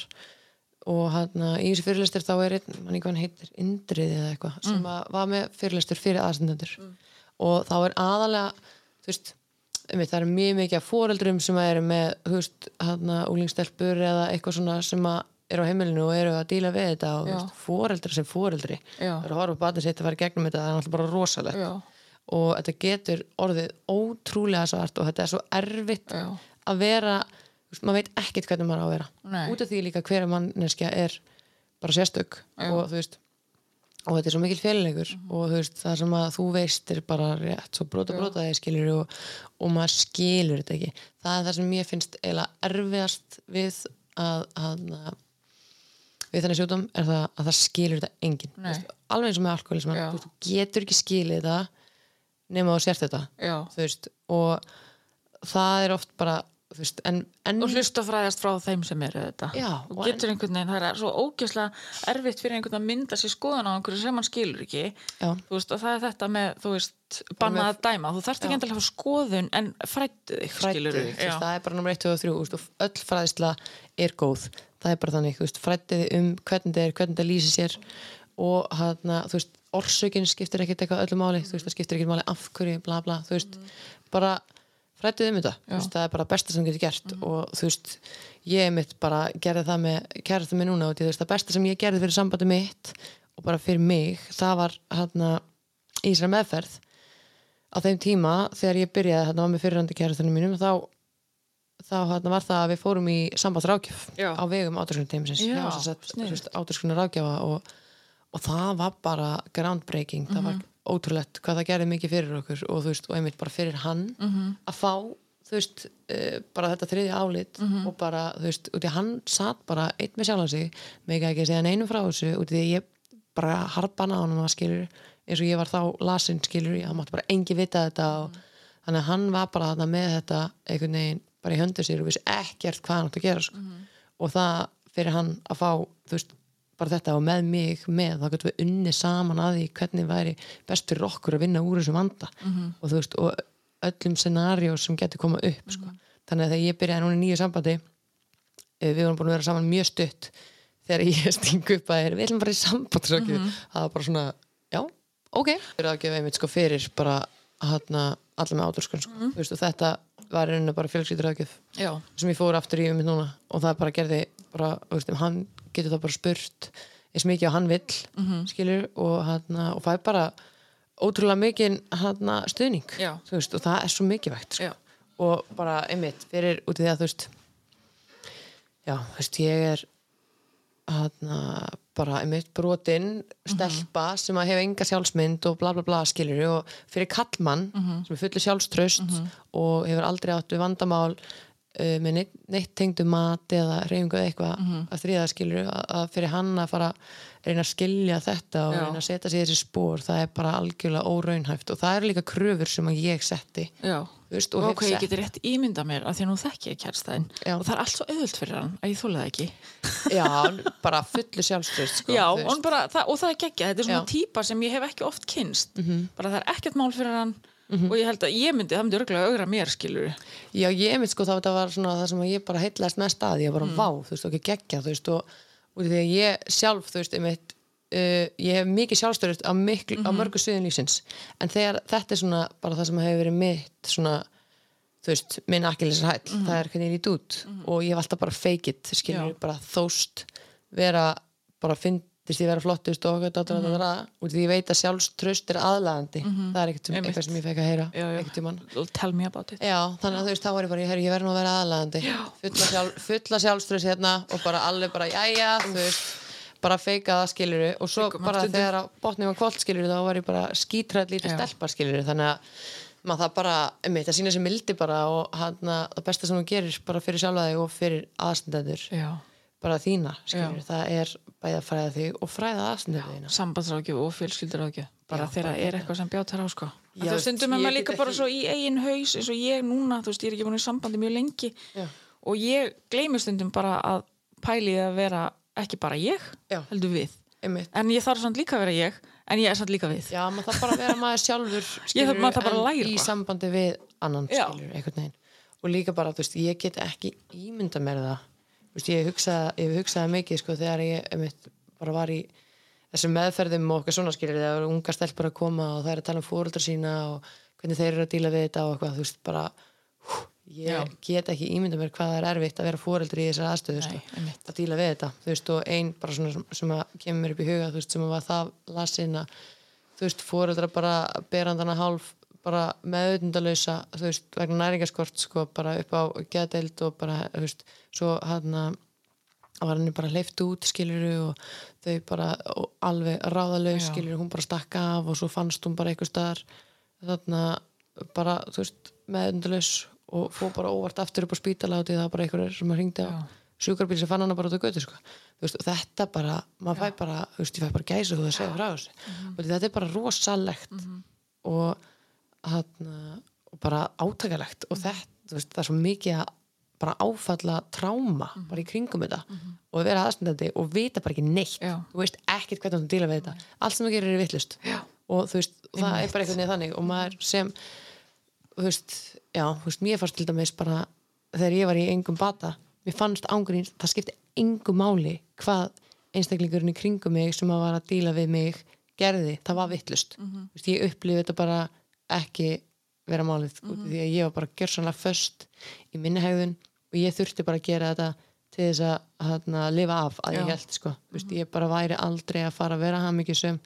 Og hann í þessu fyrirlestur þá er einn, mann hann heitir Indriði eða eitthvað, sem að var með fyrirlestur fyrir aðstendendur og þá er aðalega, þú veist um, það er mjög mikið af foreldrum sem eru með, hann úlingstelpur eða eitthvað svona sem eru á heimilinu og eru að díla við þetta og veist, foreldrar sem foreldri það er að horfa á batnið sitt að fara gegnum þetta það er alltaf bara rosalegt. Já, og þetta getur orðið ótrúlega svart og þetta er svo erfitt Já. að vera, veist, maður veit ekkert hvernig maður á að vera. Nei. út af því líka hver manneskja er bara sérstök og þú veist og þetta er svo mikil félilegur Mhm. og þú veist, það sem að þú veist er bara rétt, svo brota brota þegar skilur og, og maður skilur þetta ekki. Það er það sem mér finnst eiginlega erfiðast við að, að, að við þannig sjúdum er það að það skilur þetta enginn. Alveg eins og með alkoholisman þú getur ekki skilið þetta nema þú sért þetta veist, og það er oft bara veist, en, en og hlusta fræðast frá þeim sem eru þetta. Já, og getur einhvern veginn, það er svo ógeðslega erfitt fyrir einhvern að mynda sér skoðan á einhverju sem hann skilur ekki. Veist, og það er þetta með, þú veist bannað að dæma, þú þarft ekki endilega að hafa skoðun en frættu þig, skilur þig, það er bara nummer 1, 2 og 3 þú veist, og öll fræðisla er góð. Það er bara þannig, frættu þig um hvernig það er, hvernig það lýsir sér og hann, þú veist, orsökin skiptir ekkert eitthvað öllu máli, þú veist, það skiptir ekkert máli af hverju, bla bla, þú veist bara frættu þig um þetta, veist, það er bara besta sem getur gert. Og þú veist ég mitt bara gerði það með kærastum mig núna og þú veist, það besta sem ég gerði fyrir sambandi mitt og bara fyrir mig það var hann í þessari meðferð. Á þeim tíma þegar ég byrjaði hérna á með fyrirhandi kærastunum mínum þá, þá hérna, var það að við fórum í sambandsrákjöf á vegum áturskunni teimsins Já, áturskunni rákjafa og, og það var bara groundbreaking. Það var ótrúlegt hvað það gerði mikið fyrir okkur og þú veist, og einmitt bara fyrir hann að fá þú veist, uh, bara þetta þriðja álit og bara, þú veist, út í að hann satt bara einn með sjálfan sig, mig ekki að segja neinum frá þessu, út í því að ég bara harpan á hann og skilur eins og ég var þá lasin skilur, ég mátti bara engi vita þetta og þannig að hann var bara þarna með þetta einhvern veginn bara í höndu sér og vissi ekkert hvað hann átti að gera sko. og það fyrir hann að fá þú veist, bara þetta og með mig með, þá getum við unni saman að því hvernig væri best fyrir okkur að vinna úr þessum vanda. Og þú veist, og öllum scenarió sem getur koma upp sko. þannig að þegar ég byrjaði núna í nýju sambandi eh, við vorum búin að vera saman mjög stutt þegar ég [laughs] stingu upp að þér við ætlum bara í samband það var bara svona, já, ok. Fyrir að gefa einmitt sko fyrir bara hana, allir með áturskun sko. mm og þetta var einu bara fjölskyldur aðgjöf sem ég fór aftur í um núna. Og það bara gerði bara, veist, hann getur það bara spurt eins mikið og hann vill Mhm. skilur og, hana, og fær bara ótrúlega mikið hana, stuðning veist, og það er svo mikilvægt sko. Já. og bara einmitt fyrir út í því að þú veist já, þú veist, ég er hana, bara einmitt brotin stelpa sem að hefa enga sjálfsmynd og bla bla bla skilur og fyrir kallmann sem er fullu sjálfströst og hefur aldrei átt við vandamál uh, með neitt, neitt tengdu mat eða reyfingu eða eitthvað Mhm. að þriða skilur að, að fyrir hann að fara að reyna að skilja þetta og Já. reyna að setja í þessi spór það er bara algjörlega óraunhæft og það eru líka kröfur sem ég setti veist, og og ok, ég geti rétt ímynda mér að því að nú þekki ég kærstæðin Já. og það er allt svo auðvöld fyrir hann að ég þóla það ekki já, bara fullu sjálfströst sko, Já, bara, það, og það er geggja, þetta er svona Já. típa sem ég hef ekki oft kynst Mhm. bara það er ekkert mál fyrir hann og ég held að ég myndi, það myndi örgulega augra mér skilur Já, ég mynd sko þá þetta var svona það sem ég bara heitlaðist mest að, ég bara Mm. vá, þú veist, og ekki geggja, þú veist, og, og því að ég sjálf, þú veist, einmitt, uh, ég hef mikið sjálfstörust á, miklu, Mhm. á mörgu sviðin lífsins, en þegar þetta er svona bara það sem hefur verið mitt, svona, þú veist, minn akkilisar hæll, það er hvernig ég lít út og ég hef alltaf bara fake it, skilur, Mhm. Já. bara þóst, vera, bara fyndist ég vera flottust og okkur, datra, datra, datra, og því ég veit að sjálfströst er aðlagandi, það er ekkert sem, Mhm. Einmitt. eitthvað sem ég fekk að heyra, Já, já. Tell me about it. Já, þannig að þú veist, þá var ég bara, herri, ég verð nú að vera aðlæðandi fulla, sjálf, fulla sjálfströðs hérna og bara alveg bara, jæja, þú veist bara feika það skiluru og svo Feikum bara þegar að botnið var kvöld skiluru þá var ég bara skítræð lítið stelpa skiluru þannig að maður það bara, einmitt, það sína sér mildi bara og hann það besta sem hún gerir bara fyrir sjálfa þig og fyrir aðstendendur Já, bara þína, skiluru, Já. það er bæði að fræða þig og fræða þína. sambandsrákjöf og fjölskyldarákjöf bara Já, þegar bara er eitthvað sem bjátar á sko. Já, það stundum er ég maður líka bara ekki- svo í eigin haus eins og ég núna, þú veist, ég er ekki búin í sambandi mjög lengi. Já. og ég gleymi stundum bara að pæli að vera ekki bara ég, Já. heldur við. Einmitt, en ég þarf samt líka að vera ég en ég er samt líka við. Já, maður þarf bara að vera maður sjálfur [laughs] bara að en læra. í sambandi við annan skilur, og líka bara, þú veist, ég get ekki ímynda mér það veist, ég hugsaði, ég hugsaði mikið, sko, þegar ég einmitt, bara var í þessum meðferðum og okkar svona skilur, þegar eru unga stelpur að koma og það er að tala um fóreldra sína og hvernig þeir eru að díla við þetta og eitthvað, þú veist, bara hú, ég Já. get ekki ímynda mér hvað það er erfitt að vera fóreldri í þessar aðstöðu, sko að díla við þetta, þú veist, og ein bara svona sem, sem að kemur mér upp í huga, þú veist, sem að var það lasin að, þú veist, fóreldra bara berandana hálf bara meðutundalösa, þú veist, vegna næringaskort sko, bara upp á geðdeild og bara, þú veist, svo hann að var henni bara hleyft út skiluru og þau bara og alveg ráðalaus Já. skiluru, hún bara stakka af og svo fannst hún bara einhver staðar þarna bara, þú veist, meðutundalös og fór bara óvart aftur upp á því það var bara einhver sem að Já. sjúkarbíl sem fann hana bara út á götu sko. Veist, þetta bara, maður fæ bara þú veist, ég fæ bara gæsa þú að segja frá þessu og þetta er bara rosalegt og, hana, og bara átakalegt og þetta, þú veist, það er svo mikið að bara áfalla tráma bara í kringum þetta og vera aðstundandi og vita bara ekki neitt. Já. þú veist ekkert hvernig þú díla við þetta. Allt sem þú gerir er vittlust og þú veist, og það er bara einhvern veginn þannig. Og maður sem þú veist, já, þú veist, mér fannst til dæmis bara þegar ég var í engum bata mér fannst ángurinn, það skipti engum máli hvað einstaklingurinn í kringum mig sem að var að díla við mig gerði, það var vittlust mm veist, ég upplifði þetta bara ekki vera málið, mm því að ég var bara gjörsanlega föst í minni hegðun og ég þurfti bara að gera þetta til þess að hana, lifa af að ég Já. held sko. mm veist, ég bara væri aldrei að fara að vera hamingjusum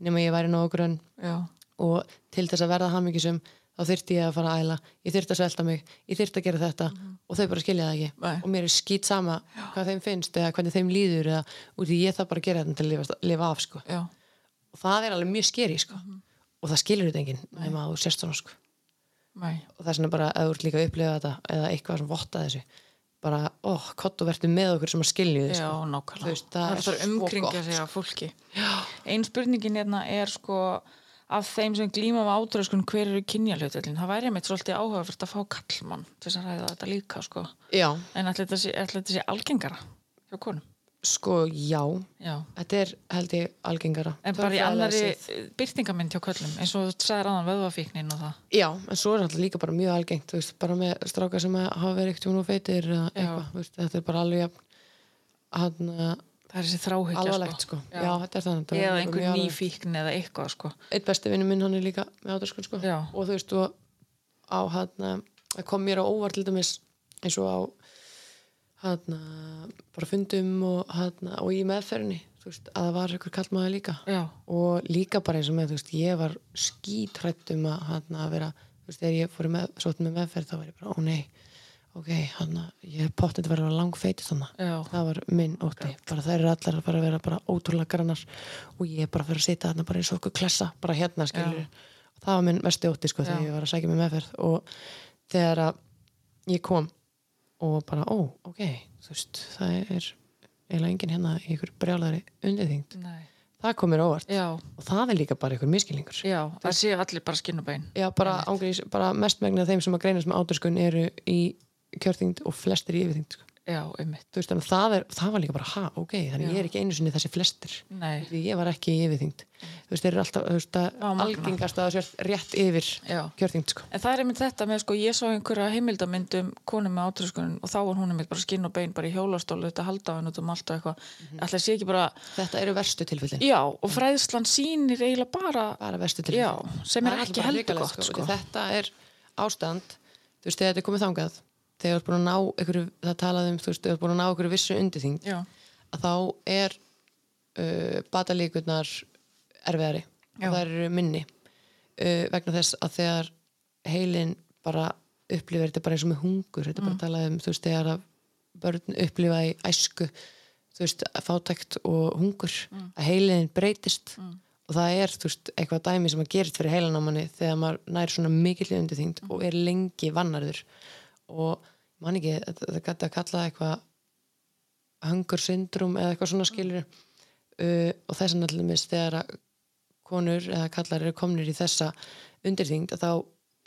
nema ég væri nógu grönn Já, og til þess að verða hamingjusum þá þyrfti ég að fara að æla, ég þyrfti að svelta mig ég þyrfti að gera þetta og þau bara skilja það ekki. Nei. og mér er skýt sama hvað þeim finnst eða hvernig þeim líður eða út í ég þarf bara að gera þetta til að lifa, lifa af sko. já, og það er alveg mjög skeri sko. Mhm. og það skilur þetta enginn nema að þú mæ og það er svona bara að þú ert líka að upplifa þetta eða eitthvað sem votta þessu bara, ó, kott og verður með okkur sem að skilju þið Já, sko. Þú nákvæmlega. veist, það það er er bara svo umkringja gott, sig af fólki. Einn spurningin hérna er sko af þeim sem glíma af átröskun hver eru kynjalhutallin. Það væri meitt svolítið áhugavert að fá kallmann til þess að ræða þetta líka sko. En ætli þetta sé algengara hjá konum. Sko, já Já. þetta er held ég algengara En bara í séð. byrtingamind hjá köllum eins og þú sagðir aðan vöðvafíknin og það. Já, en svo er alltaf líka bara mjög algengt þú veist, bara með strákar sem hafa verið ekkert nú feitir eða eitthvað, þú þetta er bara alveg jafn, hann, Það er þessi þráhyggja alvarlegt sko. Já. þetta er þannig þetta er Eða einhver alvarlegt. nýfíkn eða eitthvað sko. Eitt besti vinnu minn hann er líka með átöskun sko. Já. og þú veist, og á hann það kom mér á óvart hann bara fundum og, hann, og í meðferðinni veist, að það var einhver kallmaður líka. Já. og líka bara eins og með, veist, ég var skítrætt um að, að vera veist, þegar ég fór í með, með meðferð þá var ég bara, ó nei, ok hann, ég er pottið að vera langfeitið þannig Já. það var minn ótti, bara þær eru allar að að vera bara ótrúlega grannar og ég er bara að fyrir að sitja þarna bara eins og okkur klessa bara hérna, skilur og það var minn mesti ótti, sko, þegar Já. ég var að sækja með meðferð. Og þegar að ég kom og bara, ó, ok þú veist, það er eiginlega enginn hérna í ykkur brjálæri undirþyngd Nei. það kom mér á óvart Já, og það er líka bara ykkur miskilningur já, það séu allir bara skinn og bein. Já, bara, ángriðis, bara mest megna þeim sem að greinast með áturskun eru í kjörþyngd og flestir í yfirþyngd sko. Já, veist, það, er, það var líka bara, ha, ok þannig Já. ég er ekki einu sinni þessi flestir. Nei, því ég var ekki yfirþyngd. Þú veist, þeir eru alltaf, algengast að það sé rétt yfir kjörþyngd, sko. En það er einmitt þetta með, sko, ég sá einhverja heimildamyndum konu með átröskunin og þá var hún einmitt bara skinn og bein bara í hjólastólu þetta halda á henn út um allt og eitthvað. Mm -hmm. bara, þetta eru verstu tilfellin, já, og fræðslan sýnir eiginlega bara, bara verstu já, tilfellin sem er ekki heldur gott, sko. því þetta er ástand. Þú veist, þegar þetta er komið þangað þegar þú ert búin að ná ykkur, það talaði um þú veist, þegar þú ert búin að ná ykkur vissu undirþyngd að þá er uh, batalíkurnar erfiðari Já. og það eru minni uh, vegna þess að þegar heilin bara upplifir þetta bara eins og með hungur þetta er bara að tala um þú veist þegar að börn upplifa í æsku þú veist fátækt og hungur að heilin breytist og það er þú veist eitthvað dæmi sem að gerist fyrir heilan á manni þegar maður nær svona mikill undirþyngd og er lengi vannarður og man ekki, þetta gæti að kalla það eitthvað hunger syndrom eða eitthvað svona skilur uh, og þess að allir mis þegar að konur eða kallar eru komnir í þessa undirþyngd að þá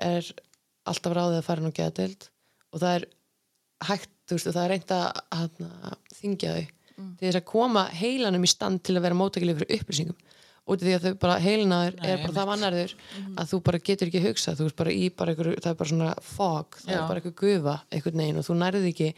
er alltaf ráðið að fara nú geðdeild og það er hægt, þú veist, og það er reynd að, að, að þingja þau til þess að koma heilanum í stand til að vera mótækileg fyrir upplýsingum út af því að þau bara heilinaður er bara það vannarður að þú bara getur ekki hugsað þú veist bara í bara einhver, það er bara svona fog, það Já. er bara einhver gufa einhvern veginn og þú nærði ekki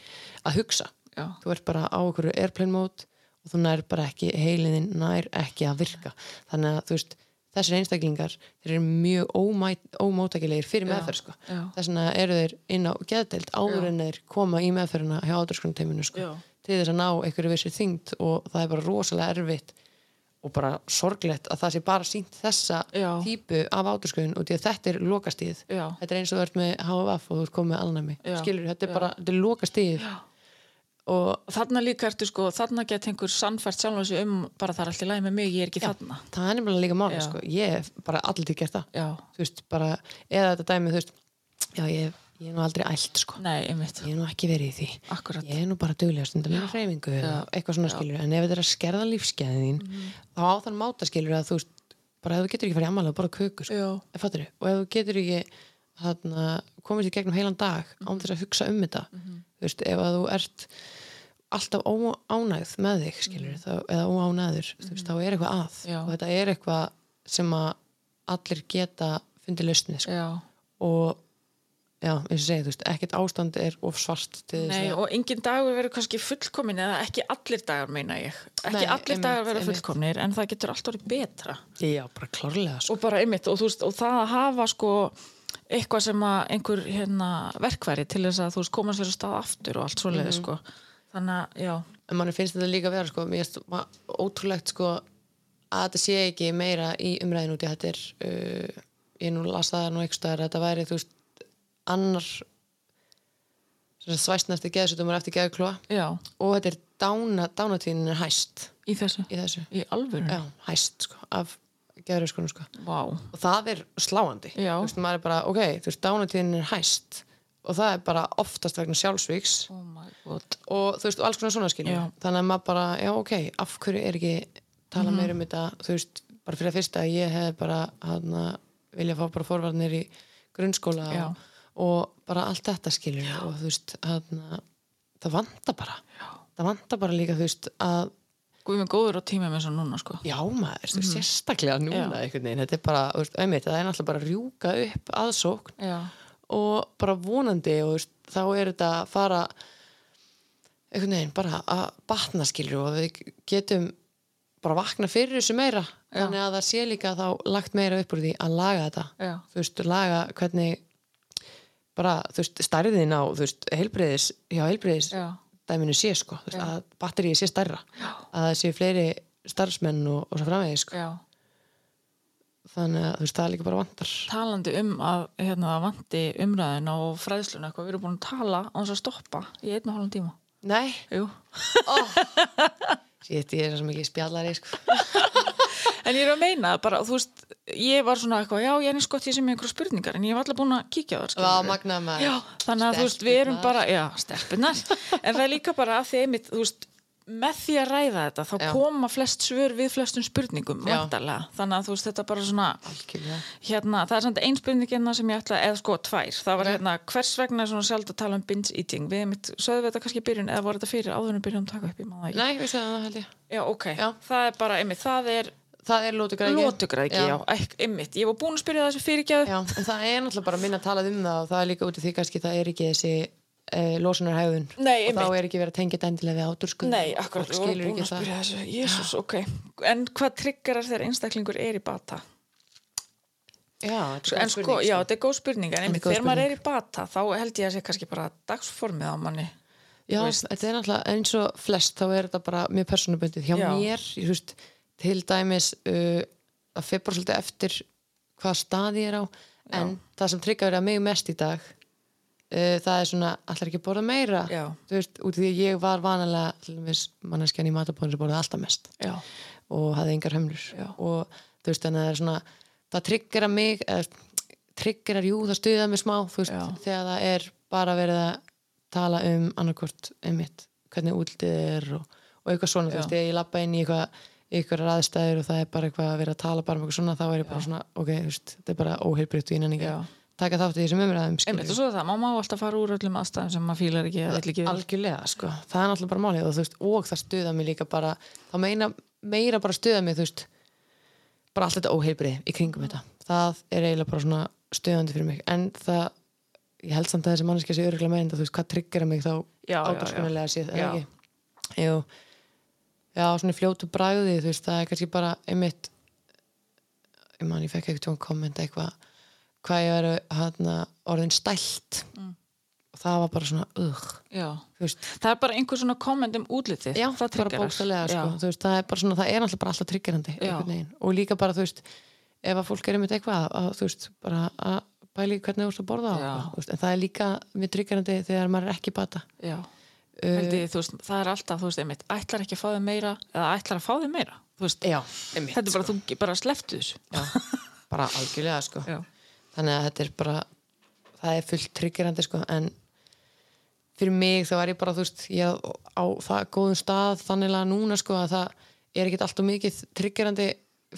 að hugsa já, þú ert bara á einhverju airplane mode og þú nær bara ekki, heiliðin nær ekki að virka þannig að þú veist þessir einstaklingar, þeir eru mjög ómæt, ómótækilegir fyrir meðferð sko. þess vegna eru þeir inn á geðdeild áður en þeir koma í meðferðina hjá ádurskunarteiminu sko. Já. til þess að ná einhverju vissi þyngd og það er bara rosalega erfitt og bara sorglegt að það sé bara sínt þessa Já. típu af ádurskunn og því að þetta er lokastíð Já. þetta er eins og þú ert með HVF og þú ert komið með alnæmi skilur, þetta er Já. bara, þetta er lokastíð og þarna líka ertu sko, þarna get einhver sannfært sjálf þessu um bara það er allt í lagi með mig, ég er ekki þarna. það er nefnilega líka máli Já. sko. ég hef bara allir til gert það veist, bara, eða þetta dæmi þú veist, já, ég, ég er nú aldrei ælt sko. nei, einmitt, ég er nú ekki verið í því. Akkurat. ég er nú bara duglega stundum með hreyfingu eða eitthvað svona skilur, en ef þetta er að skerða lífskeiðin þín, Mhm. þá á þann máta skilur að þú veist, bara ef þú getur ekki farið ammælega bara köku, sko, Já, fattur og ef þú getur ekki þarna, komið sér gegnum heilan dag án þess að hugsa um þetta Mhm. þú veist, ef að þú ert alltaf óánægð með þig skilur, þá, eða óánæður þú veist, þá er eitthvað að. Mhm. Já. og já. eins og segi, þú veist, ekkert ástand er of svart til þess Nei, að og engin dagur verður kannski fullkomin eða ekki allir dagar meina ég. Ekki Nei, allir einmitt, dagar verður einmitt. fullkomnir en það getur alltaf verið betra. já, bara klárlega sko. og bara einmitt og, þú veist, og það að hafa sko eitthvað sem að einhver hérna, verkværi til þess að þú veist koma sér að stað aftur og allt svoleiði sko þannig að já, en mann finnst þetta líka vera sko, mér finnst ma- ótrúlegt sko að þetta sé ekki meira í umræðin út í er uh, ég nú las það nú staðar að þetta væri þú veist annar svæstnæsti geðsutumar eftir geðklóa og þetta er dána, dánatíðin er hæst. Í þessu? Í þessu, í alvöru, já, hæst sko af geðröskunum sko. Vá. Og það er sláandi. Þú veist, maður er bara, ok, þú veist, dánatíðin er hæst. Og það er bara oftast vegna sjálfsvíks oh my god. Og þú veist, og alls konar svona skilja Já. þannig að maður bara, já ok, af hverju er ekki tala Mhm. meira um þetta, þú veist bara fyrir að fyrsta, ég hef bara hana, vilja fá bara forvarnir í grunnskóla Já. og, og bara allt þetta skilja og þú veist, hana, það vantar bara Já. það vantar bara líka, þú veist, að Guð með góður á tíma með þess að núna sko já maður, veist, sérstaklega núna. Já. einhvern veginn, þetta er bara, þú veist, auðvitað það er náttúrulega bara að rjúka upp aðsókn já, og bara vonandi og veist, þá er þetta að fara einhvern veginn bara að batna skilur og við getum bara vakna fyrir þessu meira Já. þannig að það sé líka þá lagt meira upp úr því að laga þetta já, þú veist, laga hvernig bara, þú veist, stærðin á þú veist, heilbreyðis, hjá heilbreyðis já, dæminu sé sko, þú veist, að batterið sé stærra Já. að það sé fleiri starfsmenn og, og svo framvegis sko. já þannig að þú veist, það líka bara vantar talandi um að hérna það vanti umræðin og fræðsluna eitthvað, við erum búin að tala á þess að stoppa í einn og hálfum tíma Nei, Jú. Shit, ég er svo mikið spjallari sko. [laughs] En ég er að meina bara, þú veist, ég var svona eitthvað, já, ég er sko ég sem með einhverja spurningar, en ég hef alltaf búin að kíkja það. Já, þannig að þú veist, við erum bara, já, stelpunar, [laughs] en það er líka bara að því einmitt, þú veist, með því að ræða þetta, þá Já. koma flest svör við flestum spurningum, vantarlega, þannig að þú veist, þetta bara svona, Algjörlega. hérna, það er samt ein spurningina sem ég ætla, eða sko tvær, það var hérna, hvers vegna er svona sjálf að tala um binge eating, við einmitt, sögðum við þetta kannski í byrjun, eða voru þetta fyrir við byrjum að taka upp, ég maður. Nei, við segðum það held ég. Já, ok, Já. það er bara, einmitt, það er Það er lótugræki. lótugræki, já, já einmitt, ég var búin að spyrja þessu en það er náttúrulega bara minna að tala um það og það er líka út af því kannski það er ekki þessi uh, losunarhæðun Nei, og þá einmitt. er ekki verið að tengja þetta endilega við áturskuð Nei, akkurat, vorum skilur búin að það spyrja þessu, jésús, ok. En hvað triggerar þegar einstaklingur er í bata? Já, þetta er góð sko, spurning, já, þetta er góð spurning, en einmitt, þegar maður er í bata, þá held ég að sé kannski bara dagsformið á manni. Já, þetta er náttúrulega eins og flest þá er þetta bara mjög persónubundið hjá Já. mér, ég veist til dæmis uh, að bara svolítið eftir hvaða stað ég er á en það sem tryggar verið að mig mest í dag uh, það er svona allar ekki að borða meira Já. þú veist, út af því að ég var vanalega til dæmis manneskjan í matabóðin sem borðið alltaf mest Já, og hafði engar hömlur Já. og þú veist þannig að það er svona það tryggjara mig eða, tryggjara, jú það stuða mig smá veist, Já. þegar það er bara verið að tala um annarkvort einmitt, hvernig útlitið er og, og eitthvað svona, þú Já. veist, ég lappa inn í eitthvað ykkur aðstæður og það er bara eitthvað að vera að tala bara um eitthvað svona, þá er ég bara svona ok, þú veist, þetta er bara óheilbrytt og nenni ekki að taka þátt í þessum umræðum einmitt, og svo er það, maður má alltaf fara úr öllum aðstæðum sem maður fílar ekki ekki algjörlega, sko, það er náttúrulega bara málið og, þú veist, og það stuða mig líka bara þá meina, meira bara stuða mig þú veist, bara allt þetta óheilbrið í kringum þetta, það er eiginlega bara svona stuðandi fyrir mig, en það ég held samt að þessi manneskja sé örgulega meina þú veist, hvað tryggjara mig þá séð, Já. eða ekki? Jú, já, svona fljótu bræði þú veist, það er kannski bara einmitt ég man, ég fekk eitthvað komment eitthvað hvað ég veru hana, orðin stælt Mm. og það var bara svona, ugh Það er bara einhver svona komment um útlitið. Já, það bara triggerar. bókstælega sko. Veist, það er bara svona, það er alltaf bara alltaf triggerandi og líka bara, þú veist ef að fólk er einmitt eitthvað að, þú veist, bara að bæli hvernig þú veist að borða á en það er líka mjög triggerandi þegar maður er ekki bata Já. Held ég, þú veist, það er alltaf, þú veist, einmitt, ætlar ekki að fá þig meira eða ætlar að fá þig meira. Veist, Já, einmitt þetta er bara, þú bara sleftu þessu. Já, bara algjörlega sko þannig að þetta er bara það er fullt triggerandi sko en fyrir mig þá er ég bara þú veist ég á það góðum stað þannig að núna sko að það er ekkert alltaf mikið triggerandi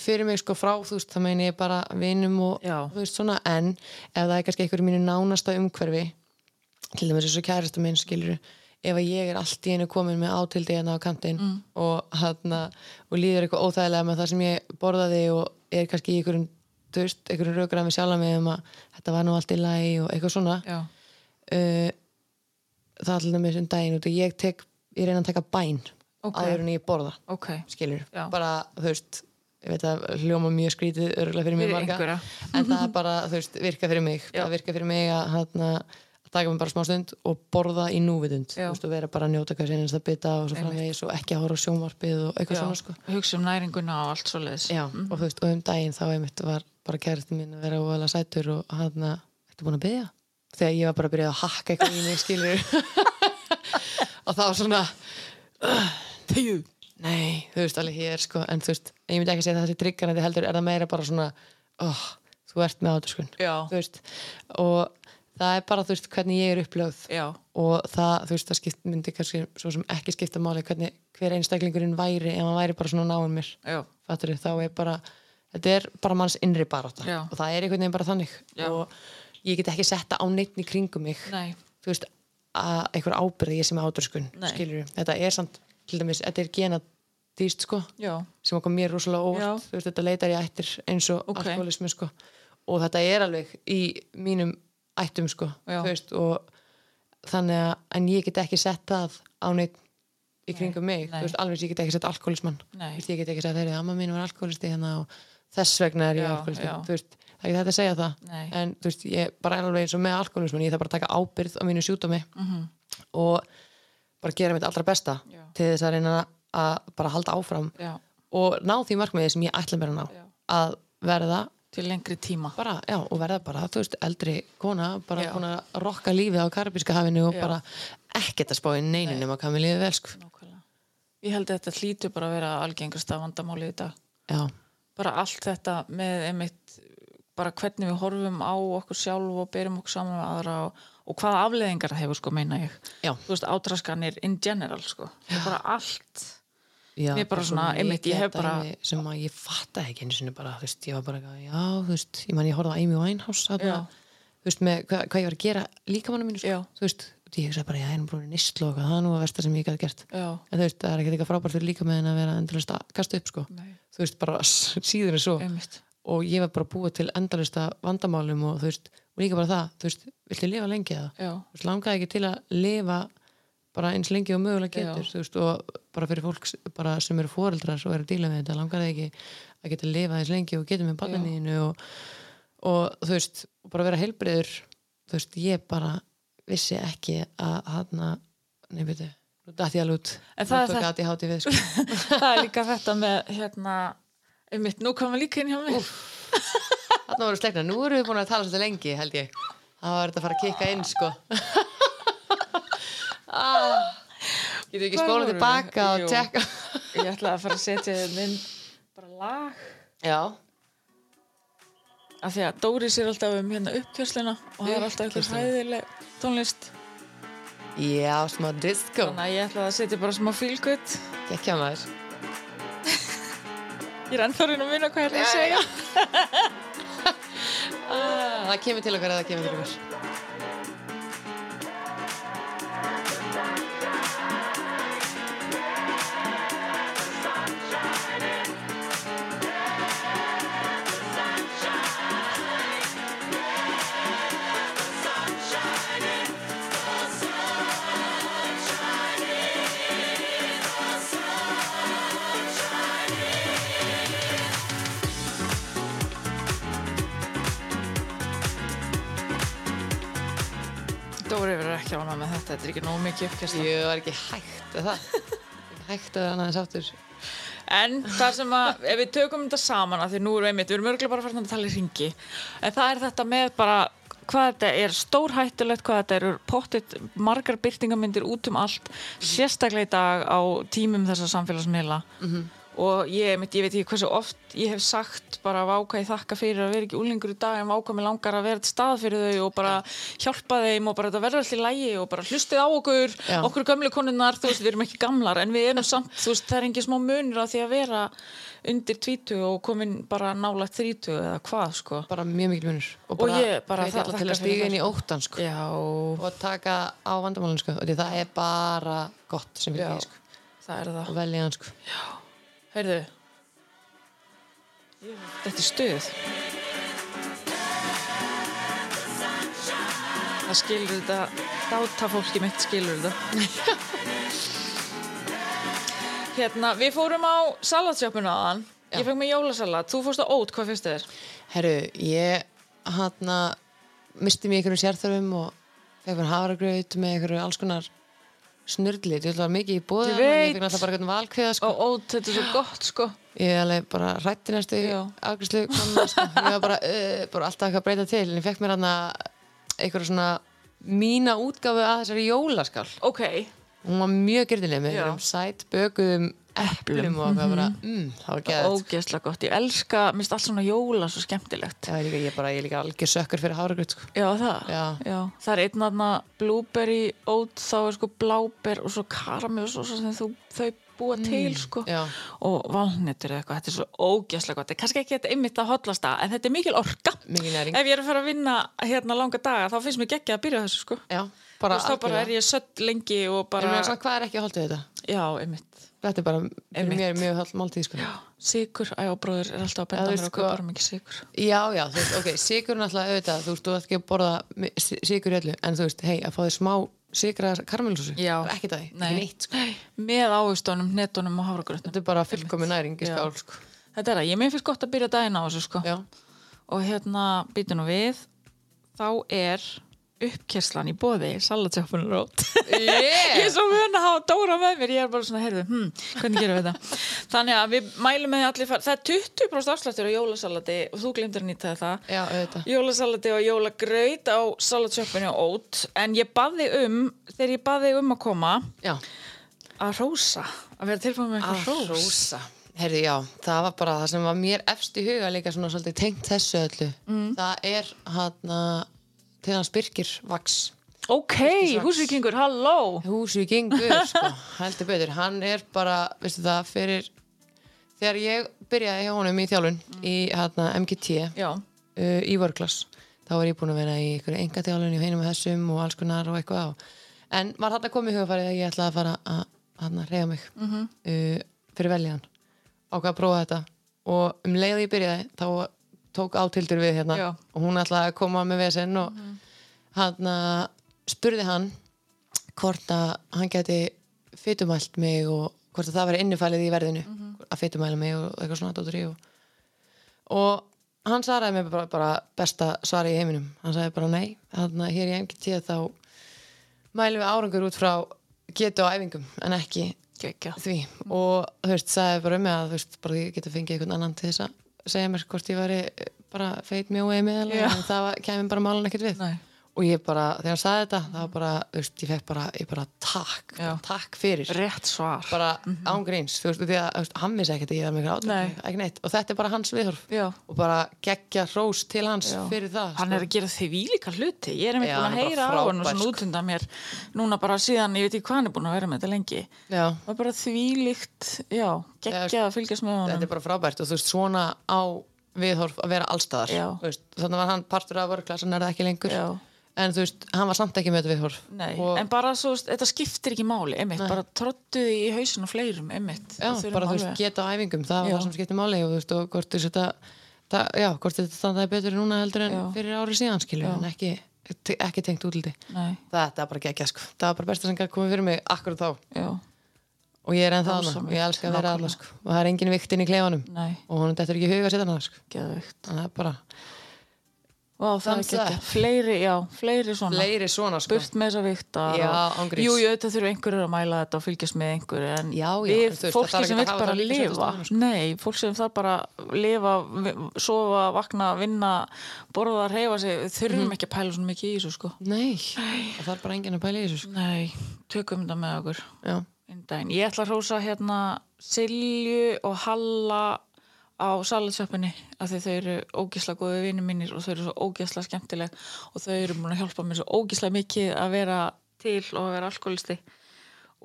fyrir mig sko frá þú veist það meina ég bara vinum og Já. þú veist svona en ef það er kannski einhverju mínu nánasta umhverfi til dæmis eins og kærasta minn skilur ef að ég er allt í einu komin með átildi hérna á kantinn Mm. og, hana, og líður eitthvað óþægilega með það sem ég borðaði og er kannski í einhverjum veist, einhverjum raukraði með sjálfa mig um að þetta var nú allt í lagi og eitthvað svona uh, það er alltaf með þessum daginn og ég tek, ég reyna að taka bæn Ok. áður en ég borða, Ok. skilur Já. bara, þú veist, ég veit að hljóma mjög skrítið örgulega fyrir mig marga einhverja. en það er [laughs] bara, þú veist, virka fyrir mig það virka fyrir mig að, hana, taka mig bara smá stund og borða í núvitund þú veist, og vera bara að njóta hvað sinni það bita og svo framvegis og ekki að horfa sjónvarpið og eitthvað Já. svona sko Hugsa um næringuna og allt svo leiðis. Já, og þú veist, og um daginn þá einmitt var bara kærasti mín að vera óvala sætur og hann að, ertu búin að byggja? Þegar ég var bara að byrja að hakka eitthvað í mig, skilur [laughs] og var svona Tegju. nei, þú veist, alveg hér, sko en þú veist, ég myndi ekki segja að það sé tryggarandi heldur er það meira bara svona, oh, þú ert með áturskun, Já. þú veist og það er bara, þú veist, hvernig ég er upplögð Já. og það, þú veist, það skipt, myndi kannski svo sem ekki skipta máli hvernig hver einstaklingurinn væri ef hann væri bara svona náinn mér fattur þá er bara þetta er bara manns innri barátta Já. og það er einhvern veginn bara þannig Já. og ég get ekki setta á neitt í kringum mig Nei. þú veist, að einhver ábyrði ég sem er skilur þetta er samt, til dæmis, þetta er genadýst sko, Já. sem okkur mér rosalega óvart, þú veist, þetta leitar í ættir eins og Ok. alkoholismi sko og þetta er alveg í mínum ættum sko, veist og þannig að, en ég get ekki sett það á neitt í kringum mig, nei. þú veist, alveg ég get ekki sett alkoholismann ég get ekki sagt, þeirri, amma mín var alkoholisti hérna og þess vegna er ég alkoholisti þú veist, það er ekki þetta að segja það Nei. en þú veist, ég bara er alveg eins og með alkoholisman ég þarf bara að taka ábyrð á mínu sjúdómi Mhm. og bara gera mitt allra besta Já. til þess að reyna að bara halda áfram Já. og ná því markmiði sem ég ætla mér að ná Já. að verða Til lengri tíma. bara, já, og verða bara, þú veist, eldri kona, bara búin að rokka lífið á Karabíska hafinu og Já. bara ekkert að spá í neinu nema hvað mér lífið vel, sko. Nákvæmlega. Ég held að þetta hlýtur bara að vera algengasta vandamáli í dag. Já, bara allt þetta með einmitt bara hvernig við horfum á okkur sjálf og berum okkur saman með aðra og, og hvaða afleðingar það hefur sko meina ég Já. þú veist átraskanir in general sko bara allt Já, Mér bara svo svona, einmitt, ég hef bara- sem að ég fatta ekki einu sinni bara, þú veist, ég var bara já, þú veist, ég man ég horfði á Amy Winehouse Já. þú veist, með hvað, hvað ég var að gera líkamannu mínu, sko, þú veist ég hugsaði bara, já, ég er að nýstlu og það er nú að versta sem ég gæti gert. Já. en þú veist, það er ekkert eitthvað frábært fyrir líkamæðin að vera endalist að kasta upp, sko. Nei. þú veist, bara síður en svo. Einmitt. Og ég var bara búið til endalista vandamálum og þú veist, og líka bara það þú veist, bara eins lengi og mögulega getur veist, og bara fyrir fólk bara sem eru foreldrar og eru að díla með þetta, langaði ekki að geta að lifa eins lengi og geta með barnininu og, og þú veist og bara vera heilbriður þú veist, ég bara vissi ekki að veitu, nú dætti alveg út það það- við, sko. [laughs] það er líka þetta með hérna einmitt, nú koma líka inn hjá mig Þarna voru slegna, nú erum við búin að tala svolítið lengi held ég. Það var þetta að fara að kikka inn sko. Ah, Getur ekki spólað tilbaka og tjekka. ég ætla að fara að setja minn bara lag Já. af því að Dóri sér alltaf um hérna uppkjörsluna og það er alltaf eitthvað hæðileg tónlist Já, smá disco. þannig að ég ætla að setja bara smá fílgutt Gekkja maður. [laughs] ég er ennþá reyna að minna hvað ég er að segja [laughs] Ah, það kemur til okkar eða það kemur til okkar. Ekki ána með þetta þetta er ekki nóg mikið uppkjörsluna Ég var ekki hægt að það. Hægt að vera annað en sáttur. En það sem að, ef við tökum þetta saman að því nú erum við einmitt, við erum örgulega bara farin að tala í ringi en það er þetta með bara hvað þetta er stórhættulegt, hvað þetta eru pottitt margar byrtingamindir út um allt, sérstaklega í dag á tímum þessa samfélagsmiðla og ég, einmitt, ég veit ekki hversu oft ég hef sagt bara váka ég þakka fyrir að vera ekki úlingur í dag en váka mig langar að vera til stað fyrir þau og bara hjálpa þeim og bara þetta verður allir lægi og bara hlustið á okkur Já. okkur gömlu konunnar, þú veist, við erum ekki gamlar en við erum samt, þú veist, það er engin smá munur á því að vera undir 20 og komin bara nálægt 30 eða hvað, sko Bara mjög mikil munur. Og, Og ég bara hvet þa- alla til að stíga það, inn í sko. óttan sko. Já, Og taka á vandamálun sko. Og því það er bara gott sem við er. Heyrðu Þetta er stuð Það skilur þetta Dáta fólki mitt skilur þetta [laughs] Hérna, við fórum á salatsjöppuna aðan. Ég fekk mig jólasalat, þú fórst á ót, hvað finnst þér? Herru, ég hann misti mig í einhverjum sérþörfum og fekk mér havragraut með einhverju alls konar snurli, þetta var mikið í bóða Ég ég fekk náttúrulega bara einhvern valkviða Á sko. ót, þetta er svo gott sko ég alveg bara rætti næstu afgriðslu sko. ég var bara, uh, bara alltaf eitthvað að breyta til en ég fekk mér hann einhverju svona mína útgáfu að þessari jólaskál Ok, hún var mjög gyrdileg með Já. einhverjum sæt bökuðum eplum og eitthvað bara, mm, það var geðað ógeðslega gott Ég elska, minnst allt svona jóla svo skemmtilegt Já, ég, líka, ég, bara, ég er líka algjör sökkur fyrir havragraut sko. Já, það? Já. Það er einn aðna blueberry oat, þá er sko bláber og svo karamell og svo sem þú, þau búa til sko. Mm, já. Og valnettur eða eitthvað, þetta er svo ógeðslega gott. Er kannski ekki þetta einmitt að hotlasta, en þetta er mikil orka. Mikil næring. Ef ég er að fara að vinna hérna langa daga, þá finnst mér geggja að byrja þessu sko. Já, bara þá bara er ég sött lengi og bara... En svona, hvað er ekki að holda þetta? já, einmitt. Þetta er bara, fyrir mér, mjög höll máltíð, sko. Já, Sigur, ægabróður er alltaf að benda mér sko- bara mikið sigur. já, þú veist, ok, sigur náttúrulega auðvitað, þú veist, þú ert ekki að borða sigur í öllu, en þú veist, hei, að fá þér smá Já. það er ekki það, Nei. ekki neitt, sko. Með ávistunum, netunum og hafragrötnum. Þetta er bara fullkomi næring í Já. skál, sko. Þetta er það, ég mér finnst gott að byrja daginn á þessu sko. Já, og hérna býtu nú við þá er uppkerslan í bóði salatsjáfunarót [laughs] ég er svo vön að hafa Dóra með mér ég er bara svona, heyrðu, hm, hvernig gerum við þetta þannig að við mælum með allir fara það er 20% afslættur á jólasalati og þú glemdur að nýta það. Já, jólasalati og jólagraut á salatsjáfunni og ót en ég baði um þegar ég baði um að koma Já, að rósa að vera tilfæðum með að eitthvað rós rósa. Heyrðu, já, það var bara það sem var mér efst í huga líka svona svolítið tengt þessu öllu. Mm. Það er hann til hans Birkir Vaks. Ok, húsvíkingur, halló. Húsvíkingur, sko, [laughs] heldur betur. Hann er bara, veistu það, fyrir þegar ég byrjaði hjá honum í þjálfun í hann MGT uh, í vörklass þá var ég búin að vera í einhverju enga þjálfun í heinum með þessum og alls konar og eitthvað á. En var koma í hugafarið að ég ætlaði að fara að hann að reyja mig uh, fyrir veljan ákvað að prófa þetta. Og um leið og ég byrjaði þá tók átildur við hérna Já. og hún ætlaði að koma með vesen og hann að spurði hann hvort að hann geti fytumælt mig og hvort að það veri innifælið í verðinu að fytumæla mig og eitthvað svona dóttur í og, og hann svaraði mér bara, bara besta svari í heiminum. Hann sagði bara nei, þannig að hér í MGT þá mælum við árangur út frá getu á æfingum en ekki gekkja því. Og þú veist, sagði bara um mig að þú veist, bara ég geti fengið einhvern annan til þess að segja mér hvort ég væri bara feit mjóið með Já. en það var- kæmi bara málun ekkert við Nei. Og ég bara, þegar hann sagði þetta það var bara, þú veist, ég fekk bara, ég bara takk, Já. takk fyrir. Rétt svar. Bara ángríns, þú veist, og því þú veist, hann vissi ekkert að ég var ekki neitt. Og þetta er bara hans viðhorf. Já. og bara geggja hrós til hans Já. fyrir það Hann sko. er að gera því vílíka hluti. Ég er einmitt búin hann að heyra bara á hann og svona sko. útunda mér Núna bara síðan, ég veit ekki hvað hann er búin að vera með þetta lengi. Já, var bara þvílíkt, já, geggjað að fylgjast með þetta honum er bara frábært og þú veist, svona á viðhorf að vera allstaðar þannig var hann partur af vörklassan er það ekki lengur? Já. En þú veist, hann var samt ekki með þetta viðhorf. Nei, og, en bara svo, þetta skiptir ekki máli einmitt, bara trottuði í hausin og fleirum einmitt, já, bara þú veist, geta á æfingum það var Já. það sem skiptir máli og þú veist, og hvort þetta það, já, hvort þetta standaði betur núna heldur en Já. fyrir ári síðan skilju, en ekki, ekki tengt útliti. Nei, þetta er bara geggja sko, það var bara besta sem komið fyrir mig akkurat þá. Já, og ég er Dásamlegt, annað, ég elska að vera annað sko. og það er engin viktinn í klefanum. Nei, og hún dettur ekki huga að setja hana sko. Að up. fleiri, já, fleiri svona fleiri svona sko. burt með og- án gríns. Jú, jú, þetta þurfa einhverjur að mæla þetta og fylgjast með einhverju en Já, já, við, það fólki sem að vil bara lifa sko. Nei, fólk sem þarf bara lifa, sofa, vakna, vinna borða, reyfa sig, þurfum Mhm. ekki að pæla svona mikið í þessu sko nei, það þarf bara enginn að pæla í þessu sko. Nei, tökum þetta með okkur. Ég ætla að rósa hérna Silju og Halla á salatsjöppinni af því þau eru ógísla góði vinni mínir og þau eru svo ógísla skemmtileg og þau eru búin að hjálpa mér svo ógísla mikið að vera til og að vera alkoholisti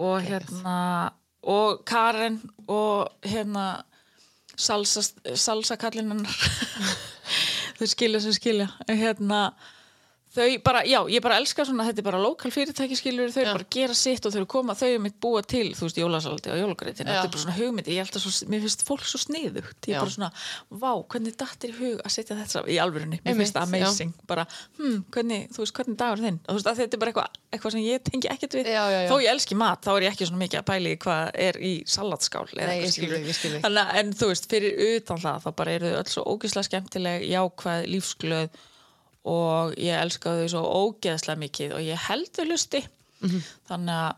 og hérna og Karen og hérna salsa, salsa [laughs] þau skilja sem skilja. Hérna þau bara, já, ég bara elska svona þetta er bara lokal fyrirtæki skilur, þau Já. bara gera sitt og þau koma, þau eru mitt búa til þú veist, jólasaldi og jólagreitin, Já. þetta er bara svona hugmyndi ég held að svo, mér finnst fólk svo sniðugt ég Já. er bara svona, vá, hvernig dattir í hug að setja þetta í alvörunni, mér finnst það amazing bara, hm, hvernig, þú veist, hvernig dagur er þinn og þú veist, þetta er bara eitthvað, eitthvað sem ég tengi ekkert við Já, já, já. þó ég elski mat, þá er ég ekki svona mikið að pæli hvað er í salatskál Nei, ég skil skilurðu. þig, ég skil þig. Þannig, en þú veist, fyrir utan það þá bara eru þau öll svo ógeðslega skemmtileg jákvæð, lífsglöð og ég elska þau svo ógeðslega mikið og ég held þau lusti þannig að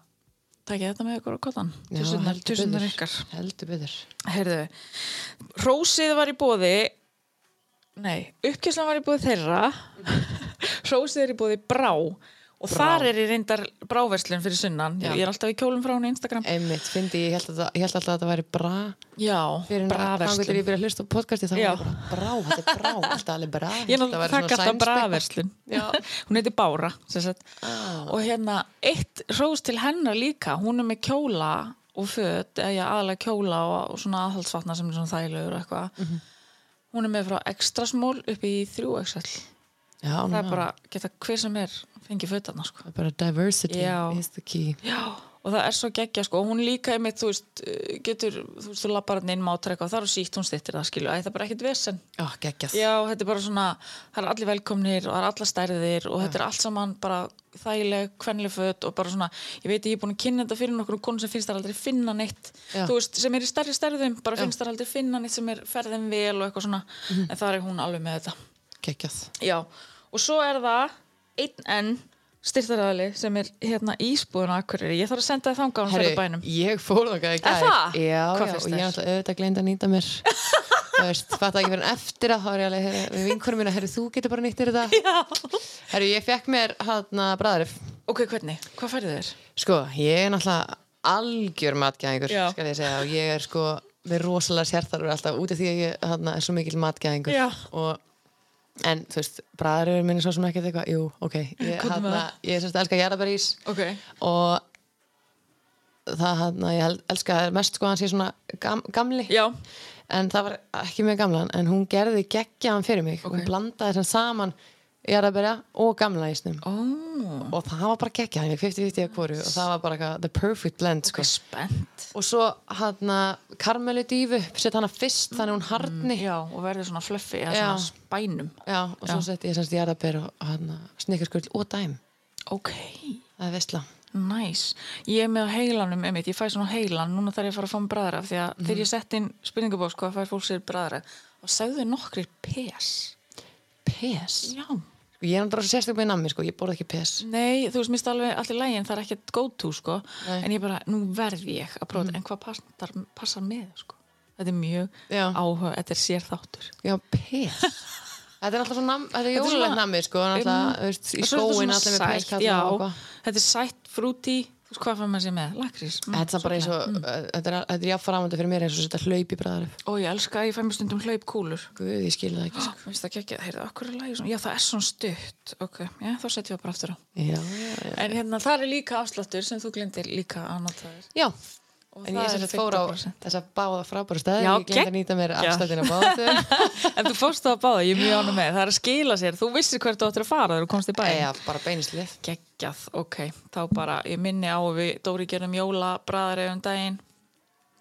takk þetta með ykkur á kottan Mhm. Betur. ykkar. Heldur betur. Heyrðu, Rósið var í bóði nei, uppkjörslan var í bóði þeirra. [laughs] Rósið er í bóði Brá og þar er ég reyndar bráverslun fyrir sunnan, Já. ég er alltaf í kjólum frá hún í Instagram. Einmitt, fyndi, ég held, að, það- ég held alltaf að þetta væri bra já, fyrir þannig að ég bráverslun byrja að hlusta á podcasti þá ég bara brá, þetta er brá, alltaf alveg brá. Ég er alltaf braverslun Já. [laughs] Hún heitir Bára. Ah. Og hérna Eitt hrós til hennar líka. Hún er með kjóla og föt eða já, aðalega kjóla og, og svona aðhaldsvatna sem er svona þægilegur eitthvað. Mhm. Hún er með frá extra smól upp í 3XL Já, Það er bara, geta hver sem er fengið fötarna sko. það er bara diversity Já. is the key Já, og það er svo geggja sko og hún líka einmitt, þú veist, uh, getur þú veist, þú lappar hann inn mátur eitthvað, það er sítt hún stittir það skilu, Æ, það er bara ekkert vesen Já, geggjað Já, þetta er bara svona, það er allir velkomnir og það er allar stærðir og þetta er allt saman bara þægileg, kvenleg föt og bara svona, ég veit ég er búin að kynna þetta fyrir nokkur konu sem finnst það aldrei finna neitt Já. þú veist, sem er í stærri stærðum bara Já. finnst það aldrei finna neitt sem er ferðin vel og eitthvað svona, Mhm. en það er hún alveg með þetta Geggjað Já, og svo er það einn enn styrtaræðali sem er hérna ísbúðun á Akureyri, ég þarf að senda það þangað hún fyrir bænum. ég fór þangað í gær. það? Já, Hvað já, og ég er alltaf auðvitað gleynd að nýta mér. [laughs] Þú veist, fatt ekki verið en eftir að þá er ég alveg, við vinkurum mína, herri, þú getur bara nýttir þetta. Já. Herri, ég fekk mér hann að bræðarif Ok, hvernig? Hvað færðu þér? Sko, ég er náttúrulega algjör matgæðingur, skal ég segja og ég er sko með rosalega sérþarfur alltaf út af því að ég hana, er svo mikil matgæðingur. Og en þú veist, bræður minni svo sem ekkert eitthvað, jú, ok ég, [laughs] hana, ég er sérst elska jarðabærís ok, og það hana, ég held- elska mest sko að hann sé svona gam, gamli. Já, en það var ekki með gamlan en hún gerði geggjaðan fyrir mig. Ok. hún blandaði sem saman jarðabæra og gamla ísnum ó, og það var bara geggjaðan, ég 50-50 að hvoru. Og það var bara the perfect blend sko. og svo hann karmelu dífu, sett hana fyrst þannig hún harni já, og verður svona fluffi eða svona spænum. Já, og svo sett ég semst jarðabæra og hann snikkarskull og dæm. Ok, það er veistla Næs, ég er með heilanum einmitt, ég fæ svona heilan, núna þarf ég að fara að fá mig bræðra því að þegar ég sett inn spurningabóks hvað fær fólk sér bræðra og sagðu nokkrir pes. Pes? Já, ég er náttúrulega sérstaklega með nammi, sko, ég borða ekki pes. Nei, þú veist, mist alveg allir lægin, það er ekkert go to, sko. Nei. en ég bara, nú verð ég að prófa en hvað passar, passar með, sko? Þetta er mjög Já. áhuga, þetta er sér þáttur. Já, pes. [laughs] Þetta er alltaf svo nam, þetta er Þetta svona- nammi, sko alltaf, þú veist, í þetta skóin svona allir með peskall já, þetta er sætt, frúti hvað fann maður sér með, lakrís? Mm, Þetta er bara eins og, þetta er, þetta er jáfnframandi fyrir mér eins og þetta hlaup í bræðar og ég elska ég fæ mér stundum hlaup kúlur Guð, ég skil það ekki, sko. Mér finnst það ekki heyrðu, okkur er lægi svona, já það er svona stutt, ok, já þá setjum við bara aftur á. Já, já, já. En hérna það er líka afsláttur sem þú glindir líka að nota þér. Já, Og en ég sem sagt fór á 50%. þessa báða frábæru Já, ég glemt að nýta mér geggjað. afstættina báða þau [laughs] En þú fórst það að báða, ég er mjög ánum með, það er að skila sér, þú vissir hvert þú áttir að fara þegar þú komst í bæinn. Já, bara beinistlið Geggjað, ok, þá bara, ég minni á að við Dóri gerum jólabræðari um daginn.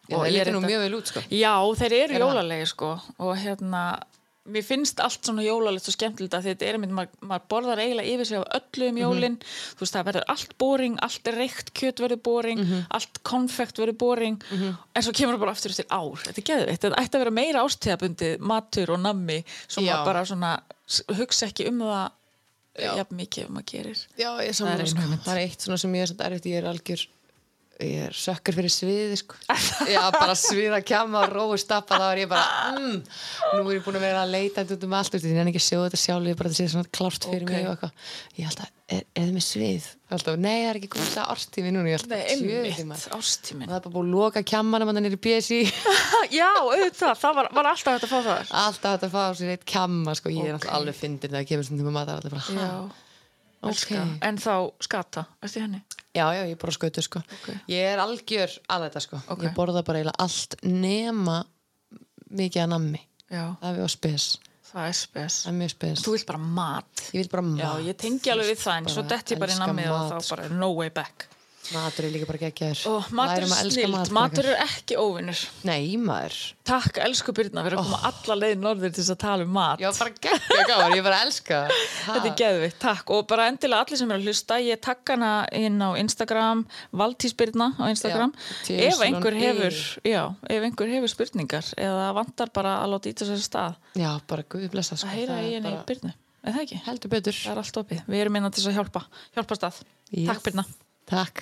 Já, það ég lítur nú mjög vel út, sko Já, þeir eru Er jólalegi sko og hérna, mér finnst allt svona jólalegt og skemmtilegt að þetta er einmitt, maður, maður borðar eiginlega yfir sig af öllu um jólin. Þú veist, það verður allt boring, allt reykt kjöt verður boring, allt konfekt verður boring, en svo kemur það bara aftur eftir ár, þetta er geðvitt, þetta ætti að vera meira ástíðabundi, matur og nammi svo Já. maður bara svona hugsa ekki um það Já. jafn mikið um maður gerir. Já, ég Það er sko. það er eitt svona sem ég er svona erfitt, ég er algjör ég er sökkur fyrir sviði sko. [laughs] já, bara sviða kjama og rói stappa þá er ég bara mm, nú er ég búin að vera að leita út um allt, veist, ég er ekki að sjóða þetta sjálf ég er bara að sé svona klárt fyrir Ok. mig og eitthvað ég held að, er, er það með svið alltaf, nei, það er ekki komið það árstími núna ég held að sviði einmitt, ástíminn það er bara búin að loka kjamanum að hann er í BSI [laughs] Já, auðvitað, það var, var alltaf þetta að fá það alltaf þetta að fá sér eitt kjama sko. ég er Ok. okay. alveg fyndin Já? Já, ég borða skautu sko. Ok. Ég er algjör að þetta sko. Ok. Ég borða bara eiginlega allt nema mikið að nammi. Já, Það er spes. það er spes. Það er mjög spes. Þú vilt bara mat. Ég vil bara mat. Já, ég tengi alveg við það, en svo detti ég bara í nammið og þá sko. bara no way back. Matur er líka bara geggjaður. Og matur er mat, matur krakkar. er ekki óvinnur. Nei, maður. Takk, elsku Byrna, fyrir að koma alla leið norður til þess að tala um mat. Já, bara geggja gáður. Ég bara elska. Þetta er geðvitt, takk. Og bara endilega allir sem eru að hlusta, ég takk hana inn á Instagram, Valtísbyrna á Instagram. Já, ef einhver hefur, já, ef einhver hefur spurningar eða vantar bara að láta íta sér stað, Já, bara guði blessa sko. að heyra er í henni bara- Byrnu. Er það ekki? Heldur betur. Það er allt opið. Við erum innan til þess að hjálpa. Hjálpa stað. Yes. Takk Byrna. Takk.